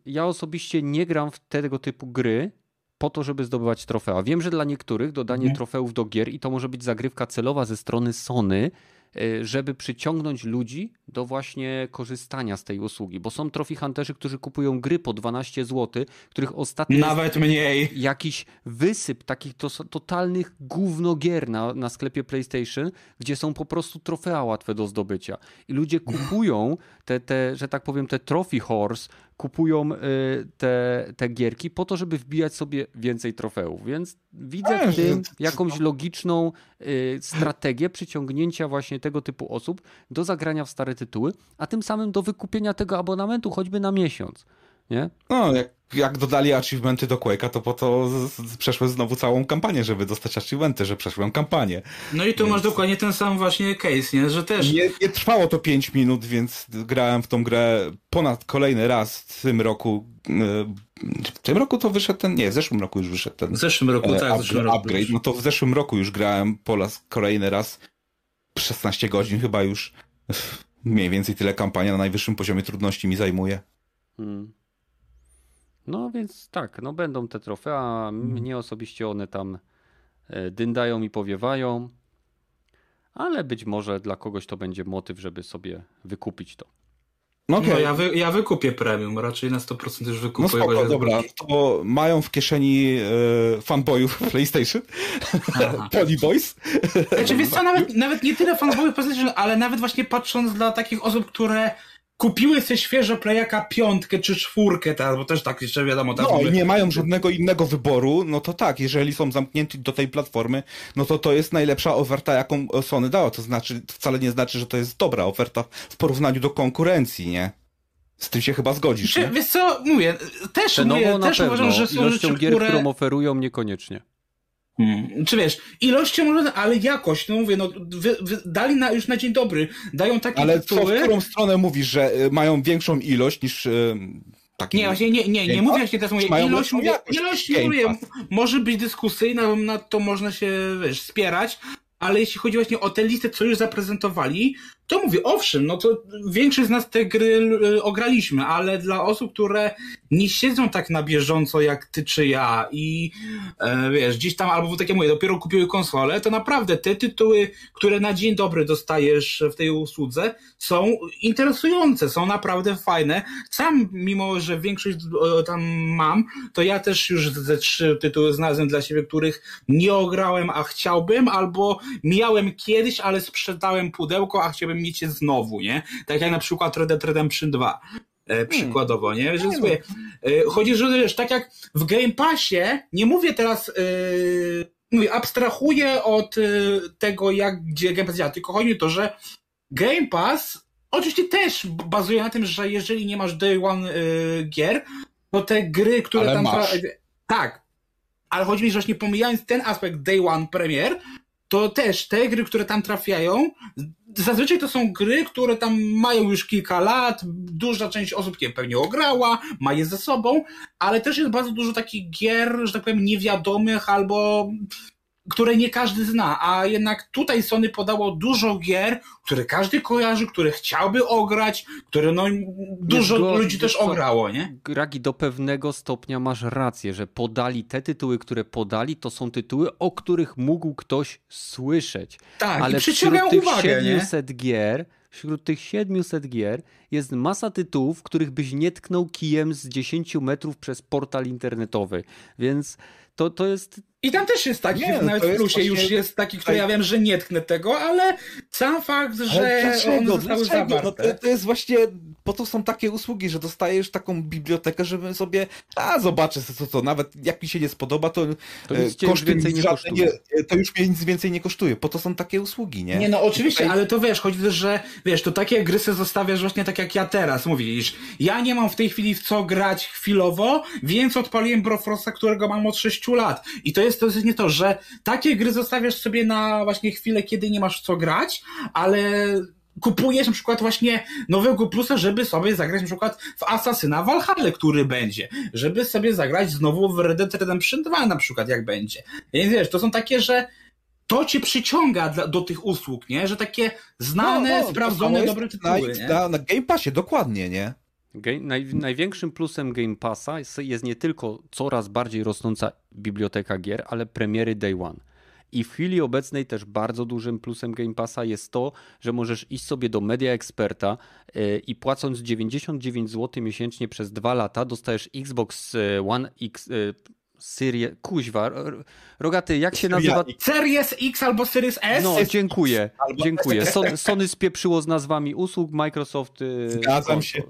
Ja osobiście nie gram w tego typu gry po to, żeby zdobywać trofea. Wiem, że dla niektórych dodanie Mhm. trofeów do gier i to może być zagrywka celowa ze strony Sony, y, żeby przyciągnąć ludzi do właśnie korzystania z tej usługi, bo są trophy hunterzy, którzy kupują gry po 12 zł, których ostatnio Nawet mniej. jakiś wysyp takich to, totalnych gównogier na, na sklepie PlayStation, gdzie są po prostu trofea łatwe do zdobycia. I ludzie kupują te, te że tak powiem, te trophy horse, kupują y, te, te gierki po to, żeby wbijać sobie więcej trofeów. Więc widzę w tym jakąś logiczną y, strategię przyciągnięcia właśnie tego typu osób do zagrania w stare tytuły, a tym samym do wykupienia tego abonamentu choćby na miesiąc. Nie? No, jak, jak dodali achievementy do Quake'a, to po to z, z, przeszły znowu całą kampanię, żeby dostać achievementy, że przeszłem kampanię. No i tu masz dokładnie ten sam właśnie case, nie? Że też. Nie, nie trwało to 5 minut, więc grałem w tą grę ponad kolejny raz w tym roku. e, W tym roku to wyszedł ten, nie, w zeszłym roku już wyszedł ten W zeszłym roku, e, tak, w zeszłym roku. upgrade. No to w zeszłym roku już grałem po raz kolejny raz 16 godzin chyba już. Mniej więcej tyle kampania na najwyższym poziomie trudności mi zajmuje. Hmm. No więc tak, no będą te trofea. Mnie osobiście one tam e, dyndają i powiewają. Ale być może dla kogoś to będzie motyw, żeby sobie wykupić to. No okej. No ja, wy, ja wykupię premium, raczej na 100% już No wykupuję. spoko, bo ja- dobra, to mają w kieszeni e, fanboyów [laughs] PlayStation. [laughs] Pony Boys. Znaczy, wiesz co, nawet, nawet nie tyle fanboyów PlayStation, ale nawet właśnie patrząc dla takich osób, które kupiły sobie świeżo Playaka piątkę czy czwórkę teraz, bo też tak jeszcze wiadomo, tak No i nie mają żadnego innego wyboru, no to tak, jeżeli są zamknięci do tej platformy, no to to jest najlepsza oferta, jaką Sony dała. To znaczy, wcale nie znaczy, że to jest dobra oferta w porównaniu do konkurencji, nie? Z tym się chyba zgodzisz, Czy, nie? wiesz co, mówię, też, Cenowo mówię, też pewno, uważam, że są ilością rzeczy, gier, które... którą oferują niekoniecznie. Hmm. Czy wiesz, ilością może, ale jakość, no mówię, no wy, wy, dali na, już na dzień dobry, dają takie Ale co, w tytuły... którą stronę mówisz, że y, mają większą ilość niż y, taki... Nie, właśnie nie, nie, nie mówię właśnie teraz, mówię, ilość, mówię, ilość, mówię, może być dyskusyjna, nad to można się, wiesz, spierać, ale jeśli chodzi właśnie o tę listę, co już zaprezentowali, to mówię, owszem, no to większość z nas te gry y, ograliśmy, ale dla osób, które nie siedzą tak na bieżąco jak ty czy ja i e, wiesz, gdzieś tam, albo tak jak mówię, dopiero kupiły konsolę, to naprawdę te tytuły, które na dzień dobry dostajesz w tej usłudze, są interesujące, są naprawdę fajne. Sam, mimo że większość e, tam mam, to ja też już ze trzy tytuły znalazłem dla siebie, których nie ograłem, a chciałbym, albo miałem kiedyś, ale sprzedałem pudełko, a chciałbym mieć je znowu, nie? Tak jak na przykład Red Dead Redemption 2. e, przykładowo, nie? Że sobie, e, chodzi, że wiesz, tak jak w Game Passie, nie mówię teraz, e, mówię, abstrahuję od tego, jak, gdzie Game Pass działa, tylko chodzi o to, że Game Pass oczywiście też bazuje na tym, że jeżeli nie masz day one y, gier, to te gry, które Ale tam... masz. Tak, ale chodzi mi, że właśnie pomijając ten aspekt day one premier, to też te gry, które tam trafiają, zazwyczaj to są gry, które tam mają już kilka lat, duża część osób je pewnie ograła, ma je ze sobą, ale też jest bardzo dużo takich gier, że tak powiem, niewiadomych albo które nie każdy zna, a jednak tutaj Sony podało dużo gier, które każdy kojarzy, które chciałby ograć, które no dużo zgodny, ludzi też ograło, nie? Ragi, do pewnego stopnia masz rację, że podali te tytuły, które podali, to są tytuły, o których mógł ktoś słyszeć. Tak, Ale wśród tych uwagę, nie? 700 gier, wśród tych 700 gier jest masa tytułów, których byś nie tknął kijem z 10 metrów przez portal internetowy. Więc to, to jest I tam też jest taki, Nie, nawet to w plusie już właśnie- jest taki, który ja wiem, że nie tknę tego, ale sam fakt, że one zostały Dlaczego? No to, to jest właśnie, po to są takie usługi, że dostajesz taką bibliotekę, żebym sobie, a zobaczę co, co, nawet jak mi się nie spodoba, to, To e, koszty więcej nie kosztuje. nie- To już mnie nic więcej nie kosztuje, po to są takie usługi, nie? Nie, no oczywiście, Tutaj- ale to wiesz, chodzi też, że wiesz, to takie gry se zostawiasz właśnie tak jak ja teraz, mówisz. Ja nie mam w tej chwili w co grać chwilowo, więc odpaliłem Brofrosta, którego mam od 6 lat. I to jest, to jest nie to, że takie gry zostawiasz sobie na właśnie chwilę, kiedy nie masz co grać, ale kupujesz na przykład właśnie nowego plusa, żeby sobie zagrać na przykład w Asasyna Valhalla, który będzie, żeby sobie zagrać znowu w Red Dead Redemption 2 na przykład, jak będzie. Więc wiesz, to są takie, że to cię przyciąga dla, do tych usług, nie? Że takie znane, No, no, sprawdzone, dobre tytuły, na, nie? na, na Game Passie, dokładnie, nie? Naj, największym plusem Game Passa jest, jest nie tylko coraz bardziej rosnąca biblioteka gier, ale premiery Day One. I w chwili obecnej też bardzo dużym plusem Game Passa jest to, że możesz iść sobie do Media Experta yy, i płacąc 99 zł miesięcznie przez dwa lata dostajesz Xbox e, One X Series, kuźwa, rogaty, jak się nazywa? Series X albo Series S? No, dziękuję, dziękuję. Sony, Sony spieprzyło z nazwami usług, Microsoft... yy, Zgadzam się.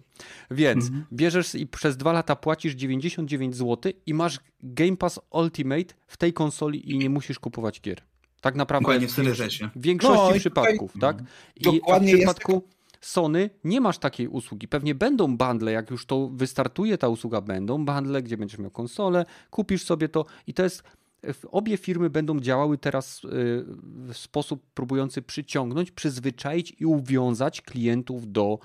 Więc Mhm. bierzesz i przez dwa lata płacisz 99 zł i masz Game Pass Ultimate w tej konsoli i nie musisz kupować gier. Tak naprawdę Dokładnie w S-ie. w większości No i tutaj- przypadków, tak? I Dokładnie w przypadku Sony nie masz takiej usługi. Pewnie będą bundle, jak już to wystartuje ta usługa, będą bundle, gdzie będziesz miał konsolę, kupisz sobie to i to jest Obie firmy będą działały teraz y, w sposób próbujący przyciągnąć, przyzwyczaić i uwiązać klientów do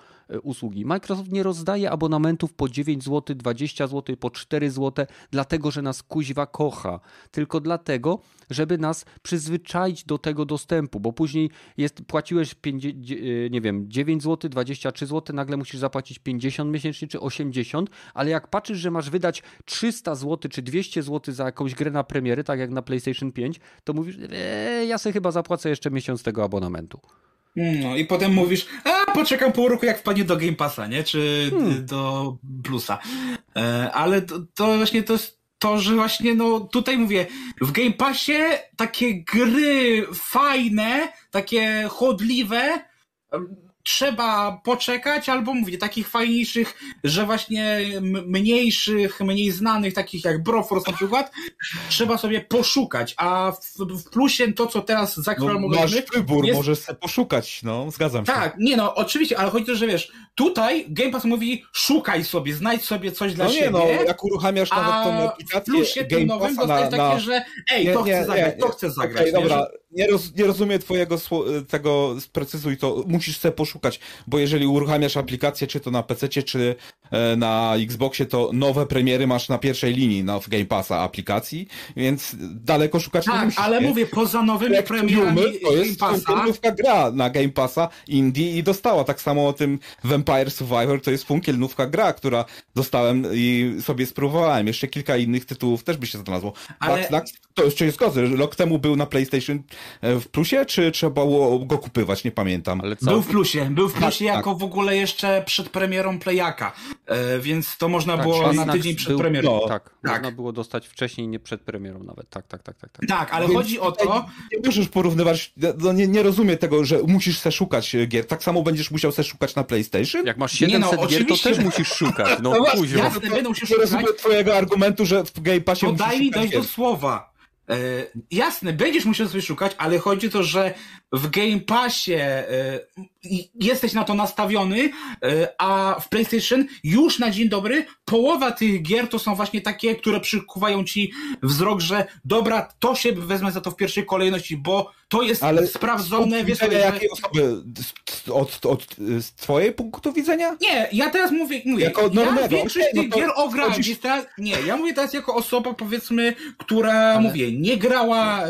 usługi. Microsoft nie rozdaje abonamentów po 9 zł, 20 zł, po 4 zł, dlatego że nas kuźwa kocha, tylko dlatego, żeby nas przyzwyczaić do tego dostępu, bo później jest, płaciłeś 5, nie wiem, 9 zł, 23 zł, nagle musisz zapłacić 50 miesięcznie czy 80, ale jak patrzysz, że masz wydać 300 zł czy 200 zł za jakąś grę na premiery, tak jak na PlayStation 5, to mówisz, eee, ja sobie chyba zapłacę jeszcze miesiąc tego abonamentu. No i potem mówisz, a poczekam pół roku jak wpadnie do Game Passa, nie? Czy Hmm. do Plusa. E, ale to, to właśnie to jest to, że właśnie no tutaj mówię, w Game Passie takie gry fajne, takie chodliwe, trzeba poczekać, albo mówię, takich fajniejszych, że właśnie mniejszych, mniej znanych, takich jak Broforce na przykład, trzeba sobie poszukać, a w, w plusie to, co teraz za No, masz wybór, jest- możesz sobie poszukać, no, zgadzam się. tak, nie no, oczywiście, ale chodzi o to, że wiesz, tutaj Game Pass mówi, szukaj sobie, znajdź sobie coś dla No siebie. nie no, jak uruchamiasz nawet tą a w aplikację plusie tym Game nowym Passa dostajesz na, takie, na... że ej, Nie, to nie, chcę zagrać, nie, to chcę zagrać. Nie, dobra, że- nie, roz, nie rozumiem twojego sło- tego, sprecyzuj to, musisz sobie poszukać, bo jeżeli uruchamiasz aplikację, czy to na PC, czy na Xboxie, to nowe premiery masz na pierwszej linii na, w Game Passa aplikacji, więc daleko szukać nie Tak, musisz. ale nie? mówię, poza nowymi Jak premierami to Game jest Passa, funkielnówka gra na Game Passa Indie i dostała tak samo o tym Vampire Survivor, to jest funkielnówka gra, która dostałem i sobie spróbowałem. Jeszcze kilka innych tytułów też by się znalazło. Ale- Nax, to jeszcze się zgodzę, rok temu był na PlayStation e, w plusie, czy trzeba było go kupywać, nie pamiętam. Ale co? był w plusie, był w plusie Tak, jako w ogóle jeszcze przed premierą Playaka. E, więc to można Tak, było tydzień przed był- premierą. No, Tak, tak. można było dostać wcześniej, nie przed premierą nawet. Tak, tak, tak, tak. tak. Tak, ale Więc chodzi o to, Nie możesz porównywać, no nie, nie rozumiem tego, że musisz se szukać e, gier. Tak samo będziesz musiał se szukać na PlayStation? Jak masz Nie no, 700 gier, to też musisz szukać. No, [laughs] No kuźwa. jasne, będę musiał Nie szukać. rozumiem twojego argumentu, że w Game Passie musisz daj mi szukać dojść do słowa. E, jasne, będziesz musiał sobie szukać, ale chodzi o to, że w Game Passie e, jesteś na to nastawiony, e, a w PlayStation już na dzień dobry połowa tych gier to są właśnie takie, które przykuwają ci wzrok, że dobra, to się wezmę za to w pierwszej kolejności, bo to jest Ale sprawdzone, wiesz, Widzenia że... jakiej osoby? Z- Od, od, z twojej punktu widzenia? Nie, ja teraz mówię, mówię Jako ja normalnego, większość okej, no tych to gier ograłem, wchodzisz- więc teraz, nie, ja mówię teraz jako osoba, powiedzmy, która, mówię, nie grała, e,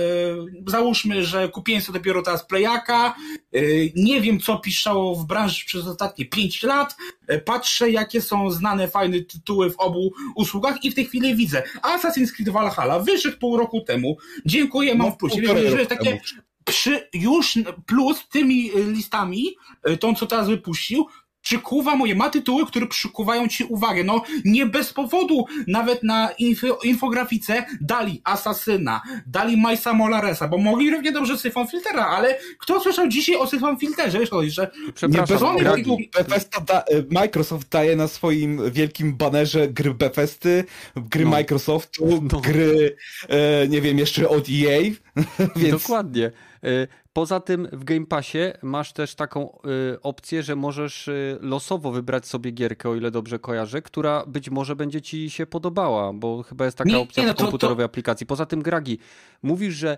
załóżmy, że kupiłem sobie dopiero teraz Playaka, e, nie wiem, co piszczało w branży przez ostatnie 5 lat, e, patrzę, jakie są znane, fajne tytuły w obu usługach i w tej chwili widzę, Assassin's Creed Valhalla wyszedł pół roku temu, dziękuję, mam No, w plusie, takie przy, już plus tymi y, listami, y, tą co teraz wypuścił, przykuwa moje ma tytuły, które przykuwają ci uwagę. No nie bez powodu nawet na info, infografice dali Asasyna, dali Majsa Molaresa, bo mogli równie dobrze Syfon Filtera, ale kto słyszał dzisiaj o Syfon Filterze? Wiesz, chodzi, że Przepraszam, nie Gragi, Bethesda da, e, Microsoft daje na swoim wielkim banerze gry Bethesdy, gry No. Microsoftu, No. gry, e, nie wiem, jeszcze od EA, [laughs] więc Dokładnie. Y, Poza tym w Game Passie masz też taką y, opcję, że możesz y, losowo wybrać sobie gierkę, o ile dobrze kojarzę, która być może będzie ci się podobała, bo chyba jest taka Nie, opcja nie, no w to- komputerowej aplikacji. Poza tym, Gragi, mówisz, że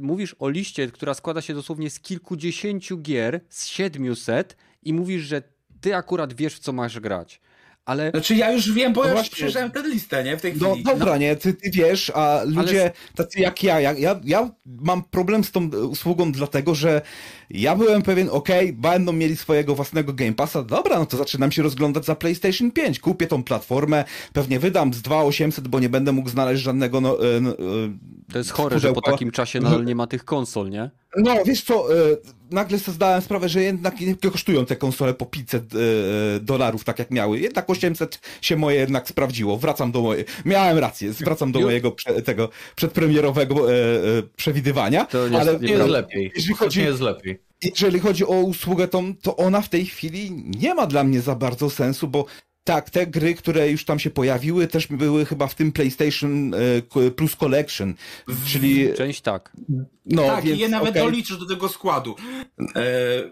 mówisz o liście, która składa się dosłownie z kilkudziesięciu gier, z 700 i mówisz, że ty akurat wiesz, w co masz grać. Ale znaczy ja już wiem, bo No ja przejrzałem tę listę, nie? W tej No chwili. dobra, nie, ty, ty wiesz, a ludzie tacy jak ja, ja, ja, ja mam problem z tą usługą dlatego, że ja byłem pewien, okej, będą mieli swojego własnego Game Passa, dobra, no to zaczynam się rozglądać za PlayStation 5, kupię tą platformę, pewnie wydam z 2800, bo nie będę mógł znaleźć żadnego, no, e, no, e, to jest chore, że po takim czasie nadal nie ma tych konsol, nie? No, wiesz co, e, nagle sobie zdałem sprawę, że jednak nie kosztują te konsole po 500 e, dolarów, tak jak miały. Jednak 800 się moje jednak sprawdziło. Wracam do mojej... Miałem rację, wracam do mojego prze, tego przedpremierowego e, e, przewidywania. To nie ale jest Nie jest lepiej. Jeżeli chodzi- nie jest lepiej. jeżeli chodzi o usługę, to, to ona w tej chwili nie ma dla mnie za bardzo sensu, bo tak, te gry, które już tam się pojawiły, też były chyba w tym PlayStation e, Plus Collection, czyli Część tak. no, tak, więc i je nawet okej. doliczysz do tego składu. E,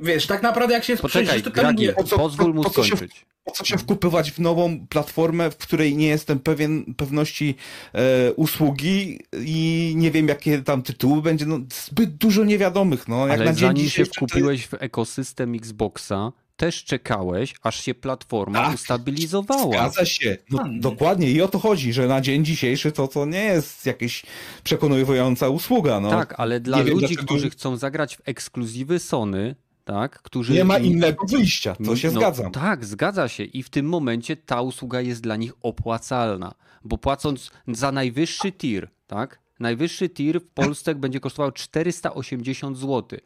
wiesz, tak naprawdę jak się Poczekaj, to Gragi, mówię, po co- pozwól mu po co się- skończyć. Po co się wkupywać w nową platformę, w której nie jestem pewien pewności e, usługi i nie wiem, jakie tam tytuły będzie. No, zbyt dużo niewiadomych. No, jak Ale na dzień zanim się to- wkupiłeś w ekosystem Xboxa, też czekałeś, aż się platforma Tak, ustabilizowała. Zgadza się. No, dokładnie i o to chodzi, że na dzień dzisiejszy to, to nie jest jakaś przekonująca usługa. No. Tak, ale dla nie wiem, ludzi, dlaczego- którzy chcą zagrać w ekskluzywy Sony, tak, którzy... Nie ma innego wyjścia, to się No, zgadzam. Tak, zgadza się. I w tym momencie ta usługa jest dla nich opłacalna, bo płacąc za najwyższy tier, tak? Najwyższy tier w Polsce będzie kosztował 480 zł.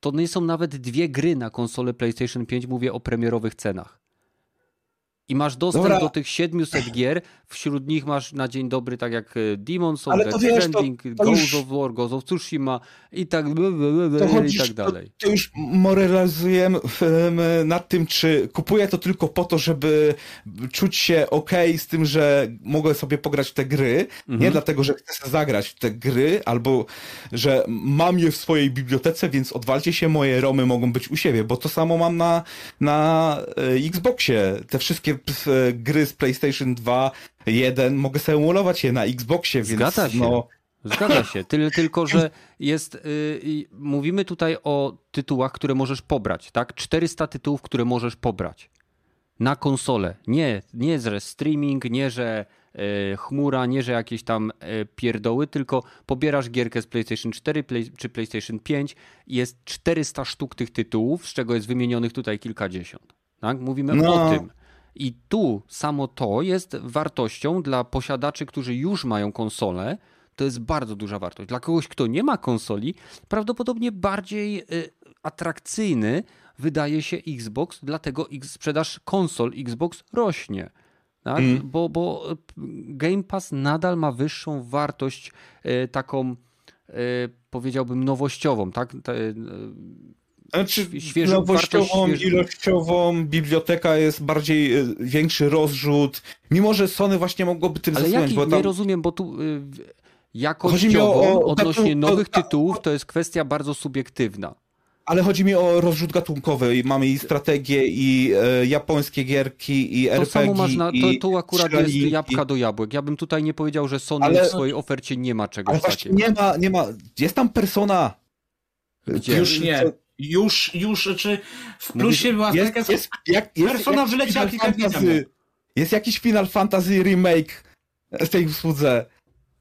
To nie są nawet dwie gry na konsolę PlayStation 5, mówię o premierowych cenach. I masz dostęp Dobra. do tych 700 gier, wśród nich masz na dzień dobry, tak jak e, Demon's Souls, Death Stranding, Ghost of War, Ghost of Tsushima i tak, To i chodzisz, tak dalej. To, to już moralizujemy em, nad tym, czy kupuję to tylko po to, żeby czuć się ok z tym, że mogę sobie pograć w te gry, Mhm. nie dlatego, że chcę zagrać w te gry, albo że mam je w swojej bibliotece, więc odwalcie się, moje romy mogą być u siebie, bo to samo mam na, na e, Xboxie. Te wszystkie p- e, gry z PlayStation 2, 1, mogę sobie emulować je na Xboxie, więc Zgadza się. no... Zgadza się, Tyle, [laughs] tylko że jest. y, y, mówimy tutaj o tytułach, które możesz pobrać, tak? 400 tytułów, które możesz pobrać na konsolę. Nie, nie że streaming, nie że y, chmura, nie że jakieś tam y, pierdoły, tylko pobierasz gierkę z PlayStation 4 play, czy PlayStation 5 i jest 400 sztuk tych tytułów, z czego jest wymienionych tutaj kilkadziesiąt. Tak? Mówimy No. o tym. I tu samo to jest wartością dla posiadaczy, którzy już mają konsolę. To jest bardzo duża wartość. Dla kogoś, kto nie ma konsoli, prawdopodobnie bardziej y, atrakcyjny wydaje się Xbox, dlatego sprzedaż konsol Xbox rośnie. Tak? Mm. Bo, bo Game Pass nadal ma wyższą wartość e, taką, e, powiedziałbym, nowościową. Tak? E, znaczy, świeżą, nowościową, ilościową, biblioteka jest bardziej, większy rozrzut, mimo że Sony właśnie mogłoby tym Ale zasunąć. Ale tam... nie rozumiem, bo tu jakościowo o, o, odnośnie nowych tytułów to jest kwestia bardzo subiektywna. Ale chodzi mi o rozrzut gatunkowy. Mamy i strategię, i e, japońskie gierki, i to RPG. Samo masz na, to, tu akurat jest jabłka do jabłek. Ja bym tutaj nie powiedział, że Sony ale, w swojej ofercie nie ma czegoś ale takiego. Nie ma, nie ma. Jest tam persona. Gdzie? Już nie. Już, już, czy w plusie była jest, taka jest, jak, jest, persona wyleciała kilka dni temu. Jest jakiś Final Fantasy remake z tej usłudze.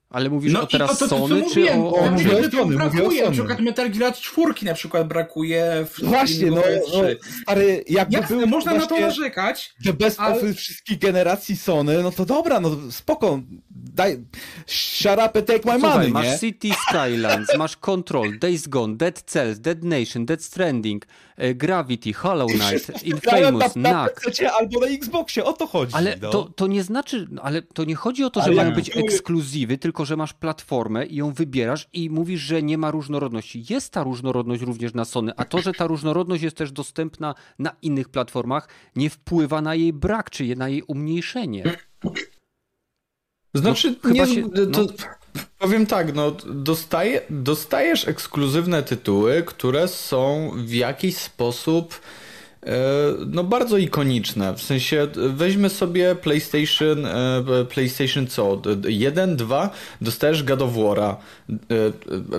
Ale mówisz no o teraz to, to, Sony, czy mówiłem, o, o... Mówię o Sony, brakuje, na przykład Metal Gear 4 na przykład brakuje w Właśnie, no, no stary, jakby Jasne, był można na to narzekać. Że bez ale... wszystkich generacji Sony, no to dobra, no spoko, daj, shut up and take my Słuchaj, money, masz nie? City Skylines, masz Control, Days Gone, Dead Cells, Dead Nation, Dead Stranding, Gravity, Hollow Knight, [laughs] Infamous, na, na PC albo na Xboxie, o to chodzi. Ale no. to, to nie znaczy, ale to nie chodzi o to, że ale mają być ekskluzywy, tylko że masz platformę i ją wybierasz i mówisz, że nie ma różnorodności. Jest ta różnorodność również na Sony, a to, że ta różnorodność jest też dostępna na innych platformach, nie wpływa na jej brak, czy na jej umniejszenie. Znaczy, no, nie, się, to, no. Powiem tak, no, dostaje, dostajesz ekskluzywne tytuły, które są w jakiś sposób e, no bardzo ikoniczne. W sensie weźmy sobie PlayStation, e, PlayStation co? 1, 2, dostajesz God of War'a. E,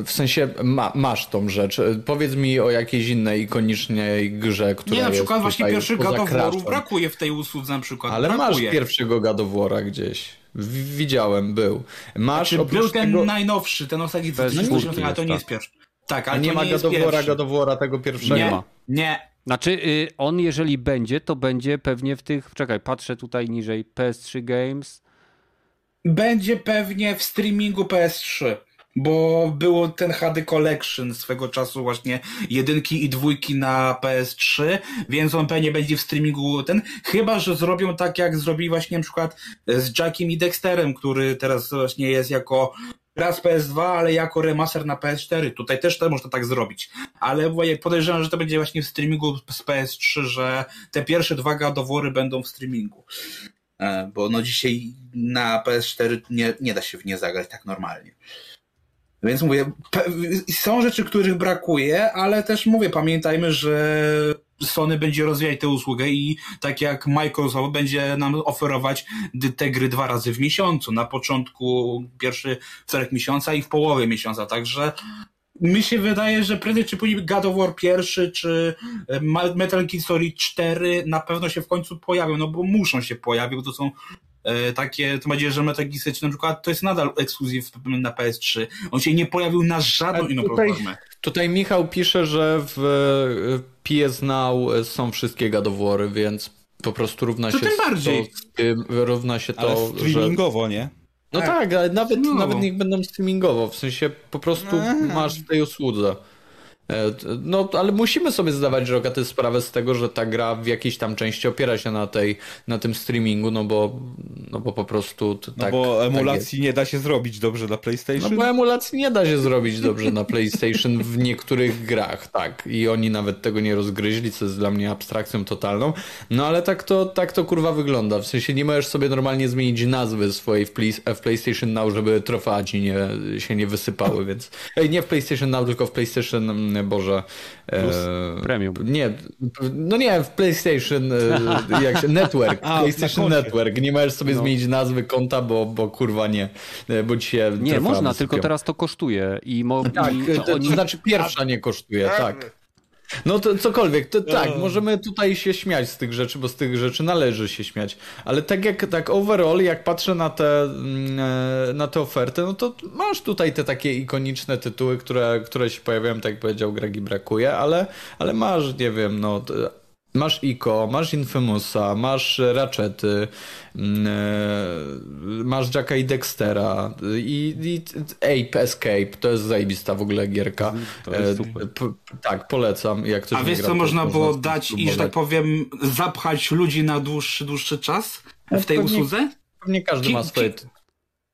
w sensie ma, masz tą rzecz. Powiedz mi o jakiejś innej ikonicznej grze, która Nie, na przykład właśnie pierwszy God of War'ów brakuje w tej usłudze na przykład. Ale brakuje. masz pierwszego God of War'a gdzieś. Widziałem, był. Masz znaczy, był ten tego... najnowszy, ten ostatni 2008, ale to nie jest pierwszy. Tak, ale A nie ma Gadowora, Gadowora tego pierwszego? Nie ma. Nie. Znaczy, y, on jeżeli będzie, to będzie pewnie w tych. Czekaj, patrzę tutaj niżej. PS3 Games. Będzie pewnie w streamingu PS3 bo było ten HD Collection swego czasu właśnie jedynki i dwójki na PS3, więc on pewnie będzie w streamingu ten, chyba, że zrobią tak jak zrobili właśnie na przykład z Jackiem i Dexterem, który teraz właśnie jest jako raz PS2, ale jako remaster na PS4. Tutaj też to można tak zrobić. Ale podejrzewam, że to będzie właśnie w streamingu z PS3, że te pierwsze dwa gadowory będą w streamingu. E, bo no dzisiaj na PS4 nie, nie da się w nie zagrać tak normalnie. Więc mówię, są rzeczy, których brakuje, ale też mówię, pamiętajmy, że Sony będzie rozwijać tę usługę i tak jak Microsoft będzie nam oferować te gry dwa razy w miesiącu, na początku pierwszy wtorek miesiąca i w połowie miesiąca, także mi się wydaje, że prędzej czy później God of War pierwszy, czy e, Metal Gear Solid 4 na pewno się w końcu pojawią, no bo muszą się pojawić, bo to są takie, to będzie, że Metal Gear Solid na przykład to jest nadal ekskluzyw na PS3. On się nie pojawił na żadną inną tutaj, platformę. Tutaj Michał pisze, że w PS Now są wszystkie War, więc po prostu równa to się tym bardziej. To, równa się Ale to, streamingowo, że... nie? No tak, tak ale nawet, no. nawet niech będą streamingowo, w sensie po prostu Aha. masz w tej usłudze. E, no, ale musimy sobie zdawać Rogaty sprawę z tego, że ta gra w jakiejś tam części opiera się na tej, na tym streamingu, no bo, no bo po prostu no tak, bo emulacji tak nie da się zrobić dobrze na PlayStation. No bo emulacji nie da się zrobić dobrze na PlayStation w niektórych grach, tak. I oni nawet tego nie rozgryźli, co jest dla mnie abstrakcją totalną. No ale tak to, tak to kurwa wygląda. W sensie nie możesz sobie normalnie zmienić nazwy swojej w, play, w PlayStation Now, żeby trofea ci nie, się nie wysypały, więc Ej, nie w PlayStation Now, tylko w PlayStation mm, Boże. Plus e, premium. Nie, no nie, w PlayStation e, [laughs] jak się, Network, A, PlayStation Network. Nie możesz sobie no. zmienić nazwy konta, bo, bo kurwa nie, e, bo ci się Nie, można, tylko teraz to kosztuje. I mo- tak, i to, to, oni... to znaczy pierwsza nie kosztuje, tak. No to cokolwiek, to tak, możemy tutaj się śmiać z tych rzeczy, bo z tych rzeczy należy się śmiać. Ale tak jak tak overall, jak patrzę na te, mm, e, na te oferty, no to masz tutaj te takie ikoniczne tytuły, które, które się pojawiają, tak jak powiedział Gregi, brakuje, ale, ale masz, nie wiem, no Masz Ico, masz Infamousa, masz Ratchety, mm, e, masz Jacka i Dextera i, i Ape Escape, to jest zajebista w ogóle gierka. E, tak, polecam. Jak ktoś A wiesz co można było dać i, że tak powiem, zapchać ludzi na dłuższy, dłuższy czas? w tej usłudze? Pewnie każdy ma swoje...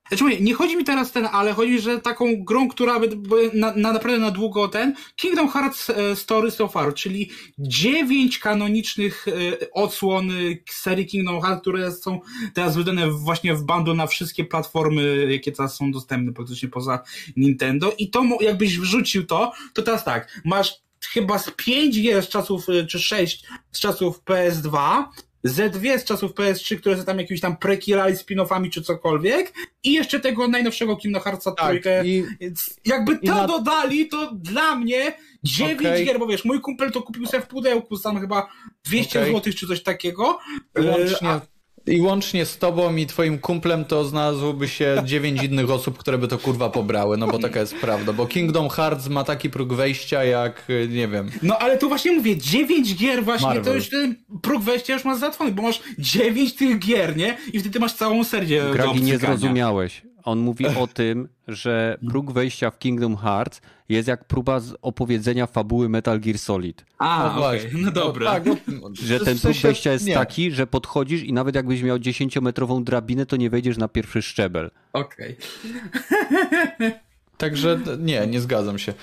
Znaczy mówię, nie chodzi mi teraz ten, ale chodzi, że taką grą, która by, na, na naprawdę na długo ten Kingdom Hearts e, Story so far, czyli dziewięć kanonicznych e, odsłon e, serii Kingdom Hearts, które są teraz wydane właśnie w bundle na wszystkie platformy, jakie teraz są dostępne praktycznie poza Nintendo. I to jakbyś wrzucił to, to teraz tak, masz chyba z pięć gier z czasów, czy sześć z czasów PS2, ze dwie z czasów PS3, które są tam jakimiś tam prekierali spin-offami czy cokolwiek i jeszcze tego najnowszego Kingdom Heartsa Tak, trójkę. i jakby to na- dodali, to dla mnie dziewięć Okej. gier, bo wiesz, mój kumpel to kupił sobie w pudełku sam chyba 200 Okej. zł czy coś takiego. Łącznie, E, a- I łącznie z tobą i twoim kumplem to znalazłoby się [laughs] dziewięć innych osób, które by to kurwa pobrały, no bo taka jest prawda. Bo Kingdom Hearts ma taki próg wejścia jak, y, nie wiem, No ale tu właśnie mówię, dziewięć gier właśnie, to Marvel. już ten próg wejścia już masz załatwiony, bo masz dziewięć tych gier, nie? I wtedy masz całą serię do Gragi, nie zrozumiałeś. On mówi o tym, że próg wejścia w Kingdom Hearts jest jak próba z opowiedzenia fabuły Metal Gear Solid. A, No właśnie. no dobra. tak, no, Że w ten próg wejścia jest nie. taki, że podchodzisz i nawet jakbyś miał 10-metrową drabinę, to nie wejdziesz na pierwszy szczebel. Okej. [laughs] Także nie, nie zgadzam się.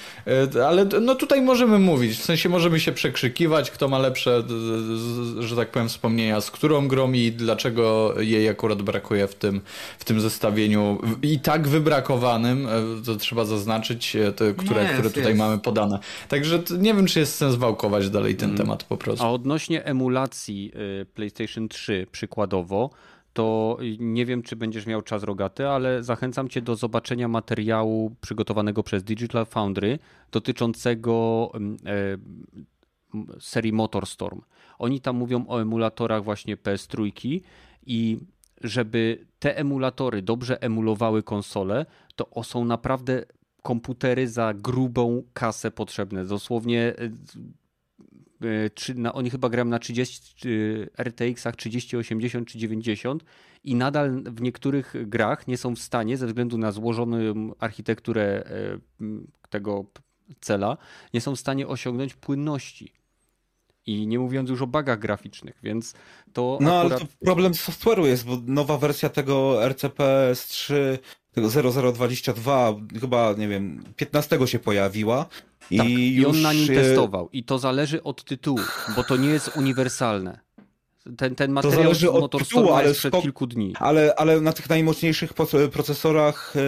E, Ale no tutaj możemy mówić, w sensie możemy się przekrzykiwać, kto ma lepsze, że tak powiem, wspomnienia z którą grą i dlaczego jej akurat brakuje w tym, w tym zestawieniu i tak wybrakowanym, e, to trzeba zaznaczyć, e, te, które, jest, które tutaj jest. mamy podane. Także nie wiem, czy jest sens wałkować dalej ten temat po prostu. A odnośnie emulacji y, PlayStation 3 przykładowo, to nie wiem, czy będziesz miał czas rogaty, ale zachęcam cię do zobaczenia materiału przygotowanego przez Digital Foundry dotyczącego mm, e, serii Motorstorm. Oni tam mówią o emulatorach właśnie PS3 i żeby te emulatory dobrze emulowały konsole, to są naprawdę komputery za grubą kasę potrzebne. Dosłownie e, e, na, oni chyba grają na 30 czy RTX-ach 3080 czy 90 i nadal w niektórych grach nie są w stanie ze względu na złożoną architekturę e, tego cela, nie są w stanie osiągnąć płynności. I nie mówiąc już o bugach graficznych, więc to No ale akurat... to problem software'u jest, bo nowa wersja tego RCPS 3, tego 0022, chyba, nie wiem, 15 się pojawiła. I, Tak, i on na nim e, testował. I to zależy od tytułu, bo to nie jest uniwersalne. Ten, ten materiał z zależy od tytułu, ale jest przed skok- kilku dni. Ale, ale na tych najmocniejszych procesorach e,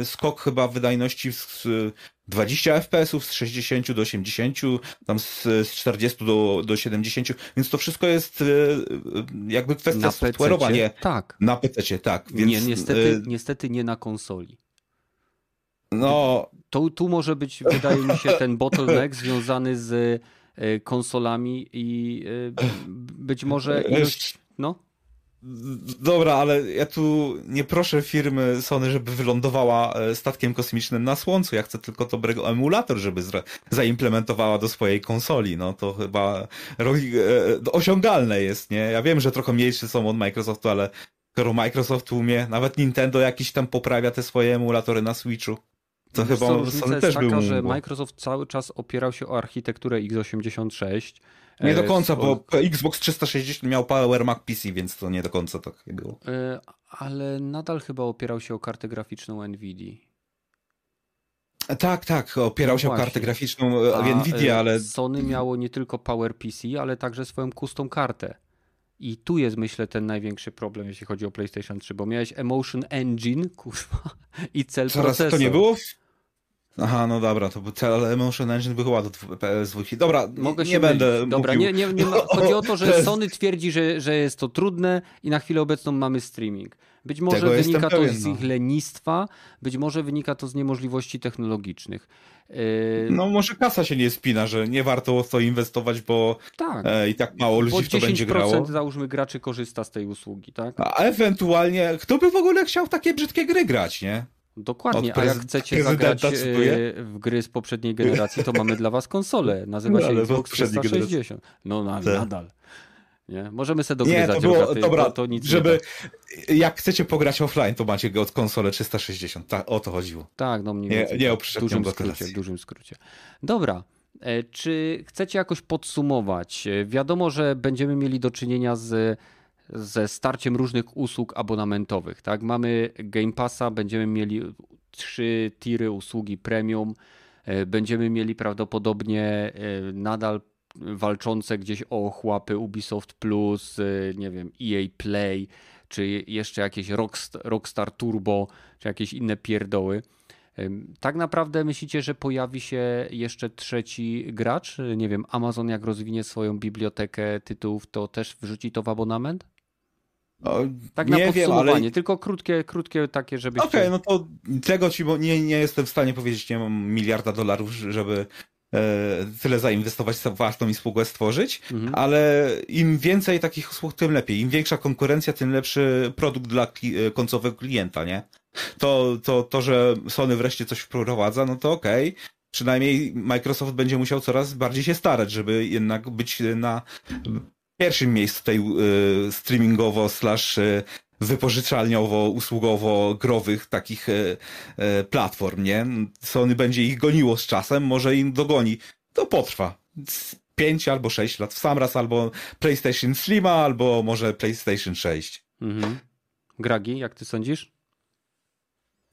e, skok chyba wydajności z 20 FPS-ów, z 60 do 80, tam z, z 40 do, do 70, więc to wszystko jest e, e, jakby kwestia Na software'owa, nie Tak. na PC, tak. Więc, nie, niestety, e, niestety nie na konsoli. no, To, tu może być, wydaje mi się, ten bottleneck [laughs] związany z konsolami i być może ilość... No, Dobra, ale ja tu nie proszę firmy Sony, żeby wylądowała e, statkiem kosmicznym na Słońcu. Ja chcę tylko dobrego emulator, żeby zaimplementowała do swojej konsoli. No to chyba robi, e, osiągalne jest, nie? Ja wiem, że trochę mniejsze są od Microsoftu, ale skoro Microsoft umie, nawet Nintendo jakiś tam poprawia te swoje emulatory na Switchu. To chyba Sony jest też by taka, że. Microsoft cały czas opierał się o architekturę x86. Nie do e, końca, bo Xbox 360 miał Power Mac PC, więc to nie do końca tak było. e, Ale nadal chyba opierał się o kartę graficzną NVIDIA. Tak, tak, opierał się o No właśnie. kartę graficzną e, A, Nvidia, e, ale Sony miało nie tylko Power PC, ale także swoją custom kartę. I tu jest, myślę, ten największy problem, jeśli chodzi o PlayStation 3, bo miałeś Emotion Engine, kurwa, i cel Coraz procesor. to nie było? Aha, no dobra, to był cel Emotion Engine by chyba do PS2. Dobra, Mogę nie będę. Dobra, mówił. nie, nie, nie ma, [laughs] chodzi o to, że Sony twierdzi, że, że jest to trudne i na chwilę obecną mamy streaming. Być może Tego wynika to pewien, z no. ich lenistwa, być może wynika to z niemożliwości technologicznych. Yy, No może kasa się nie spina, że nie warto w to inwestować, bo tak, e, i tak mało bo ludzi w to 10% będzie grało. załóżmy graczy korzysta z tej usługi, tak? A ewentualnie, kto by w ogóle chciał w takie brzydkie gry grać, nie? Dokładnie, a jak chcecie zagrać e, w gry z poprzedniej generacji, to mamy dla was konsolę. Nazywa [laughs] się Ale w Xbox poprzedniej 360. No na, nadal. Nie? Możemy sobie Nie, dogryzać to było, dobra, to, to nic nie żeby, jak chcecie pograć offline, to macie go od konsolę 360, tak, o to chodziło. Tak, no mniej Nie- więcej. nie tak. o dużym skrócie, w dużym skrócie. Dobra. E, Czy chcecie jakoś podsumować? E, Wiadomo, że będziemy mieli do czynienia z ze starciem różnych usług abonamentowych. Tak? Mamy Game Passa, będziemy mieli trzy tiry usługi premium, e, będziemy mieli prawdopodobnie e, nadal walczące gdzieś o ochłapy Ubisoft Plus, nie wiem, EA Play, czy jeszcze jakieś Rockstar, Rockstar Turbo, czy jakieś inne pierdoły. Tak naprawdę myślicie, że pojawi się jeszcze trzeci gracz? Nie wiem, Amazon jak rozwinie swoją bibliotekę tytułów, to też wrzuci to w abonament? O, tak na nie podsumowanie, wiem, ale... tylko krótkie, krótkie takie, żeby. Okej, okay, no to tego ci, bo nie, nie jestem w stanie powiedzieć, nie mam miliarda dolarów, żeby e, tyle zainwestować, warto mi spółkę stworzyć, mhm. ale im więcej takich usług, tym lepiej. Im większa konkurencja, tym lepszy produkt dla kli końcowego klienta, nie? to, to, to, że Sony wreszcie coś wprowadza, no to okej. Okay. Przynajmniej Microsoft będzie musiał coraz bardziej się starać, żeby jednak być na pierwszym miejscu tej y, streamingowo slash y, wypożyczalniowo, usługowo growych takich y, y, platform, nie? Sony będzie ich goniło z czasem, może im dogoni. To potrwa. 5 albo 6 lat w sam raz, albo PlayStation Slima, albo może PlayStation 6. Mhm. Gragi, jak ty sądzisz?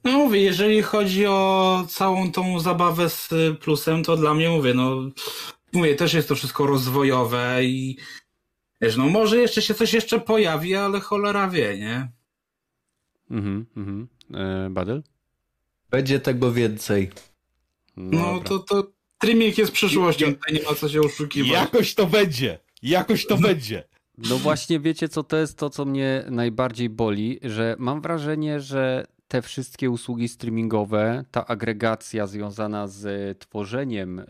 No mówię, jeżeli chodzi o całą tą zabawę z plusem, to dla mnie mówię, no mówię, też jest to wszystko rozwojowe i wiesz, no może jeszcze się coś jeszcze pojawi, ale cholera wie, nie? Mhm, mhm. E, Badel? Będzie tego więcej. No, no to, to streaming jest przyszłością, tutaj nie ma co się oszukiwać. Jakoś to będzie, jakoś to będzie. No właśnie wiecie co to jest to, co mnie najbardziej boli, że mam wrażenie, że te wszystkie usługi streamingowe, ta agregacja związana z tworzeniem e,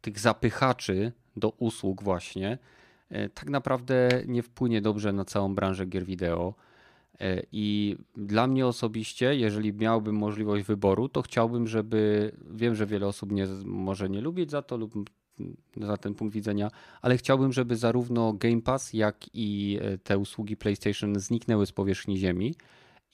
tych zapychaczy do usług właśnie, tak naprawdę nie wpłynie dobrze na całą branżę gier wideo. E, I dla mnie osobiście, jeżeli miałbym możliwość wyboru, to chciałbym, żeby. Wiem, że wiele osób może nie lubić za to lub za ten punkt widzenia, ale chciałbym, żeby zarówno Game Pass, jak i te usługi PlayStation zniknęły z powierzchni Ziemi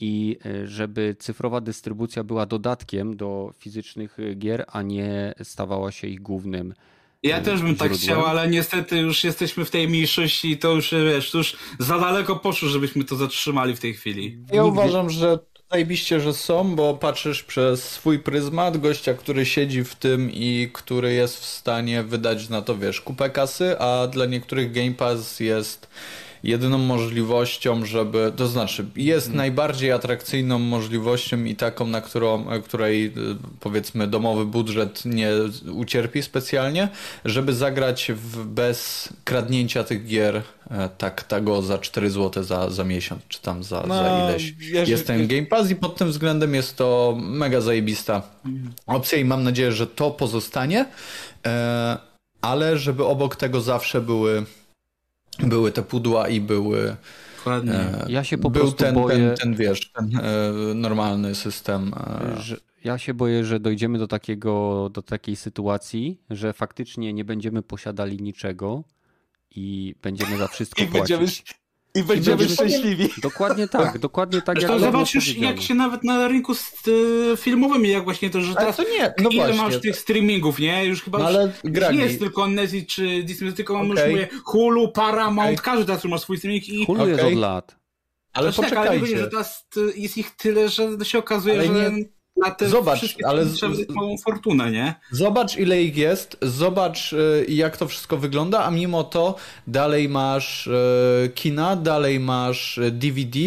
i e, żeby cyfrowa dystrybucja była dodatkiem do fizycznych e, gier, a nie stawała się ich głównym. Ja też bym tak źródłem. tak chciał, ale niestety już jesteśmy w tej mniejszości i to już wiesz, to już za daleko poszło, żebyśmy to zatrzymali w tej chwili. Ja uważam, że zajebiście, że są, bo patrzysz przez swój pryzmat gościa, który siedzi w tym i który jest w stanie wydać na to, wiesz, kupę kasy, a dla niektórych Game Pass jest jedyną możliwością, żeby, to znaczy jest hmm. najbardziej atrakcyjną możliwością i taką, na którą, której y, powiedzmy domowy budżet nie ucierpi specjalnie, żeby zagrać w, bez kradnięcia tych gier e, tak, tego za 4 zł za, za miesiąc, czy tam za, no, za ileś. Jeżeli... Jest ten Game Pass i pod tym względem jest to mega zajebista opcja i mam nadzieję, że to pozostanie, e, ale żeby obok tego zawsze były były te pudła i były. Dokładnie. E, ja się po był prostu ten, boję. Ten, ten wiesz, ten e, normalny system. E... Że, ja się boję, że dojdziemy do, takiego, do takiej sytuacji, że faktycznie nie będziemy posiadali niczego i będziemy za wszystko [laughs] I płacić. Będziemy, i będziemy szczęśliwi. Dokładnie tak, dokładnie tak. To zobacz już jak się nawet na rynku y, filmowym, jak właśnie to, że teraz to nie, no ile właśnie. masz tych streamingów, nie? Już chyba no, ale już nie jest tylko Netflix czy Disney, tylko okay. już mówię Hulu, Paramount, okay. każdy teraz już ma swój streaming i... Hulu jest od lat. Ale poczekajcie. Tak, ale mówię, że teraz y, jest ich tyle, że się okazuje, ale że... Nie na te Zobacz, ale małą fortunę, nie? Zobacz ile ich jest, zobacz y, jak to wszystko wygląda, a mimo to dalej masz y, kina, dalej masz DVD,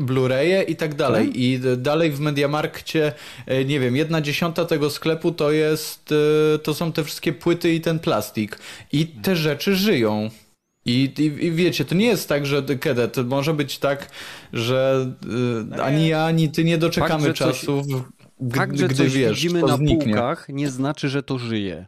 Blu-raye i tak dalej. Hmm? I dalej w Mediamarkcie, y, nie wiem, jedna dziesiąta tego sklepu to jest, to są te wszystkie płyty i ten plastik. I te rzeczy żyją. I, i, I, wiecie, to nie jest tak, że kiedy to może być tak, że y, ani ja, ani ty nie doczekamy Fakt, czasów, coś, Fakt, że gdy coś wiesz, widzimy na zniknie. półkach, nie znaczy, że to żyje.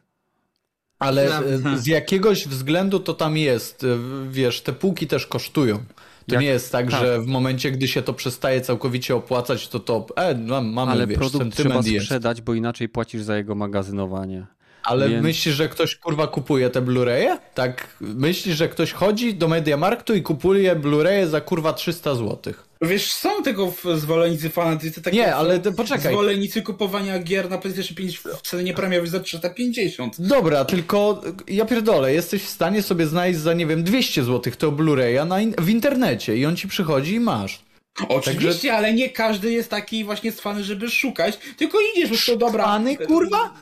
Ale no. z jakiegoś względu to tam jest. Wiesz, te półki też kosztują. To Jak, nie jest tak, tak, że w momencie, gdy się to przestaje całkowicie opłacać, to to, e, mamy, Ale wiesz, produkt trzeba sprzedać, bo inaczej płacisz za jego magazynowanie. Ale Więc... myślisz, że ktoś kurwa kupuje te Blu-raye? Tak, myślisz, że ktoś chodzi do Mediamarktu i kupuje Blu-raye za kurwa 300 zł? Wiesz, są tego zwolennicy fanatycy, takie Nie, ale poczekaj. zwolennicy kupowania gier na PlayStation 5 w cenie premiowej za 350. Dobra, tylko ja pierdolę, jesteś w stanie sobie znaleźć za, nie wiem, 200 zł to Blu-raya in- w internecie i on ci przychodzi i masz. Oczywiście, ale nie każdy jest taki właśnie cwany, żeby szukać, tylko idziesz już to dobra. Pany, kurwa?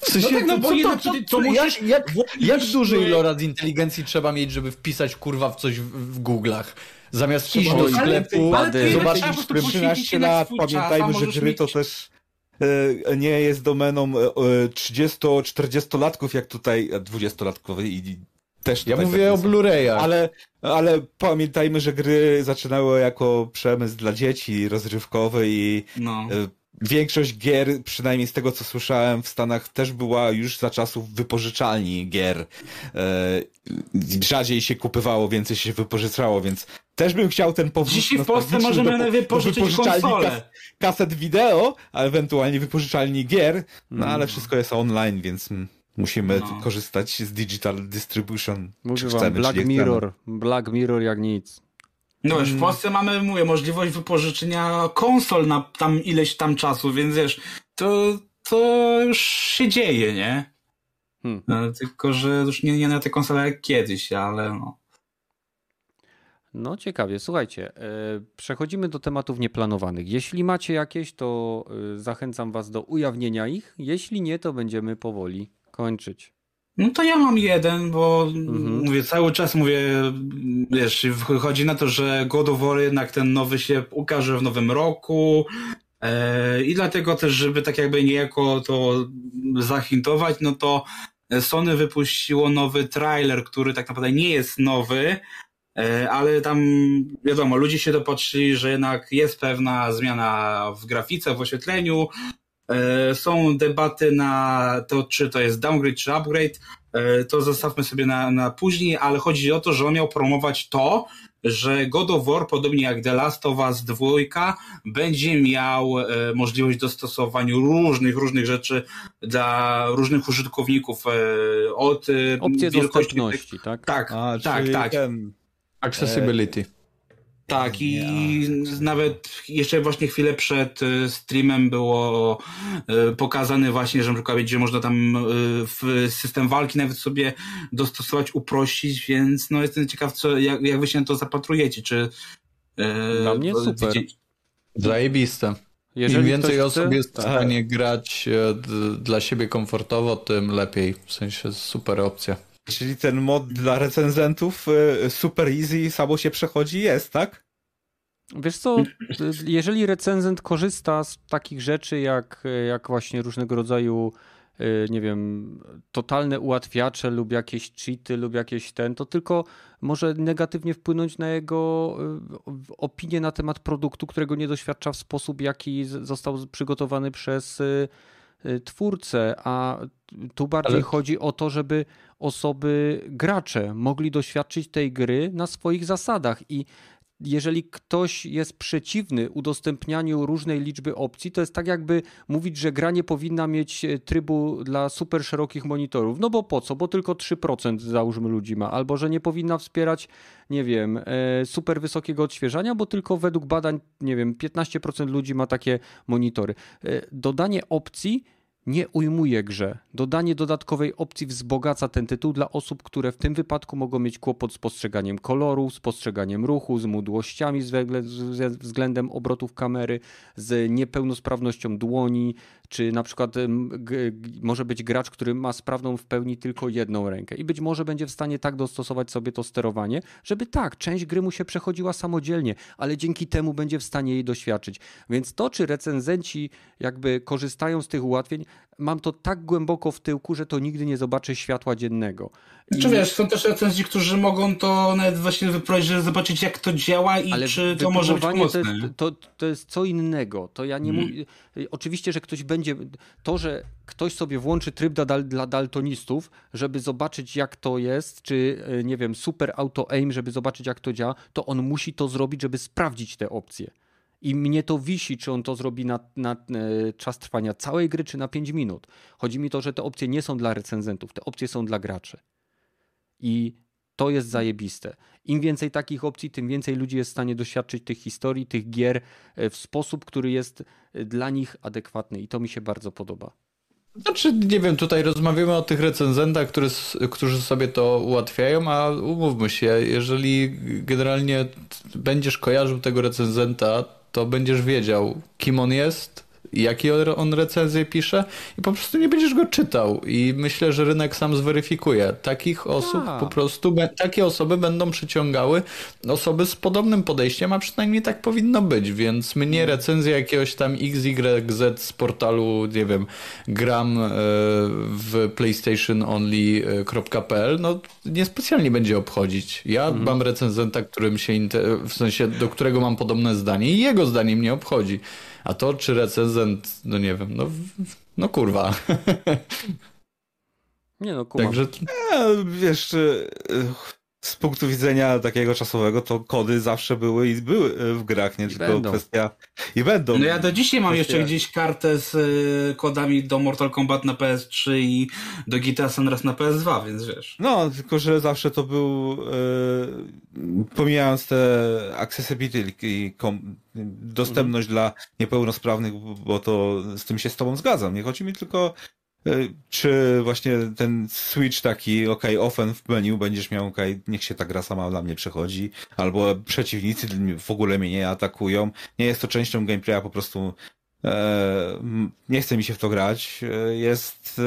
W sensie, No tak, no to- bo co jednak to, to jak, musisz jak, jak duży iloraz inteligencji trzeba mieć, żeby wpisać kurwa w coś w, w Google'ach? Zamiast iść do sklepu, zobaczyć poświęcić 13 jednak lat, pamiętajmy, że gry to też e, nie jest domeną e, e, 30-40-latków, jak tutaj e, 20-latków i i też Ja mówię o. Blu-rayach. Ale, ale pamiętajmy, że gry zaczynały jako przemysł dla dzieci rozrywkowy i No. e, większość gier, przynajmniej z tego co słyszałem, w Stanach też była już za czasów wypożyczalni gier. E, rzadziej się kupywało, więcej się wypożyczało, więc też bym chciał ten powrót Dzisiaj w Polsce możemy do, wypożyczyć konsolę. kas, kaset wideo, a ewentualnie wypożyczalni gier, no ale wszystko jest online, więc mm, musimy No. korzystać z digital distribution. Mówię wam, chcemy, Black. Mirror. Black Mirror jak nic. No wiesz, w Polsce mamy, mówię, możliwość wypożyczenia konsol na tam ileś tam czasu, więc wiesz, to, to już się dzieje, nie? Hmm. No, tylko, że już nie, nie na te konsole jak kiedyś, ale no. No ciekawie, słuchajcie, e, przechodzimy do tematów nieplanowanych. Jeśli macie jakieś, to e, zachęcam was do ujawnienia ich. Jeśli nie, to będziemy powoli kończyć. No to ja mam jeden, bo Mhm. mówię, cały czas mówię, wiesz, wychodzi na to, że God of War jednak ten nowy się ukaże w nowym roku e, i dlatego też, żeby tak jakby niejako to zahintować, no to Sony wypuściło nowy trailer, który tak naprawdę nie jest nowy, e, ale tam wiadomo, ludzie się dopatrzyli, że jednak jest pewna zmiana w grafice, w oświetleniu, Są debaty na to, czy to jest downgrade, czy upgrade. E, To zostawmy sobie na, na później, ale chodzi o to, że on miał promować to, że God of War, podobnie jak The Last of Us 2, będzie miał e, możliwość dostosowania różnych, różnych rzeczy dla różnych użytkowników. e, Od e, Opcje wielkości dostępności, tak? Tak, A, tak, tak. Ten, Accessibility. Tak, i nawet jeszcze właśnie chwilę przed y, streamem było y, pokazane właśnie, że na przykład będzie można tam y, w system walki nawet sobie dostosować, uprościć, więc no jestem ciekaw, co, jak, jak wy się na to zapatrujecie, czy Dla mnie super. wiecie- Zajebiste. Jeżeli Im więcej osób chce- jest w stanie grać e, dla siebie komfortowo, tym lepiej. W sensie super opcja. Czyli ten mod dla recenzentów e, super easy samo się przechodzi jest, tak? Wiesz co, jeżeli recenzent korzysta z takich rzeczy jak, jak właśnie różnego rodzaju y, nie wiem, totalne ułatwiacze lub jakieś cheaty lub jakieś ten, to tylko może negatywnie wpłynąć na jego y, opinię na temat produktu, którego nie doświadcza w sposób, jaki został przygotowany przez y, y, twórcę, a tu bardziej Ale- chodzi o to, żeby osoby, gracze mogli doświadczyć tej gry na swoich zasadach i jeżeli ktoś jest przeciwny udostępnianiu różnej liczby opcji, to jest tak jakby mówić, że gra nie powinna mieć e, trybu dla super szerokich monitorów. No bo po co? Bo tylko 3% załóżmy ludzi ma. Albo że nie powinna wspierać, nie wiem, e, super wysokiego odświeżania, bo tylko według badań, nie wiem, 15% ludzi ma takie monitory. E, Dodanie opcji nie ujmuje grze. Dodanie dodatkowej opcji wzbogaca ten tytuł dla osób, które w tym wypadku mogą mieć kłopot z postrzeganiem koloru, z postrzeganiem ruchu, z mdłościami ze względem obrotów kamery, z niepełnosprawnością dłoni, czy na przykład może być gracz, który ma sprawną w pełni tylko jedną rękę i być może będzie w stanie tak dostosować sobie to sterowanie, żeby tak, część gry mu się przechodziła samodzielnie, ale dzięki temu będzie w stanie jej doświadczyć. Więc to, czy recenzenci jakby korzystają z tych ułatwień, mam to tak głęboko w tyłku, że to nigdy nie zobaczy światła dziennego. I- Czy wiesz, są też recenzi, którzy mogą to nawet właśnie wyprowadzić, żeby zobaczyć jak to działa i Ale czy to może być pomocne. to jest, to, to jest co innego. To ja nie Mhm. mówię. Oczywiście, że ktoś będzie. To, że ktoś sobie włączy tryb dla, dla daltonistów, żeby zobaczyć, jak to jest, czy e, nie wiem, super auto aim, żeby zobaczyć, jak to działa, to on musi to zrobić, żeby sprawdzić te opcje. I mnie to wisi, czy on to zrobi na, na e, czas trwania całej gry, czy na 5 minut. Chodzi mi to, że te opcje nie są dla recenzentów, te opcje są dla graczy. I To jest zajebiste. Im więcej takich opcji, tym więcej ludzi jest w stanie doświadczyć tych historii, tych gier e, w sposób, który jest e, dla nich adekwatny i to mi się bardzo podoba. Znaczy, nie wiem, tutaj rozmawiamy o tych recenzentach, który, którzy sobie to ułatwiają, a umówmy się, jeżeli generalnie będziesz kojarzył tego recenzenta, to będziesz wiedział, kim on jest, jakie on recenzje pisze i po prostu nie będziesz go czytał. I myślę, że rynek sam zweryfikuje. Takich osób a. po prostu, takie osoby będą przyciągały osoby z podobnym podejściem, a przynajmniej tak powinno być, więc mnie mm. recenzja jakiegoś tam XYZ z portalu, nie wiem, gram e, w playstationonly.pl, no niespecjalnie będzie obchodzić. Ja mhm. mam recenzenta, którym się, w sensie, do którego mam podobne zdanie i jego zdanie mnie obchodzi. A to, czy recenzent, no nie wiem, no, no kurwa. Nie no, [laughs] kurwa. Także... E, wiesz, z punktu widzenia takiego czasowego, to kody zawsze były i były e, w grach, nie I tylko będą. kwestia. I będą. No ja do dzisiaj mam kwestia... jeszcze gdzieś kartę z e, kodami do Mortal Kombat na PS3 i do GTA San na PS2, więc wiesz. No, tylko że zawsze to był. Yy, pomijając te accessibility i dostępność mhm. dla niepełnosprawnych, bo to z tym się z Tobą zgadzam. Nie chodzi mi tylko E, czy właśnie ten switch taki, ok, offen w menu będziesz miał, ok, niech się ta gra sama dla mnie przechodzi, albo przeciwnicy w ogóle mnie nie atakują. Nie jest to częścią gameplaya, po prostu E, nie chce mi się w to grać. E, jest e,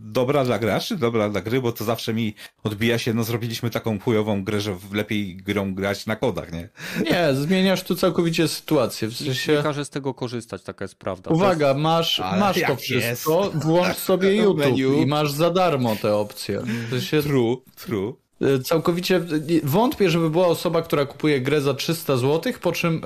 dobra dla graczy, dobra dla gry, bo to zawsze mi odbija się, no zrobiliśmy taką chujową grę, że lepiej grą grać na kodach, nie? Nie, zmieniasz tu całkowicie sytuację. W sensie... Nie każe z tego korzystać, taka jest prawda. Uwaga, jest... masz, masz to wszystko, jest? włącz sobie [laughs] YouTube i masz za darmo te opcje. W sensie... True, true. E, całkowicie wątpię, żeby była osoba, która kupuje grę za 300 zł, po czym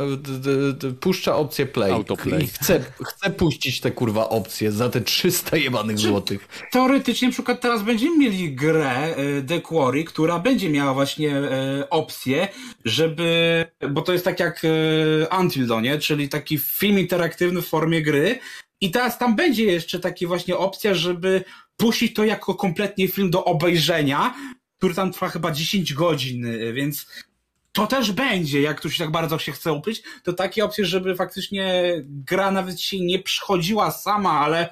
e, puszcza opcję play. Autoplay. I chce, chce puścić te kurwa opcje za te 300 jebanych złotych. Teoretycznie na przykład teraz będziemy mieli grę e, The Quarry, która będzie miała właśnie opcję, żeby, bo to jest tak jak Until Dawn, nie? czyli taki film interaktywny w formie gry i teraz tam będzie jeszcze taki właśnie opcja, żeby puścić to jako kompletnie film do obejrzenia, który tam trwa chyba 10 godzin, y, więc to też będzie, jak ktoś tak bardzo się chce ukryć, to takie opcje, żeby faktycznie gra nawet się nie przychodziła sama, ale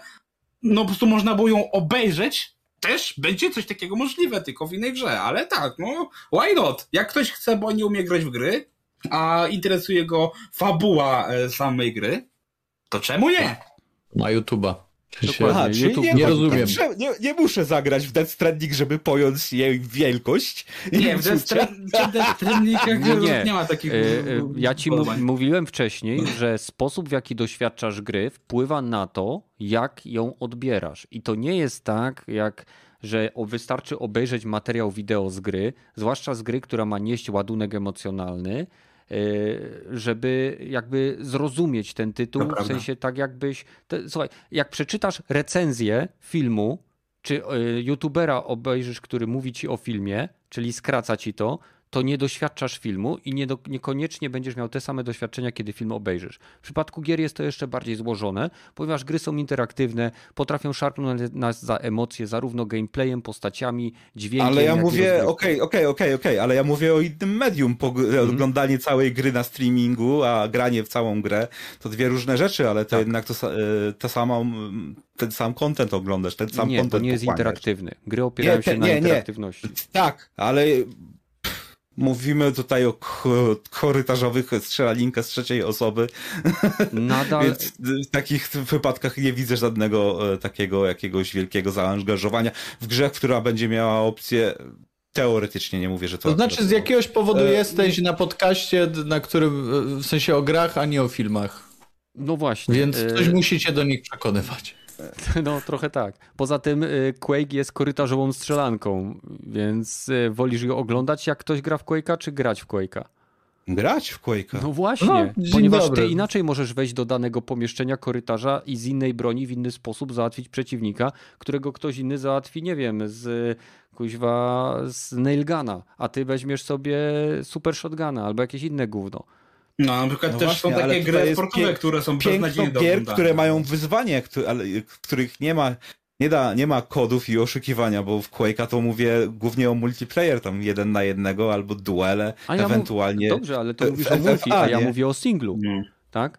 no po prostu można było ją obejrzeć, też będzie coś takiego możliwe, tylko w innej grze, ale tak, no why not? Jak ktoś chce, bo nie umie grać w gry, a interesuje go fabuła e, samej gry, to czemu nie? Ma YouTube'a. Aha, YouTube, nie, nie rozumiem. Nie, nie, muszę zagrać w Death Stranding, żeby pojąć jej wielkość. Nie, w Death Stranding [laughs] nie, nie. nie ma takich... E, e, ja ci mówiłem wcześniej, że sposób w jaki doświadczasz gry wpływa na to, jak ją odbierasz. I to nie jest tak, jak że wystarczy obejrzeć materiał wideo z gry, zwłaszcza z gry, która ma nieść ładunek emocjonalny, żeby jakby zrozumieć ten tytuł, w sensie tak jakbyś, te, słuchaj, jak przeczytasz recenzję filmu, czy y, youtubera obejrzysz, który mówi ci o filmie, czyli skraca ci to, to nie doświadczasz filmu i nie do, niekoniecznie będziesz miał te same doświadczenia, kiedy film obejrzysz. W przypadku gier jest to jeszcze bardziej złożone, ponieważ gry są interaktywne, potrafią szarpnąć nas za emocje, zarówno gameplayem, postaciami, dźwiękiem. Ale ja mówię, okej, okej, okej, okej, ale ja mówię o innym medium. Mhm. Oglądanie całej gry na streamingu, a granie w całą grę to dwie różne rzeczy, ale to tak. jednak to, e, to samo, ten sam content oglądasz, ten sam nie, content to nie jest interaktywny. Gry opierają nie, te, się na nie, interaktywności. Nie. Tak, ale Mówimy tutaj o korytarzowych strzelalinkę z trzeciej osoby. [laughs] Nadal. Więc w takich wypadkach nie widzę żadnego e, takiego jakiegoś wielkiego zaangażowania w grze, która będzie miała opcję Teoretycznie nie mówię, że to. To znaczy, z jakiegoś powodu e, jesteś na podcaście, na którym w sensie o grach, a nie o filmach. No właśnie. Więc e, coś musicie do nich przekonywać. [laughs] No, trochę tak. Poza tym y, Quake jest korytarzową strzelanką, więc y, wolisz ją oglądać, jak ktoś gra w Quake'a, czy grać w Quake'a? Grać w Quake'a. No właśnie, no, ponieważ dobry. ty inaczej możesz wejść do danego pomieszczenia, korytarza i z innej broni w inny sposób załatwić przeciwnika, którego ktoś inny załatwi, nie wiem, z kuźwa z nailgana, a ty weźmiesz sobie super shotguna albo jakieś inne gówno. No, na przykład no też właśnie, są takie gry sportowe, które są beznadziejnie do gier, które mają wyzwanie, ale których nie ma nie, da, nie ma kodów i oszukiwania, bo w Quake'a to mówię głównie o multiplayer, tam jeden na jednego albo duele, A ja ewentualnie. Mów... Dobrze, ale to w mówisz o multi, FFA, a ja nie? mówię o singlu, No. tak?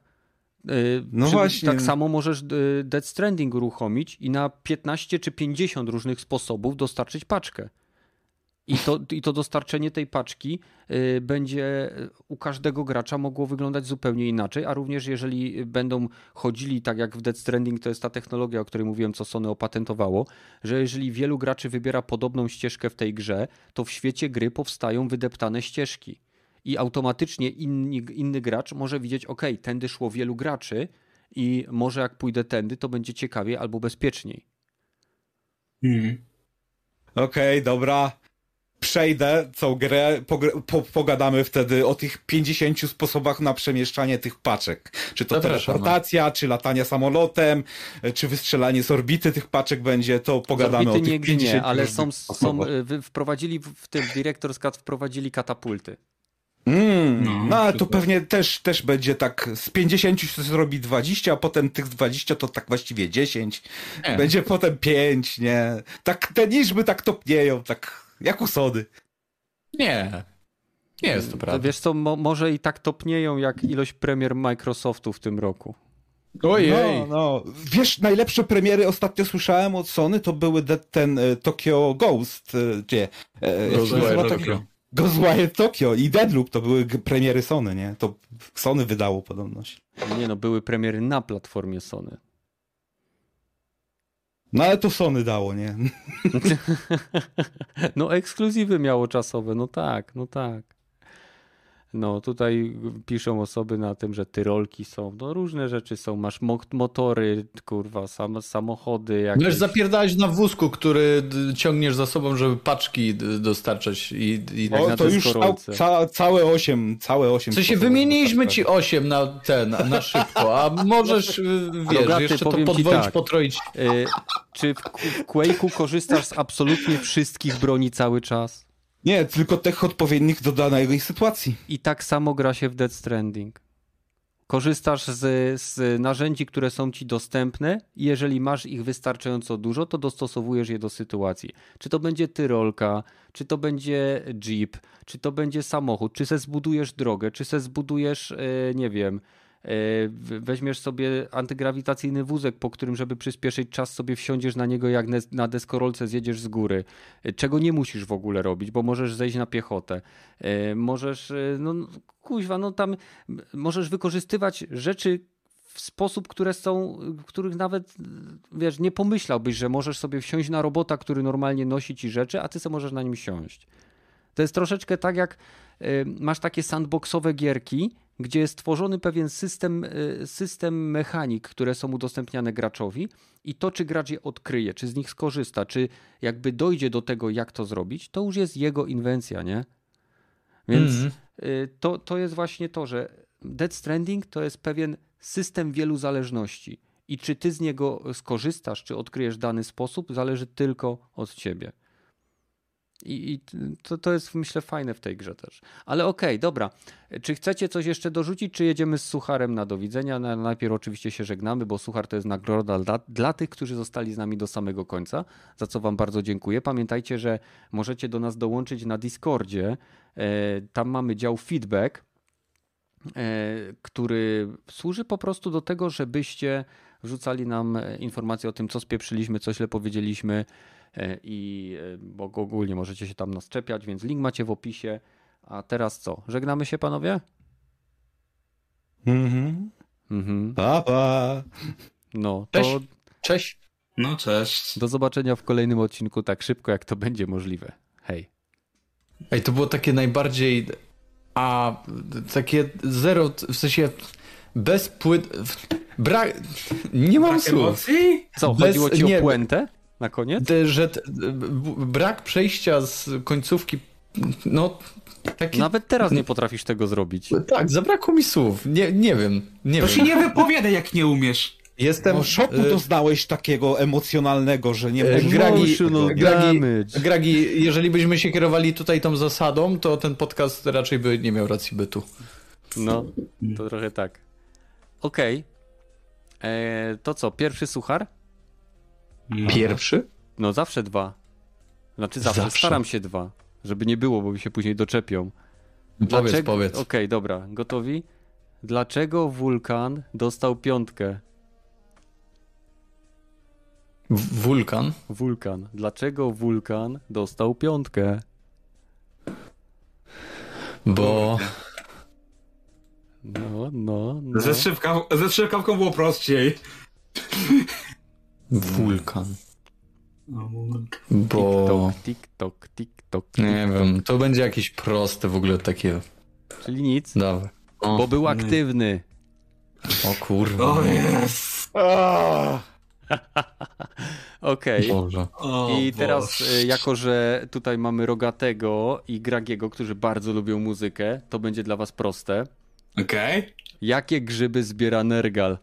No właśnie. Tak samo możesz Dead Stranding uruchomić i na 15 czy 50 różnych sposobów dostarczyć paczkę. I to, I to dostarczenie tej paczki y, będzie u każdego gracza mogło wyglądać zupełnie inaczej, a również jeżeli będą chodzili tak jak w Dead Stranding, to jest ta technologia, o której mówiłem, co Sony opatentowało, że jeżeli wielu graczy wybiera podobną ścieżkę w tej grze, to w świecie gry powstają wydeptane ścieżki. I automatycznie inni, inny gracz może widzieć, ok, tędy szło wielu graczy i może jak pójdę tędy, to będzie ciekawiej albo bezpieczniej. Mhm. Okej, dobra. Przejdę całą grę, po, pogadamy wtedy o tych 50 sposobach na przemieszczanie tych paczek. Czy to Zapraszamy. teleportacja, czy latanie samolotem, czy wystrzelanie z orbity tych paczek będzie, to pogadamy o tych nigdy 50 nie, ale są, są wy- wprowadzili w tym Director's Cut wprowadzili katapulty. Mm, No, no, ale to pewnie też, też będzie tak, z 50 się zrobi 20, a potem tych 20 to tak właściwie 10. Nie. Będzie potem 5, nie? Tak te liczby tak topnieją, tak jak u sody. Nie. Nie jest to To prawda. wiesz co, mo, może i tak topnieją jak ilość premier Microsoftu w tym roku. Ojej. No, no. Wiesz, najlepsze premiery ostatnio słyszałem od Sony to były de, ten e, Tokyo Ghost, e, gdzie? E, Ghostwire nazywa Tokyo. Ghostwire Tokyo i Deadloop to były premiery Sony, nie? To Sony wydało podobność. Nie no, były premiery na platformie Sony. No ale to Sony dało, nie? [laughs] No ekskluzywy miało czasowe, no tak, no tak. No tutaj piszą osoby na tym, że tyrolki są, no różne rzeczy są, masz mo motory, kurwa, sam samochody jakieś. Możesz zapierdalać na wózku, który ciągniesz za sobą, żeby paczki dostarczać i, i O, na to już ca, całe 8, całe 8. Co się wymieniliśmy ci 8 na ten, na szybko, a możesz, y, wiesz, Rogaty, jeszcze to podwoić, tak. potroić. Y, czy w, w Quake'u korzystasz z absolutnie wszystkich broni cały czas? Nie, tylko tych odpowiednich do danej sytuacji. I tak samo gra się w Dead Stranding. Korzystasz z, z narzędzi, które są ci dostępne, jeżeli masz ich wystarczająco dużo, to dostosowujesz je do sytuacji. Czy to będzie tyrolka, czy to będzie jeep, czy to będzie samochód, czy se zbudujesz drogę, czy se zbudujesz, e, nie wiem, weźmiesz sobie antygrawitacyjny wózek, po którym, żeby przyspieszyć czas, sobie wsiądziesz na niego jak na deskorolce zjedziesz z góry. E, Czego nie musisz w ogóle robić, bo możesz zejść na piechotę. E, Możesz, e, no kuźwa, no tam możesz wykorzystywać rzeczy w sposób, które są, których nawet, wiesz, nie pomyślałbyś, że możesz sobie wsiąść na robota, który normalnie nosi ci rzeczy, a ty sobie możesz na nim siąść. To jest troszeczkę tak, jak masz takie sandboxowe gierki, gdzie jest tworzony pewien system, y, system mechanik, które są udostępniane graczowi i to, czy gracz je odkryje, czy z nich skorzysta, czy jakby dojdzie do tego, jak to zrobić, to już jest jego inwencja, nie? Więc y, to, to jest właśnie to, że Dead Stranding to jest pewien system wielu zależności. I czy ty z niego skorzystasz, czy odkryjesz dany sposób, zależy tylko od ciebie. I, i to, to jest, myślę, fajne w tej grze też. Ale okej, dobra. Czy chcecie coś jeszcze dorzucić, czy jedziemy z Sucharem na do widzenia? Na, najpierw oczywiście się żegnamy, bo Suchar to jest nagroda dla, dla tych, którzy zostali z nami do samego końca, za co wam bardzo dziękuję. Pamiętajcie, że możecie do nas dołączyć na Discordzie. E, tam mamy dział feedback, e, który służy po prostu do tego, żebyście wrzucali nam e, informacje o tym, co spieprzyliśmy, co źle powiedzieliśmy i e, bo ogólnie możecie się tam nas czepiać, więc link macie w opisie. A teraz co? Żegnamy się panowie? Mhm. Mhm. Pa, pa. No, to Cześć. Cześć. No cześć. do zobaczenia w kolejnym odcinku tak szybko, jak to będzie możliwe. Hej. Ej, to było takie najbardziej. A takie zero, w sensie bez płyt. Brak. Nie mam Brak słów. emocji? Co, Bez- chodziło ci nie, o puentę na koniec? D- Że brak przejścia z końcówki. No, taki. Nawet teraz nie potrafisz tego zrobić. Tak, zabrakło mi słów. Nie, nie wiem. Nie To wiem. się nie wypowiadaj, jak nie umiesz. Jestem. No, szoku y, doznałeś takiego emocjonalnego, że nie e, możesz... Gragi, Emotional Gragi, damage. Gragi, jeżeli byśmy się kierowali tutaj tą zasadą, to ten podcast raczej by nie miał racji bytu. No, to trochę tak. Okej. E, To co, pierwszy suchar? Pierwszy? No zawsze dwa. Znaczy zawsze, Zawsze. staram się dwa. Żeby nie było, bo mi się później doczepią. Powiedz, powiedz. Okej, dobra, gotowi? Dlaczego wulkan dostał piątkę? W- Wulkan? Wulkan. Dlaczego wulkan dostał piątkę? Bo... No, no, no. Ze, szybka, ze strzykawką było prościej. Wulkan. Bo... TikTok, TikTok, TikTok. Nie wiem, to będzie jakieś proste w ogóle takie... Czyli nic, Dawaj. O, bo był aktywny. o kurwa. O jest. [laughs] Okej. I teraz, Boże. y, jako że tutaj mamy Rogatego i Gragiego, którzy bardzo lubią muzykę, to będzie dla was proste. Okej. Jakie grzyby zbiera Nergal?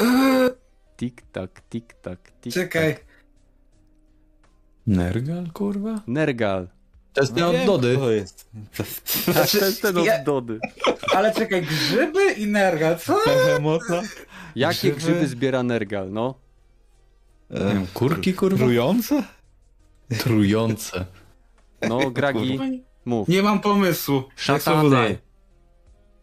Eee, Tik-tak, tik-tak, tik Czekaj. Nergal, kurwa? Nergal. To jest ten od Dody. To jest. Tak, to jest ten ja- od Dody. Ale czekaj, grzyby i nerga, co? Behemota? Jakie Grzyby? grzyby zbiera Nergal, no? Nie wiem, kurki, kurwa? Trujące? Trujące. No, Gragi, mów. Nie mam pomysłu. Szatany.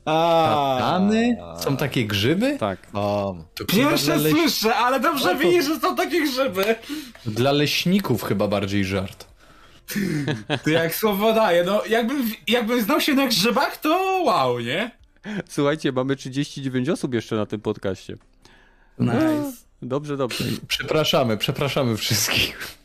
Katany? Są takie grzyby? Tak. To Pierwsze leś... słyszę, ale dobrze widzisz, że są takie grzyby. dla leśników chyba bardziej żart. [laughs] To jak słowo daje, no jakbym, jakbym znał się na grzybach, to wow, nie? Słuchajcie, mamy 39 osób jeszcze na tym podcaście. Nice. Dobrze, dobrze. Przepraszamy, przepraszamy wszystkich.